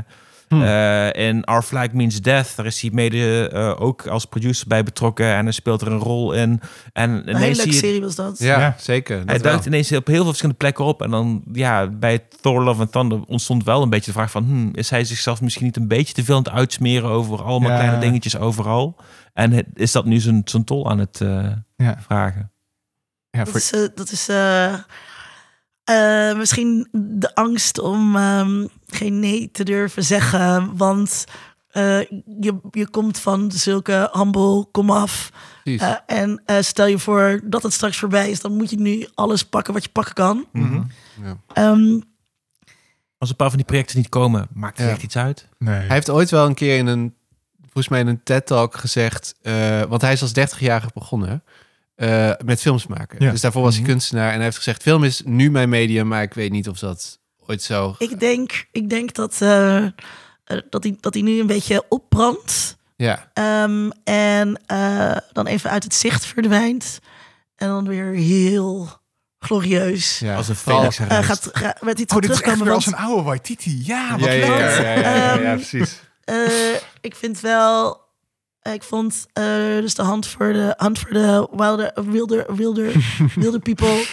B: Hmm.
C: eh, in Our Flag Means Death, daar is hij mede eh, ook als producer bij betrokken. En hij speelt er een rol in. En
A: Een hele leuke serie was dat.
D: Ja,
B: Ja.
D: zeker. dat
C: Hij
D: wel.
C: duikt ineens op heel veel verschillende plekken op. En dan, ja, bij Thor Love and Thunder ontstond wel een beetje de vraag van... Hmm, is hij zichzelf misschien niet een beetje te veel aan het uitsmeren over allemaal
B: Ja.
C: kleine dingetjes overal? En het- is dat nu zijn, zijn tol aan het eh,
B: Ja.
C: vragen?
B: Ja,
A: Dat
B: voor,
A: is, eh, dat is eh, misschien de angst om ehm, geen nee te durven zeggen. Want eh, je, je komt van zulke humble, kom af. Eh, en eh, stel je voor dat het straks voorbij is, dan moet je nu alles pakken wat je pakken kan.
B: Mhm.
D: Ja.
A: Ehm,
C: Als een paar van die projecten niet komen, maakt het
D: Ja.
C: echt iets uit?
B: nee.
D: Hij heeft ooit wel een keer in een, volgens mij in een TED-talk gezegd, eh, want hij is als 30-jarige begonnen eh, met films maken.
B: Ja.
D: Dus daarvoor was hij
B: Mhm.
D: kunstenaar en hij heeft gezegd, film is nu mijn medium, maar ik weet niet of dat ooit zo...
A: ik, denk, ik denk dat, eh, eh, dat, hij, dat hij nu een beetje opbrandt.
D: Ja,
A: Ehm, en eh, dan even uit het zicht verdwijnt. En dan weer heel glorieus
D: ja.
C: Als een Felix
A: gaat, ga- met iets
B: Oh, dit is echt
A: terugkomen.
B: weer
A: Want
B: als een oude Waititi. Ja, wat
D: Ja, ja,
B: leuk.
D: ja, ja, ja, ja, ja,
A: Ehm,
D: precies.
A: eh, ik vind wel... Ik vond eh, dus de hand voor de, hand voor de wilder, wilder, wilder, wilder people.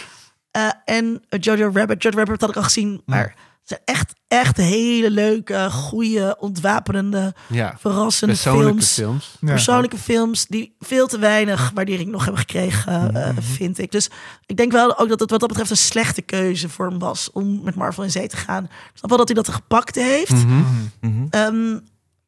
A: eh, en Jojo Rabbit. Jojo Rabbit had ik al gezien. Maar het zijn echt, echt hele leuke, goede, ontwapenende,
D: Ja,
A: verrassende
D: persoonlijke
A: films.
D: films.
B: Ja.
A: persoonlijke films die veel te weinig waardering nog hebben gekregen, eh, vind ik. Dus ik denk wel ook dat het wat dat betreft een slechte keuze voor hem was om met Marvel in zee te gaan. Ik snap wel dat hij dat gepakt heeft.
D: Mhm.
C: Mhm.
A: Ehm,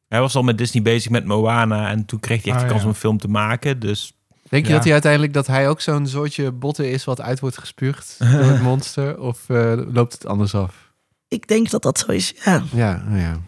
C: Hij was al met Disney bezig met Moana en toen kreeg hij echt
B: Ah,
C: de kans
B: ja.
C: om een film te maken. Dus
D: Denk je
B: Ja.
D: dat hij uiteindelijk dat hij ook zo'n soortje botten is wat uit wordt gespuugd door het monster? Of eh, loopt het anders af?
A: ik denk dat dat zo is, ja.
D: Ja, nou ja.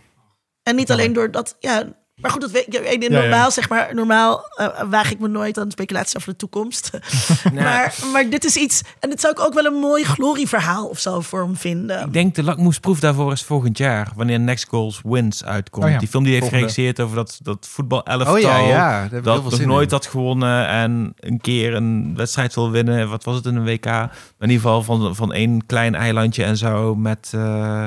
A: En niet alleen door dat, ja. Maar goed, dat weet je.
B: Ja, ja.
A: Normaal, zeg maar, normaal eh, waag ik me nooit aan speculaties over de toekomst. maar, maar dit is iets, en dit zou ik ook wel een mooi glorieverhaal of zo voor hem vinden.
C: ik denk de lakmoesproef daarvoor is volgend jaar. Wanneer Next Goals Wins uitkomt.
B: Oh ja,
C: Die film die heeft
B: volgende.
C: geregisseerd over dat, dat voetbalelftal.
D: Oh ja, ja. Daar heb ik heel
C: dat nog nooit
D: in.
C: had gewonnen en een keer een wedstrijd wil winnen. Wat was het in een WK? In ieder geval van, van één klein eilandje en zo met eh,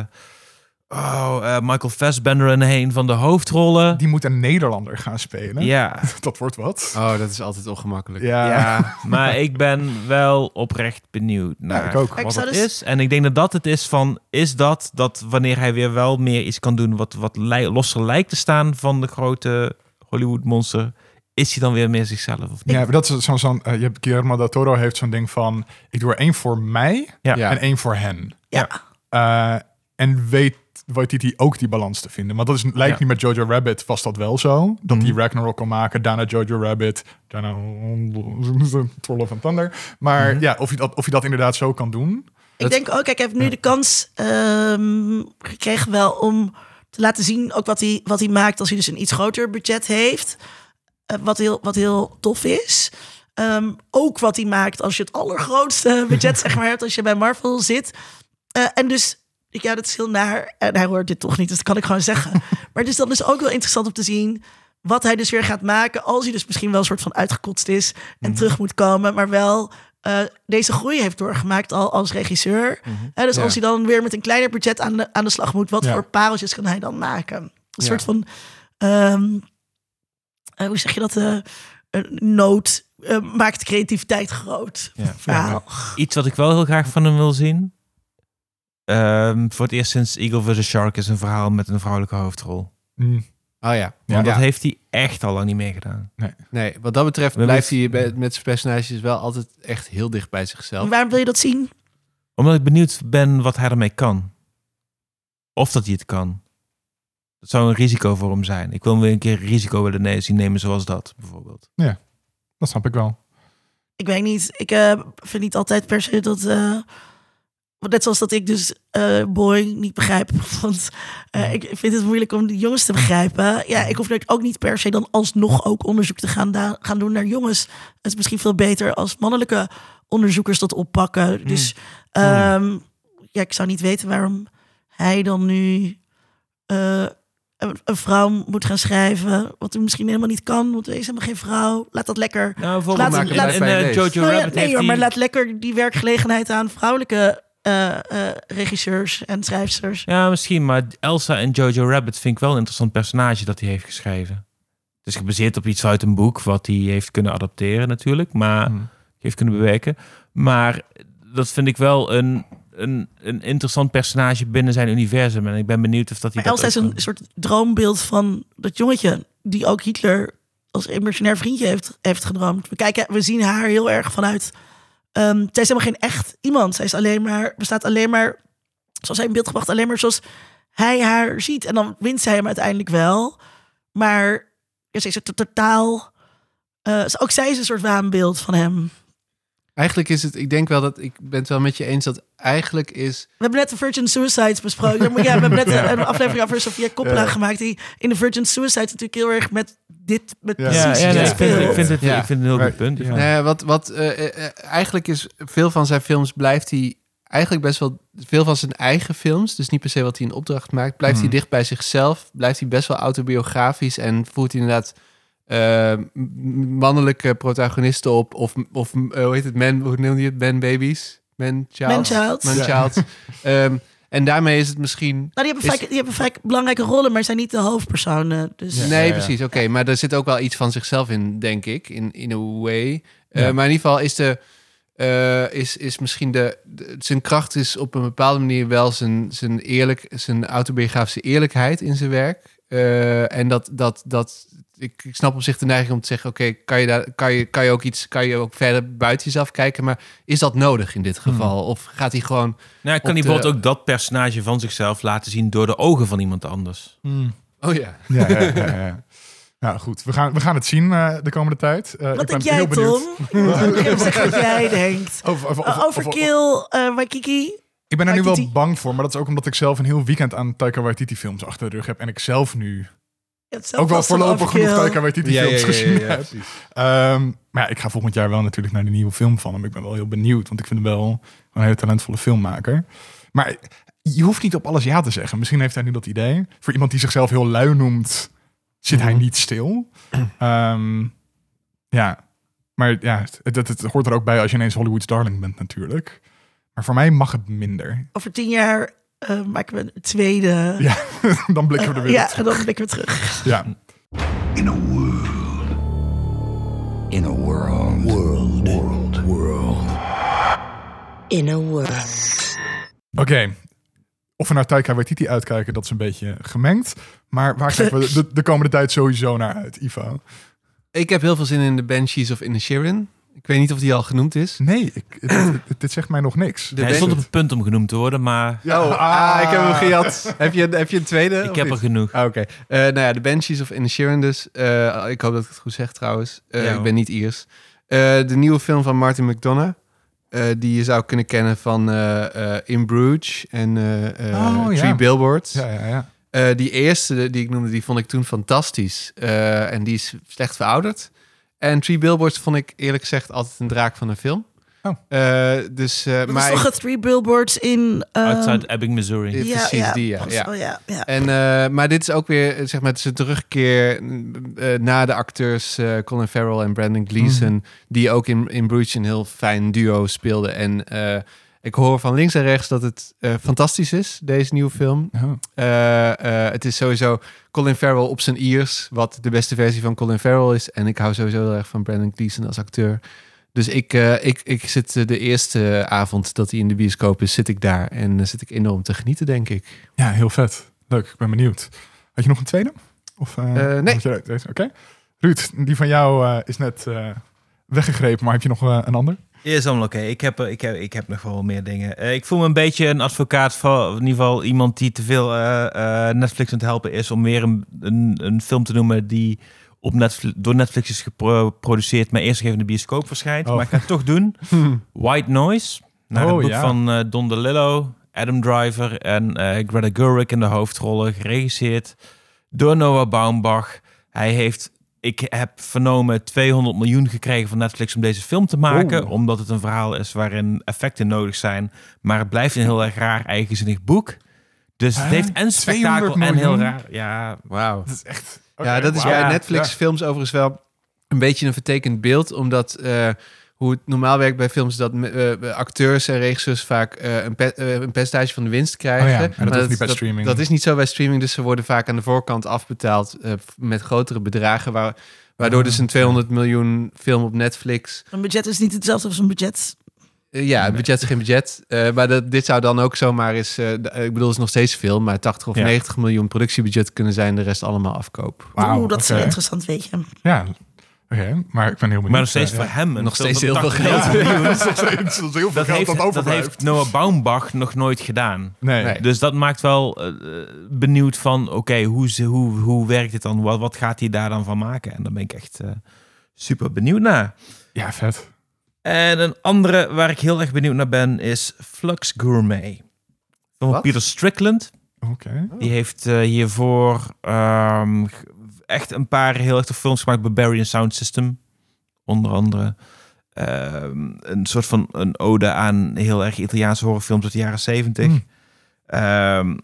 C: oh, eh, Michael Fassbender in een van de hoofdrollen.
B: Die moet een Nederlander gaan spelen.
C: Ja,
B: Dat wordt wat.
D: Oh, dat is altijd ongemakkelijk.
B: Ja.
C: ja, maar ik ben wel oprecht benieuwd naar
B: ik ook.
C: wat
A: Ik
C: het
A: dus-
C: is. En ik denk dat dat het is van, is dat dat wanneer hij weer wel meer iets kan doen wat, wat li- losser lijkt te staan van de grote Hollywood monster, is hij dan weer meer zichzelf of niet?
B: Ja, maar dat is zo'n... zo'n eh, je hebt Guillermo del Toro heeft zo'n ding van... Ik doe er één voor mij
C: Ja.
D: Ja.
B: en één voor hen.
A: ja.
B: Eh, en weet Waititi ook die balans te vinden. Want dat is, lijkt
C: Ja.
B: niet met Jojo Rabbit was dat wel zo. Dat
C: Mhm.
B: die Ragnarok kon maken, daarna Jojo Rabbit, daarna Thor Love and Thunder. Maar
C: Mhm.
B: ja, of je, dat, of je dat inderdaad zo kan doen.
A: Ik denk ook, kijk, hij heeft nu de kans ehm, gekregen wel om te laten zien ook wat hij, wat hij maakt als hij dus een iets groter budget heeft. Eh, wat, heel, wat heel tof is. Ehm, ook wat hij maakt als je het allergrootste budget zeg maar hebt als je bij Marvel zit. Eh, en dus, ja, dat is heel naar. En hij hoort dit toch niet, dus dat kan ik gewoon zeggen. maar dus dan is ook wel interessant om te zien wat hij dus weer gaat maken als hij dus misschien wel een soort van uitgekotst is en terug moet komen, maar wel eh, deze groei heeft doorgemaakt al als regisseur. Hè, dus
D: Ja.
A: als hij dan weer met een kleiner budget aan de, aan de slag moet, wat
B: Ja.
A: voor pareltjes kan hij dan maken? Een
D: Ja.
A: soort van, ehm, eh, hoe zeg je dat? eh, een nood eh, maakt creativiteit groot.
C: Ja.
A: Verhaal.
C: Iets wat ik wel heel graag van hem wil zien. Ehm, voor het eerst sinds Eagle vs. Shark is een verhaal met een vrouwelijke hoofdrol.
B: Mm.
D: Oh ja.
B: Ja.
C: Want
D: Ja.
C: dat heeft hij echt al lang niet meer gedaan.
D: Nee, wat dat betreft
C: We
D: blijft hij bij- met zijn personages wel altijd echt heel dicht bij zichzelf.
A: En waarom wil je dat zien?
C: Omdat ik benieuwd ben wat hij ermee kan. Of dat hij het kan. Dat zou een risico voor hem zijn. Ik wil hem weer een keer risico willen zien nemen zoals dat, bijvoorbeeld.
B: Dat snap ik wel.
A: Ik weet niet. Ik eh, vind niet altijd per se dat. eh, want net zoals dat ik dus eh Boy niet begrijp. Want eh, ik vind het moeilijk om de jongens te begrijpen. Ja, ik hoef net ook niet per se dan alsnog ook onderzoek te gaan, gaan doen naar jongens. Het is misschien veel beter als mannelijke onderzoekers dat oppakken. Dus ehm, ja, ik zou niet weten waarom hij dan nu. eh, een, een vrouw moet gaan schrijven. Wat hij misschien helemaal niet kan, want hij is helemaal geen vrouw. Laat dat lekker.
C: Nou,
A: Laat- laat-
C: Jojo
A: Nou ja, nee maar laat lekker die werkgelegenheid aan vrouwelijke eh, eh, regisseurs en schrijfsters.
C: Ja, misschien, maar Elsa en Jojo Rabbit vind ik wel een interessant personage dat hij heeft geschreven. Het is gebaseerd op iets uit een boek wat hij heeft kunnen adapteren natuurlijk, maar
B: Hmm.
C: heeft kunnen bewerken. Maar dat vind ik wel een, een, een interessant personage binnen zijn universum. En ik ben benieuwd of dat hij
A: Maar
C: dat
A: Elsa is een
C: kan.
A: soort droombeeld van dat jongetje die ook Hitler als emotionair vriendje heeft, heeft gedroomd. We, kijken, we zien haar heel erg vanuit. Ehm zij is helemaal geen echt iemand. Zij is alleen maar, bestaat alleen maar, zoals hij in beeld gebracht, alleen maar zoals hij haar ziet. En dan wint zij hem uiteindelijk wel. Maar ja, ze is er to- totaal. eh, ook zij is een soort waanbeeld van hem.
D: Eigenlijk is het, ik denk wel dat, ik ben het wel met je eens dat eigenlijk is,
A: We hebben net de Virgin Suicides besproken. Ja, we hebben net
B: Ja.
A: een aflevering over Sofia Coppola
B: Ja.
A: gemaakt. Die in de Virgin Suicides natuurlijk heel erg met dit, met
B: Ja.
A: precies
C: Ja, ja, nee,
A: dit
C: ik, vind,
A: speelt.
C: ik, vind het,
D: Ja.
C: ik vind het een heel
B: Maar-
C: goed punt.
B: ja.
C: Ja.
D: Nou wat, wat eh, eh, eh, eigenlijk is veel van zijn films blijft hij eigenlijk best wel veel van zijn eigen films, dus niet per se wat hij in opdracht maakt, blijft hij dicht bij zichzelf, blijft hij best wel autobiografisch en voert hij inderdaad eh, m- mannelijke protagonisten op of of eh, hoe heet het man hoe noem je het man babies man child
B: Ja.
D: child Ehm, en daarmee is het misschien
A: Nou, die hebben,
D: Is-
A: vaak, die hebben vaak belangrijke rollen, maar zijn niet de hoofdpersonen. Dus
B: Ja.
D: Nee, precies. Oké, maar er zit ook wel iets van zichzelf in, denk ik, in, in a way. Eh,
B: Ja.
D: Maar in ieder geval is de. eh, is, is misschien de, de- Zijn kracht is op een bepaalde manier wel zijn, zijn, eerlijk, zijn autobiografische eerlijkheid in zijn werk. Eh, en dat, dat, dat. Ik, ik snap op zich de neiging om te zeggen: oké, kan, je daar, kan, je, kan je ook iets. Kan je ook verder buiten jezelf kijken? Maar is dat nodig in dit geval? Of gaat hij gewoon.
C: Nou, kan hij
D: de-
C: bijvoorbeeld ook dat personage van zichzelf laten zien door de ogen van iemand anders?
B: Hmm.
D: Oh ja.
B: Ja, ja, ja, ja. Nou goed, we gaan, we gaan het zien eh, de komende tijd. Eh, ik
A: wat
B: ben
A: denk jij,
B: heel benieuwd.
A: Tom? Wat jij denkt.
B: Over, over,
A: Uh, over Kill, uh, Waikiki.
B: Ik ben er nu wel bang voor, maar dat is ook omdat ik zelf een heel weekend aan Taika Waititi films achter de rug heb. En ik zelf nu Ook wel voorlopig genoeg. Taika Waititi films
D: ja,
B: gezien
D: ja,
B: heb. Ehm, maar ja, ik ga volgend jaar wel natuurlijk naar de nieuwe film van hem. Ik ben wel heel benieuwd, want ik vind hem wel een hele talentvolle filmmaker. Maar je hoeft niet op alles ja te zeggen. Misschien heeft hij nu dat idee. Voor iemand die zichzelf heel lui noemt, zit hij
D: Mhm.
B: niet stil. Ehm, ja, maar ja, het, het, het hoort er ook bij als je ineens Hollywood's darling bent natuurlijk. Maar voor mij mag het minder.
A: Over tien jaar uh, maken we een tweede.
B: Ja, dan blikken we er weer
A: ja, en dan blikken we terug.
B: Ja.
F: In a world. In a world. World. World. World.
E: In a world.
B: Oké. Of we naar Taika Waititi uitkijken, dat is een beetje gemengd. Maar waar kijken we de, de komende tijd sowieso naar uit, Ivo?
D: Ik heb heel veel zin in de Banshees of in the Sharon. Ik weet niet of die al genoemd is.
B: Nee, ik, dit, dit- dit zegt mij nog niks.
D: De
C: Hij stond op het punt om genoemd te worden, maar
D: oh, ah, ik heb hem gejat. heb, je, heb je een tweede?
C: ik heb er genoeg.
D: Ah, Oké. Eh, nou ja, de Banshees of in the Sharon dus. Eh, ik hoop dat ik het goed zeg trouwens. Eh,
C: Ja,
D: ik ben niet Iers. Eh, de nieuwe film van Martin McDonough. eh, die je zou kunnen kennen van eh, eh, In Bruges en eh, eh,
B: Oh, ja.
D: Three Billboards.
B: Ja, ja, ja.
D: Eh, die eerste die ik noemde, die vond ik toen fantastisch. Eh, en die is slecht verouderd. En Three Billboards vond ik eerlijk gezegd altijd een draak van een film.
B: Oh.
D: Eh, dus, eh,
A: Dat is
D: maar
A: toch
D: ik-
A: het Three Billboards in... ehm,
C: Outside Ebbing, Missouri.
D: Ja, precies die, ja,
A: volgens
D: ja.
A: wel, ja, ja.
D: En, eh, maar dit is ook weer, zeg maar, het is een terugkeer eh, na de acteurs eh, Colin Farrell en Brandon Gleeson,
B: Mhm.
D: die ook in, in Bruges een heel fijn duo speelden. En eh, ik hoor van links en rechts dat het eh, fantastisch is, deze nieuwe film.
B: Oh.
D: Eh, eh, het is sowieso Colin Farrell op zijn Iers, wat de beste versie van Colin Farrell is. En ik hou sowieso heel erg van Brandon Gleeson als acteur. Dus ik, ik, ik zit de eerste avond dat hij in de bioscoop is, zit ik daar. En dan zit ik enorm te genieten, denk ik.
B: ja, heel vet. Leuk, ik ben benieuwd. Had je nog een tweede? Of,
D: nee.
B: Oké. Ruud, die van jou is net weggegrepen, maar heb je nog een ander?
C: Is allemaal oké. Ik, heb, eh, ik, heb, ik heb nog wel meer dingen. Eh, ik voel me een beetje een advocaat van, in ieder geval iemand die te veel eh, Netflix aan het helpen is om weer een, een, een film te noemen die op Netflix, door Netflix is geproduceerd, maar eerst even in de bioscoop verschijnt.
B: Oh.
C: Maar ik ga het toch doen. White Noise, naar
B: Oh,
C: het boek
B: ja.
C: van Don DeLillo, Adam Driver en Greta Gerwig in de hoofdrollen, geregisseerd door Noah Baumbach. Hij heeft, ik heb vernomen, 200 miljoen gekregen van Netflix om deze film te maken,
B: Oh.
C: omdat het een verhaal is waarin effecten nodig zijn, maar het blijft een heel erg raar eigenzinnig boek. Dus het heeft en spektakel
B: 200
C: en heel
B: miljoen?
C: raar. Ja,
D: Wauw.
B: Dat is echt...
D: Ja, dat is bij
C: Ja,
D: Netflix-films overigens wel een beetje een vertekend beeld. Omdat eh, hoe het normaal werkt bij films... is dat eh, acteurs en regisseurs vaak eh, een, pe- eh, een percentage van de winst krijgen.
B: Oh ja, en dat
D: Maar
B: hoeft niet bij streaming.
D: Dat is niet zo bij streaming. Dus ze worden vaak aan de voorkant afbetaald met grotere bedragen. Waar, waardoor
B: Ah,
D: dus een 200 miljoen film op Netflix...
A: Een budget is niet hetzelfde als een budget.
D: ja, budget is geen budget. Eh, maar dat, dit zou dan ook zomaar eens... eh, de- ik bedoel, het is nog steeds veel. Maar 80 of
B: Ja.
D: 90 miljoen productiebudget kunnen zijn. De rest allemaal afkoop.
B: Wauw,
A: Oeh, dat is een interessant weetje.
B: Ja, oké. Maar ik ben heel benieuwd.
C: maar nog steeds voor
B: ja.
C: hem.
D: Nog steeds heel veel
C: 80
D: geld.
B: dat
C: heeft,
B: dat
C: dat
B: overblijft.
C: heeft Noah Baumbach nog nooit gedaan.
B: Nee.
D: Nee.
C: Dus dat maakt wel eh, benieuwd van, oké, hoe, hoe, hoe werkt dit dan? Wat, wat gaat hij daar dan van maken? En daar ben ik echt eh, super benieuwd naar.
B: Ja, vet.
C: En een andere waar ik heel erg benieuwd naar ben is Flux Gourmet. Van
D: Wat?
C: Peter Strickland.
B: Oké.
C: Die heeft eh, hiervoor ehm, echt een paar heel erg films gemaakt. Barbarian Sound System, onder andere. Ehm, een soort van een ode aan heel erg Italiaanse horrorfilms uit de jaren zeventig. Ehm,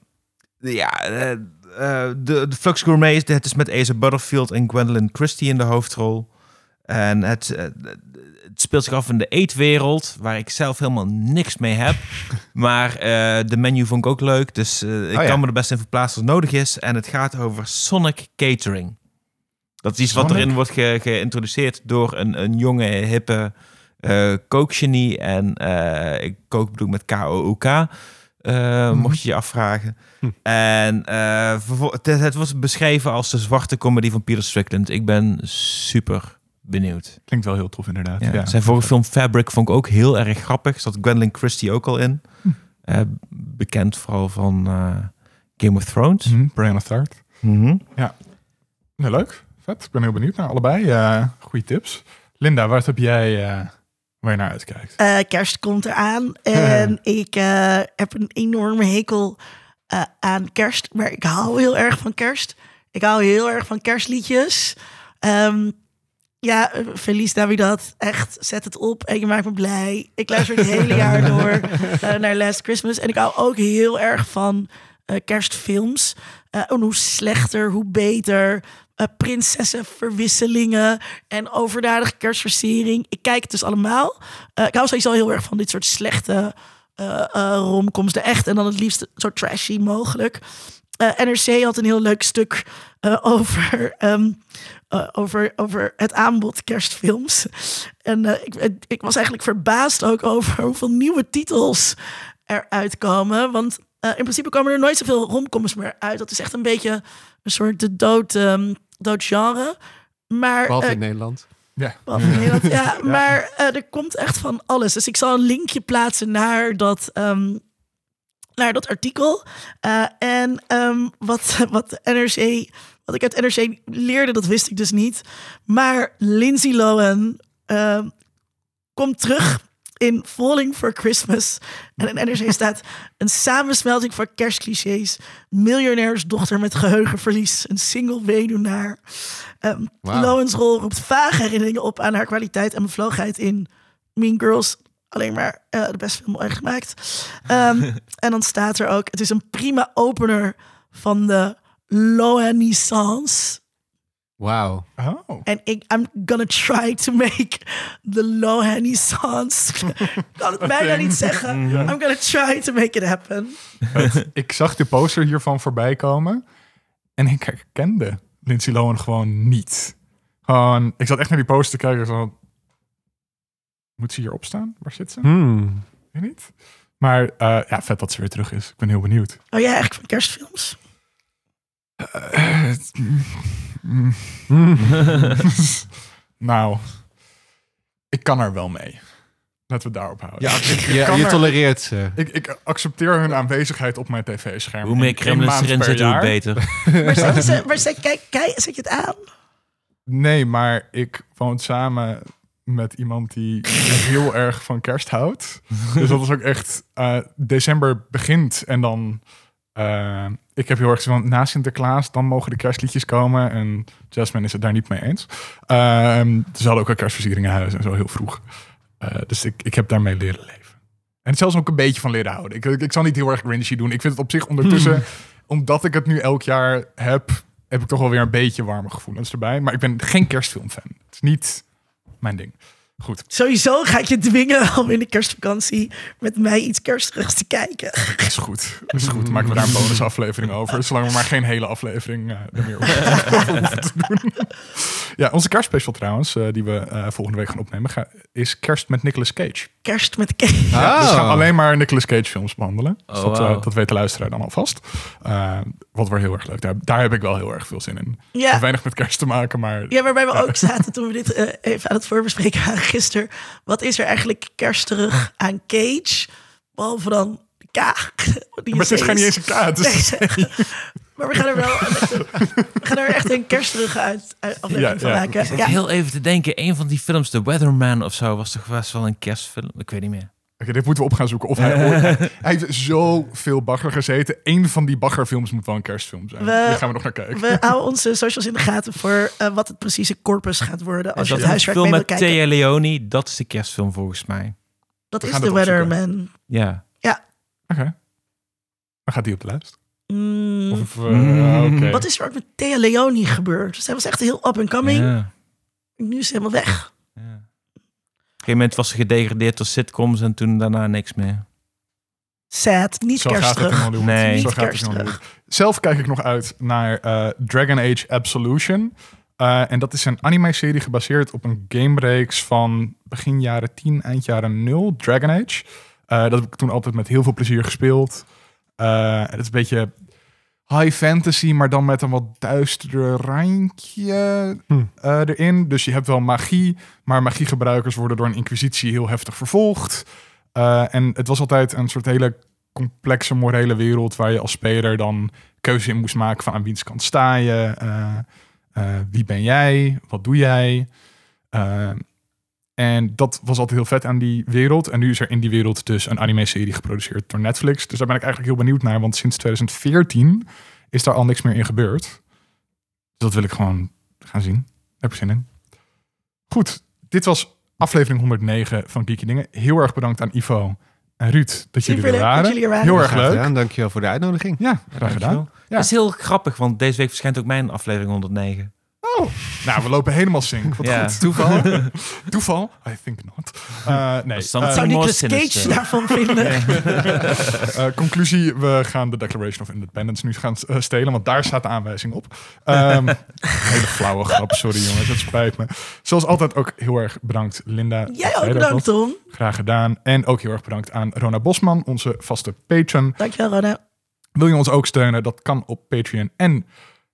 C: ja, eh, eh, de, de Flux Gourmet, is- het is met Asa Butterfield en Gwendolyn Christie in de hoofdrol. En het, eh, het speelt zich af in de eetwereld, waar ik zelf helemaal niks mee heb. maar de menu vond ik ook leuk, dus ik
D: ja.
C: kan me er best in verplaatsen als het nodig is. En het gaat over Sonic Catering. Dat is iets wat erin wordt ge- geïntroduceerd door een, een jonge, hippe eh kookgenie. En eh, ik kook bedoel met K-O-O-K. eh, Mocht je je afvragen.
D: Hm.
C: En het, het wordt beschreven als de zwarte comedy van Peter Strickland. Ik ben super benieuwd.
B: Klinkt wel heel tof inderdaad.
C: Ja.
B: Ja.
C: Zijn vorige film Fabric vond ik ook heel erg grappig. Zat Gwendolyn Christie ook al in.
B: Hm.
C: Bekend vooral van Game of Thrones.
B: Mhm, Brian of Third.
C: Mhm.
B: Nee, leuk. Vet. Ik ben heel benieuwd naar allebei. eh goede tips. Linda, wat heb jij eh, waar je naar uitkijkt?
A: Eh, kerst komt eraan en ik heb een enorme hekel aan kerst. Maar ik hou heel erg van kerst. Ik hou heel erg van kerstliedjes. Ehm, ja, Feliz Navidad. Echt, zet het op en je maakt me blij. Ik luister het hele jaar door naar Last Christmas. En ik hou ook heel erg van kerstfilms. En hoe slechter, hoe beter. Eh, prinsessenverwisselingen en overdadige kerstversiering. Ik kijk het dus allemaal. Eh, ik hou sowieso heel erg van dit soort slechte eh romcoms. De echt en dan het liefst zo trashy mogelijk. NRC had een heel leuk stuk over, ehm, eh, over, over het aanbod kerstfilms. En ik, ik was eigenlijk verbaasd ook over hoeveel nieuwe titels eruit komen. Want in principe komen er nooit zoveel romcoms meer uit. Dat is echt een beetje een soort de dood, ehm, dood genre. Maar
D: Behalve
A: eh,
D: in Nederland.
B: Ja.
A: Behalve in Nederland, ja, maar eh, er komt echt van alles. Dus ik zal een linkje plaatsen naar dat, ehm, naar dat artikel. Eh, en ehm, wat, wat NRC, wat ik uit NRC leerde, dat wist ik dus niet. Maar Lindsay Lohan ehm, komt terug in Falling for Christmas. En in NRC staat een samensmelting van kerstclichés. Miljonairsdochter met geheugenverlies. Een single weduwnaar. Ehm
D: Wauw.
A: Lohan's rol roept vage herinneringen op aan haar kwaliteit en bevlogenheid in Mean Girls. Alleen maar eh, de beste film ooit gemaakt. Ehm, en dan staat er ook, het is een prima opener van de Lohanissance.
D: Wauw.
B: Oh.
A: En ik, I'm gonna try to make the Lohanissance. Ik kan het bijna niet zeggen. I'm gonna try to make it happen.
B: Ik zag de poster hiervan voorbij komen. En ik herkende Lindsay Lohan gewoon niet. Gewoon, ik zat echt naar die poster te kijken. Zo, moet ze hierop staan? Waar zit ze?
D: Hmm.
B: Weet niet. Maar eh, ja, vet dat ze weer terug is. Ik ben heel benieuwd.
A: Oh ja, eigenlijk van kerstfilms.
B: Eh, mm, nou, ik kan er wel mee. Laten we daarop houden.
D: Ja,
B: ik,
D: je,
B: er-
D: tolereert ze.
B: ik, ik accepteer hun aanwezigheid op mijn tv-scherm.
C: Hoe meer
B: maand
C: erin zitten, hoe
B: jaar.
C: beter.
A: Maar zet je, ze, maar zet, kijk, kijk, zet je het aan?
B: Nee, maar ik woon samen met iemand die heel erg van kerst houdt. Dus dat was ook echt... eh, december begint en dan... eh, ik heb heel erg van, na Sinterklaas, dan mogen de kerstliedjes komen. En Jasmine is het daar niet mee eens. Ehm ze hadden ook al kerstversieringen in huis en zo heel vroeg. Eh, dus ik, ik heb daarmee leren leven. En zelfs ook een beetje van leren houden. Ik, ik, ik zal niet heel erg grinchy doen. Ik vind het op zich ondertussen, omdat ik het nu elk jaar heb, heb ik toch wel weer een beetje warme gevoelens erbij. Maar ik ben geen kerstfilmfan. Het is niet mijn ding. Goed.
A: Sowieso ga ik je dwingen om in de kerstvakantie met mij iets kerstigs te kijken.
B: Dat is goed. Dat is goed. Maken we daar een bonusaflevering over. Zolang we maar geen hele aflevering eh er meer over hoeven te doen. Ja, onze kerstspecial trouwens, eh, die we eh, volgende week gaan opnemen, ga- is Kerst met Nicolas Cage.
A: Kerst met cake.
B: Ja, dus we gaan
D: Oh.
B: alleen maar Nicolas Cage films behandelen. Dus
C: Oh,
B: dat, eh,
C: wauw.
B: dat weet de luisteraar dan alvast. Eh, wat weer heel erg leuk. Daar, daar heb ik wel heel erg veel zin in.
A: Ja.
B: Weinig met kerst te maken, maar
A: Ja, waarbij we ook zaten toen we dit eh, even aan het voorbespreken waren gisteren. Wat is er eigenlijk kersterig aan Cage? Behalve dan de K. Die
B: maar het is geen niet eens een Dus.
A: maar we gaan er wel echt een, we gaan er echt een kersterige uit, uit aflevering
B: Ja,
A: van
B: ja.
A: maken.
C: Ik zit
A: Ja.
C: heel even te denken, een van die films, The Weatherman of zo, was toch best wel een kerstfilm? Ik weet niet meer.
B: Oké, dit moeten we op gaan zoeken. Of hij, ooit, hij, heeft zoveel bagger gezeten. Eén van die baggerfilms moet wel een kerstfilm zijn.
A: We-
B: Daar gaan we nog naar kijken.
A: We houden onze socials in de gaten voor eh, wat het precieze corpus gaat worden. Als je
C: dat
A: het huiswerk
C: film
A: mee wil
C: met
A: kijken.
C: Thea Leoni, dat is de kerstfilm volgens mij.
A: Dat
B: We
A: is The. Weatherman.
C: Ja.
B: Oké. Dan gaat die op de lijst.
A: Mm,
B: Of, eh,
C: Mm.
B: oké.
A: Wat is er ook met Thea Leoni gebeurd? Zij was echt heel up and coming.
C: Ja.
A: Nu is ze helemaal weg.
C: Ja. Op een gegeven moment was ze gedegradeerd tot sitcoms en toen daarna niks meer.
A: Sad. Niet
B: Zo gaat het in
A: kerstrig.
B: Hollywood.
C: Nee.
B: Zo
A: Niet.
B: Hollywood. Zelf kijk ik nog uit naar eh, Dragon Age Absolution. Eh, en dat is een anime-serie gebaseerd op een gamereeks van begin jaren 10, eind jaren 0, Dragon Age. Eh, dat heb ik toen altijd met heel veel plezier gespeeld. Eh, het is een beetje high fantasy, maar dan met een wat duisterder randje
D: Hm.
B: eh, erin. Dus je hebt wel magie, maar magiegebruikers worden door een inquisitie heel heftig vervolgd. Eh, en het was altijd een soort hele complexe morele wereld waar je als speler dan keuze in moest maken van aan wiens kant sta je, wie ben jij, wat doe jij. En dat was altijd heel vet aan die wereld. En nu is er in die wereld dus een anime-serie geproduceerd door Netflix. Dus daar ben ik eigenlijk heel benieuwd naar, want sinds 2014 is daar al niks meer in gebeurd. Dus dat wil ik gewoon gaan zien. Daar heb ik zin in. Goed, dit was aflevering 109 van Geeky Dingen. Heel erg bedankt aan Ivo en Ruud dat jullie er
A: Superleuk dat
B: waren.
A: jullie er waren.
B: Heel erg leuk.
D: gedaan. Dankjewel voor de uitnodiging.
B: Ja, graag gedaan. Ja.
C: Dat is heel grappig, want deze week verschijnt ook mijn aflevering 109.
B: Nou, we lopen helemaal sync. Wat
C: Ja.
B: goed. Toeval? Toeval? I think not. Eh, nee.
C: Dat is dan-
A: Zou Nicolas Cage daarvan vinden?
B: Eh, conclusie, we gaan de Declaration of Independence nu gaan stelen, want daar staat de aanwijzing op. Ehm, hele flauwe grap, sorry jongens, het spijt me. Zoals altijd ook heel erg bedankt Linda.
A: Jij ook bedankt. Tom.
B: Graag gedaan. En ook heel erg bedankt aan Rona Bosman, onze vaste patron.
A: Dankjewel, Rona.
B: Wil je ons ook steunen? Dat kan op Patreon en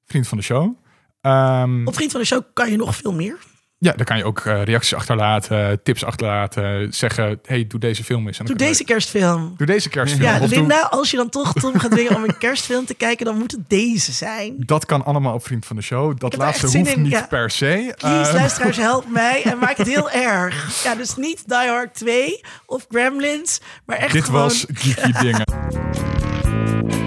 B: Vriend van de Show. Ehm,
A: Op Vriend van de Show kan je nog veel meer.
B: ja, daar kan je ook eh, reacties achterlaten, tips achterlaten, zeggen, hey, doe deze film eens. En
A: Doe deze kerstfilm.
B: doe deze kerstfilm.
A: Ja,
B: Of doe-
A: Linda, als je dan toch Tom gaat dwingen om een kerstfilm te kijken, dan moet het deze zijn.
B: Dat kan allemaal op Vriend van de Show. Dat laatste hoeft
A: in,
B: niet
A: ja.
B: per se.
A: Please,
B: Eh,
A: luisteraars, help mij en maak het heel erg. Ja, dus niet Die Hard 2 of Gremlins, maar echt
B: dit
A: gewoon...
B: was Geeky Dingen.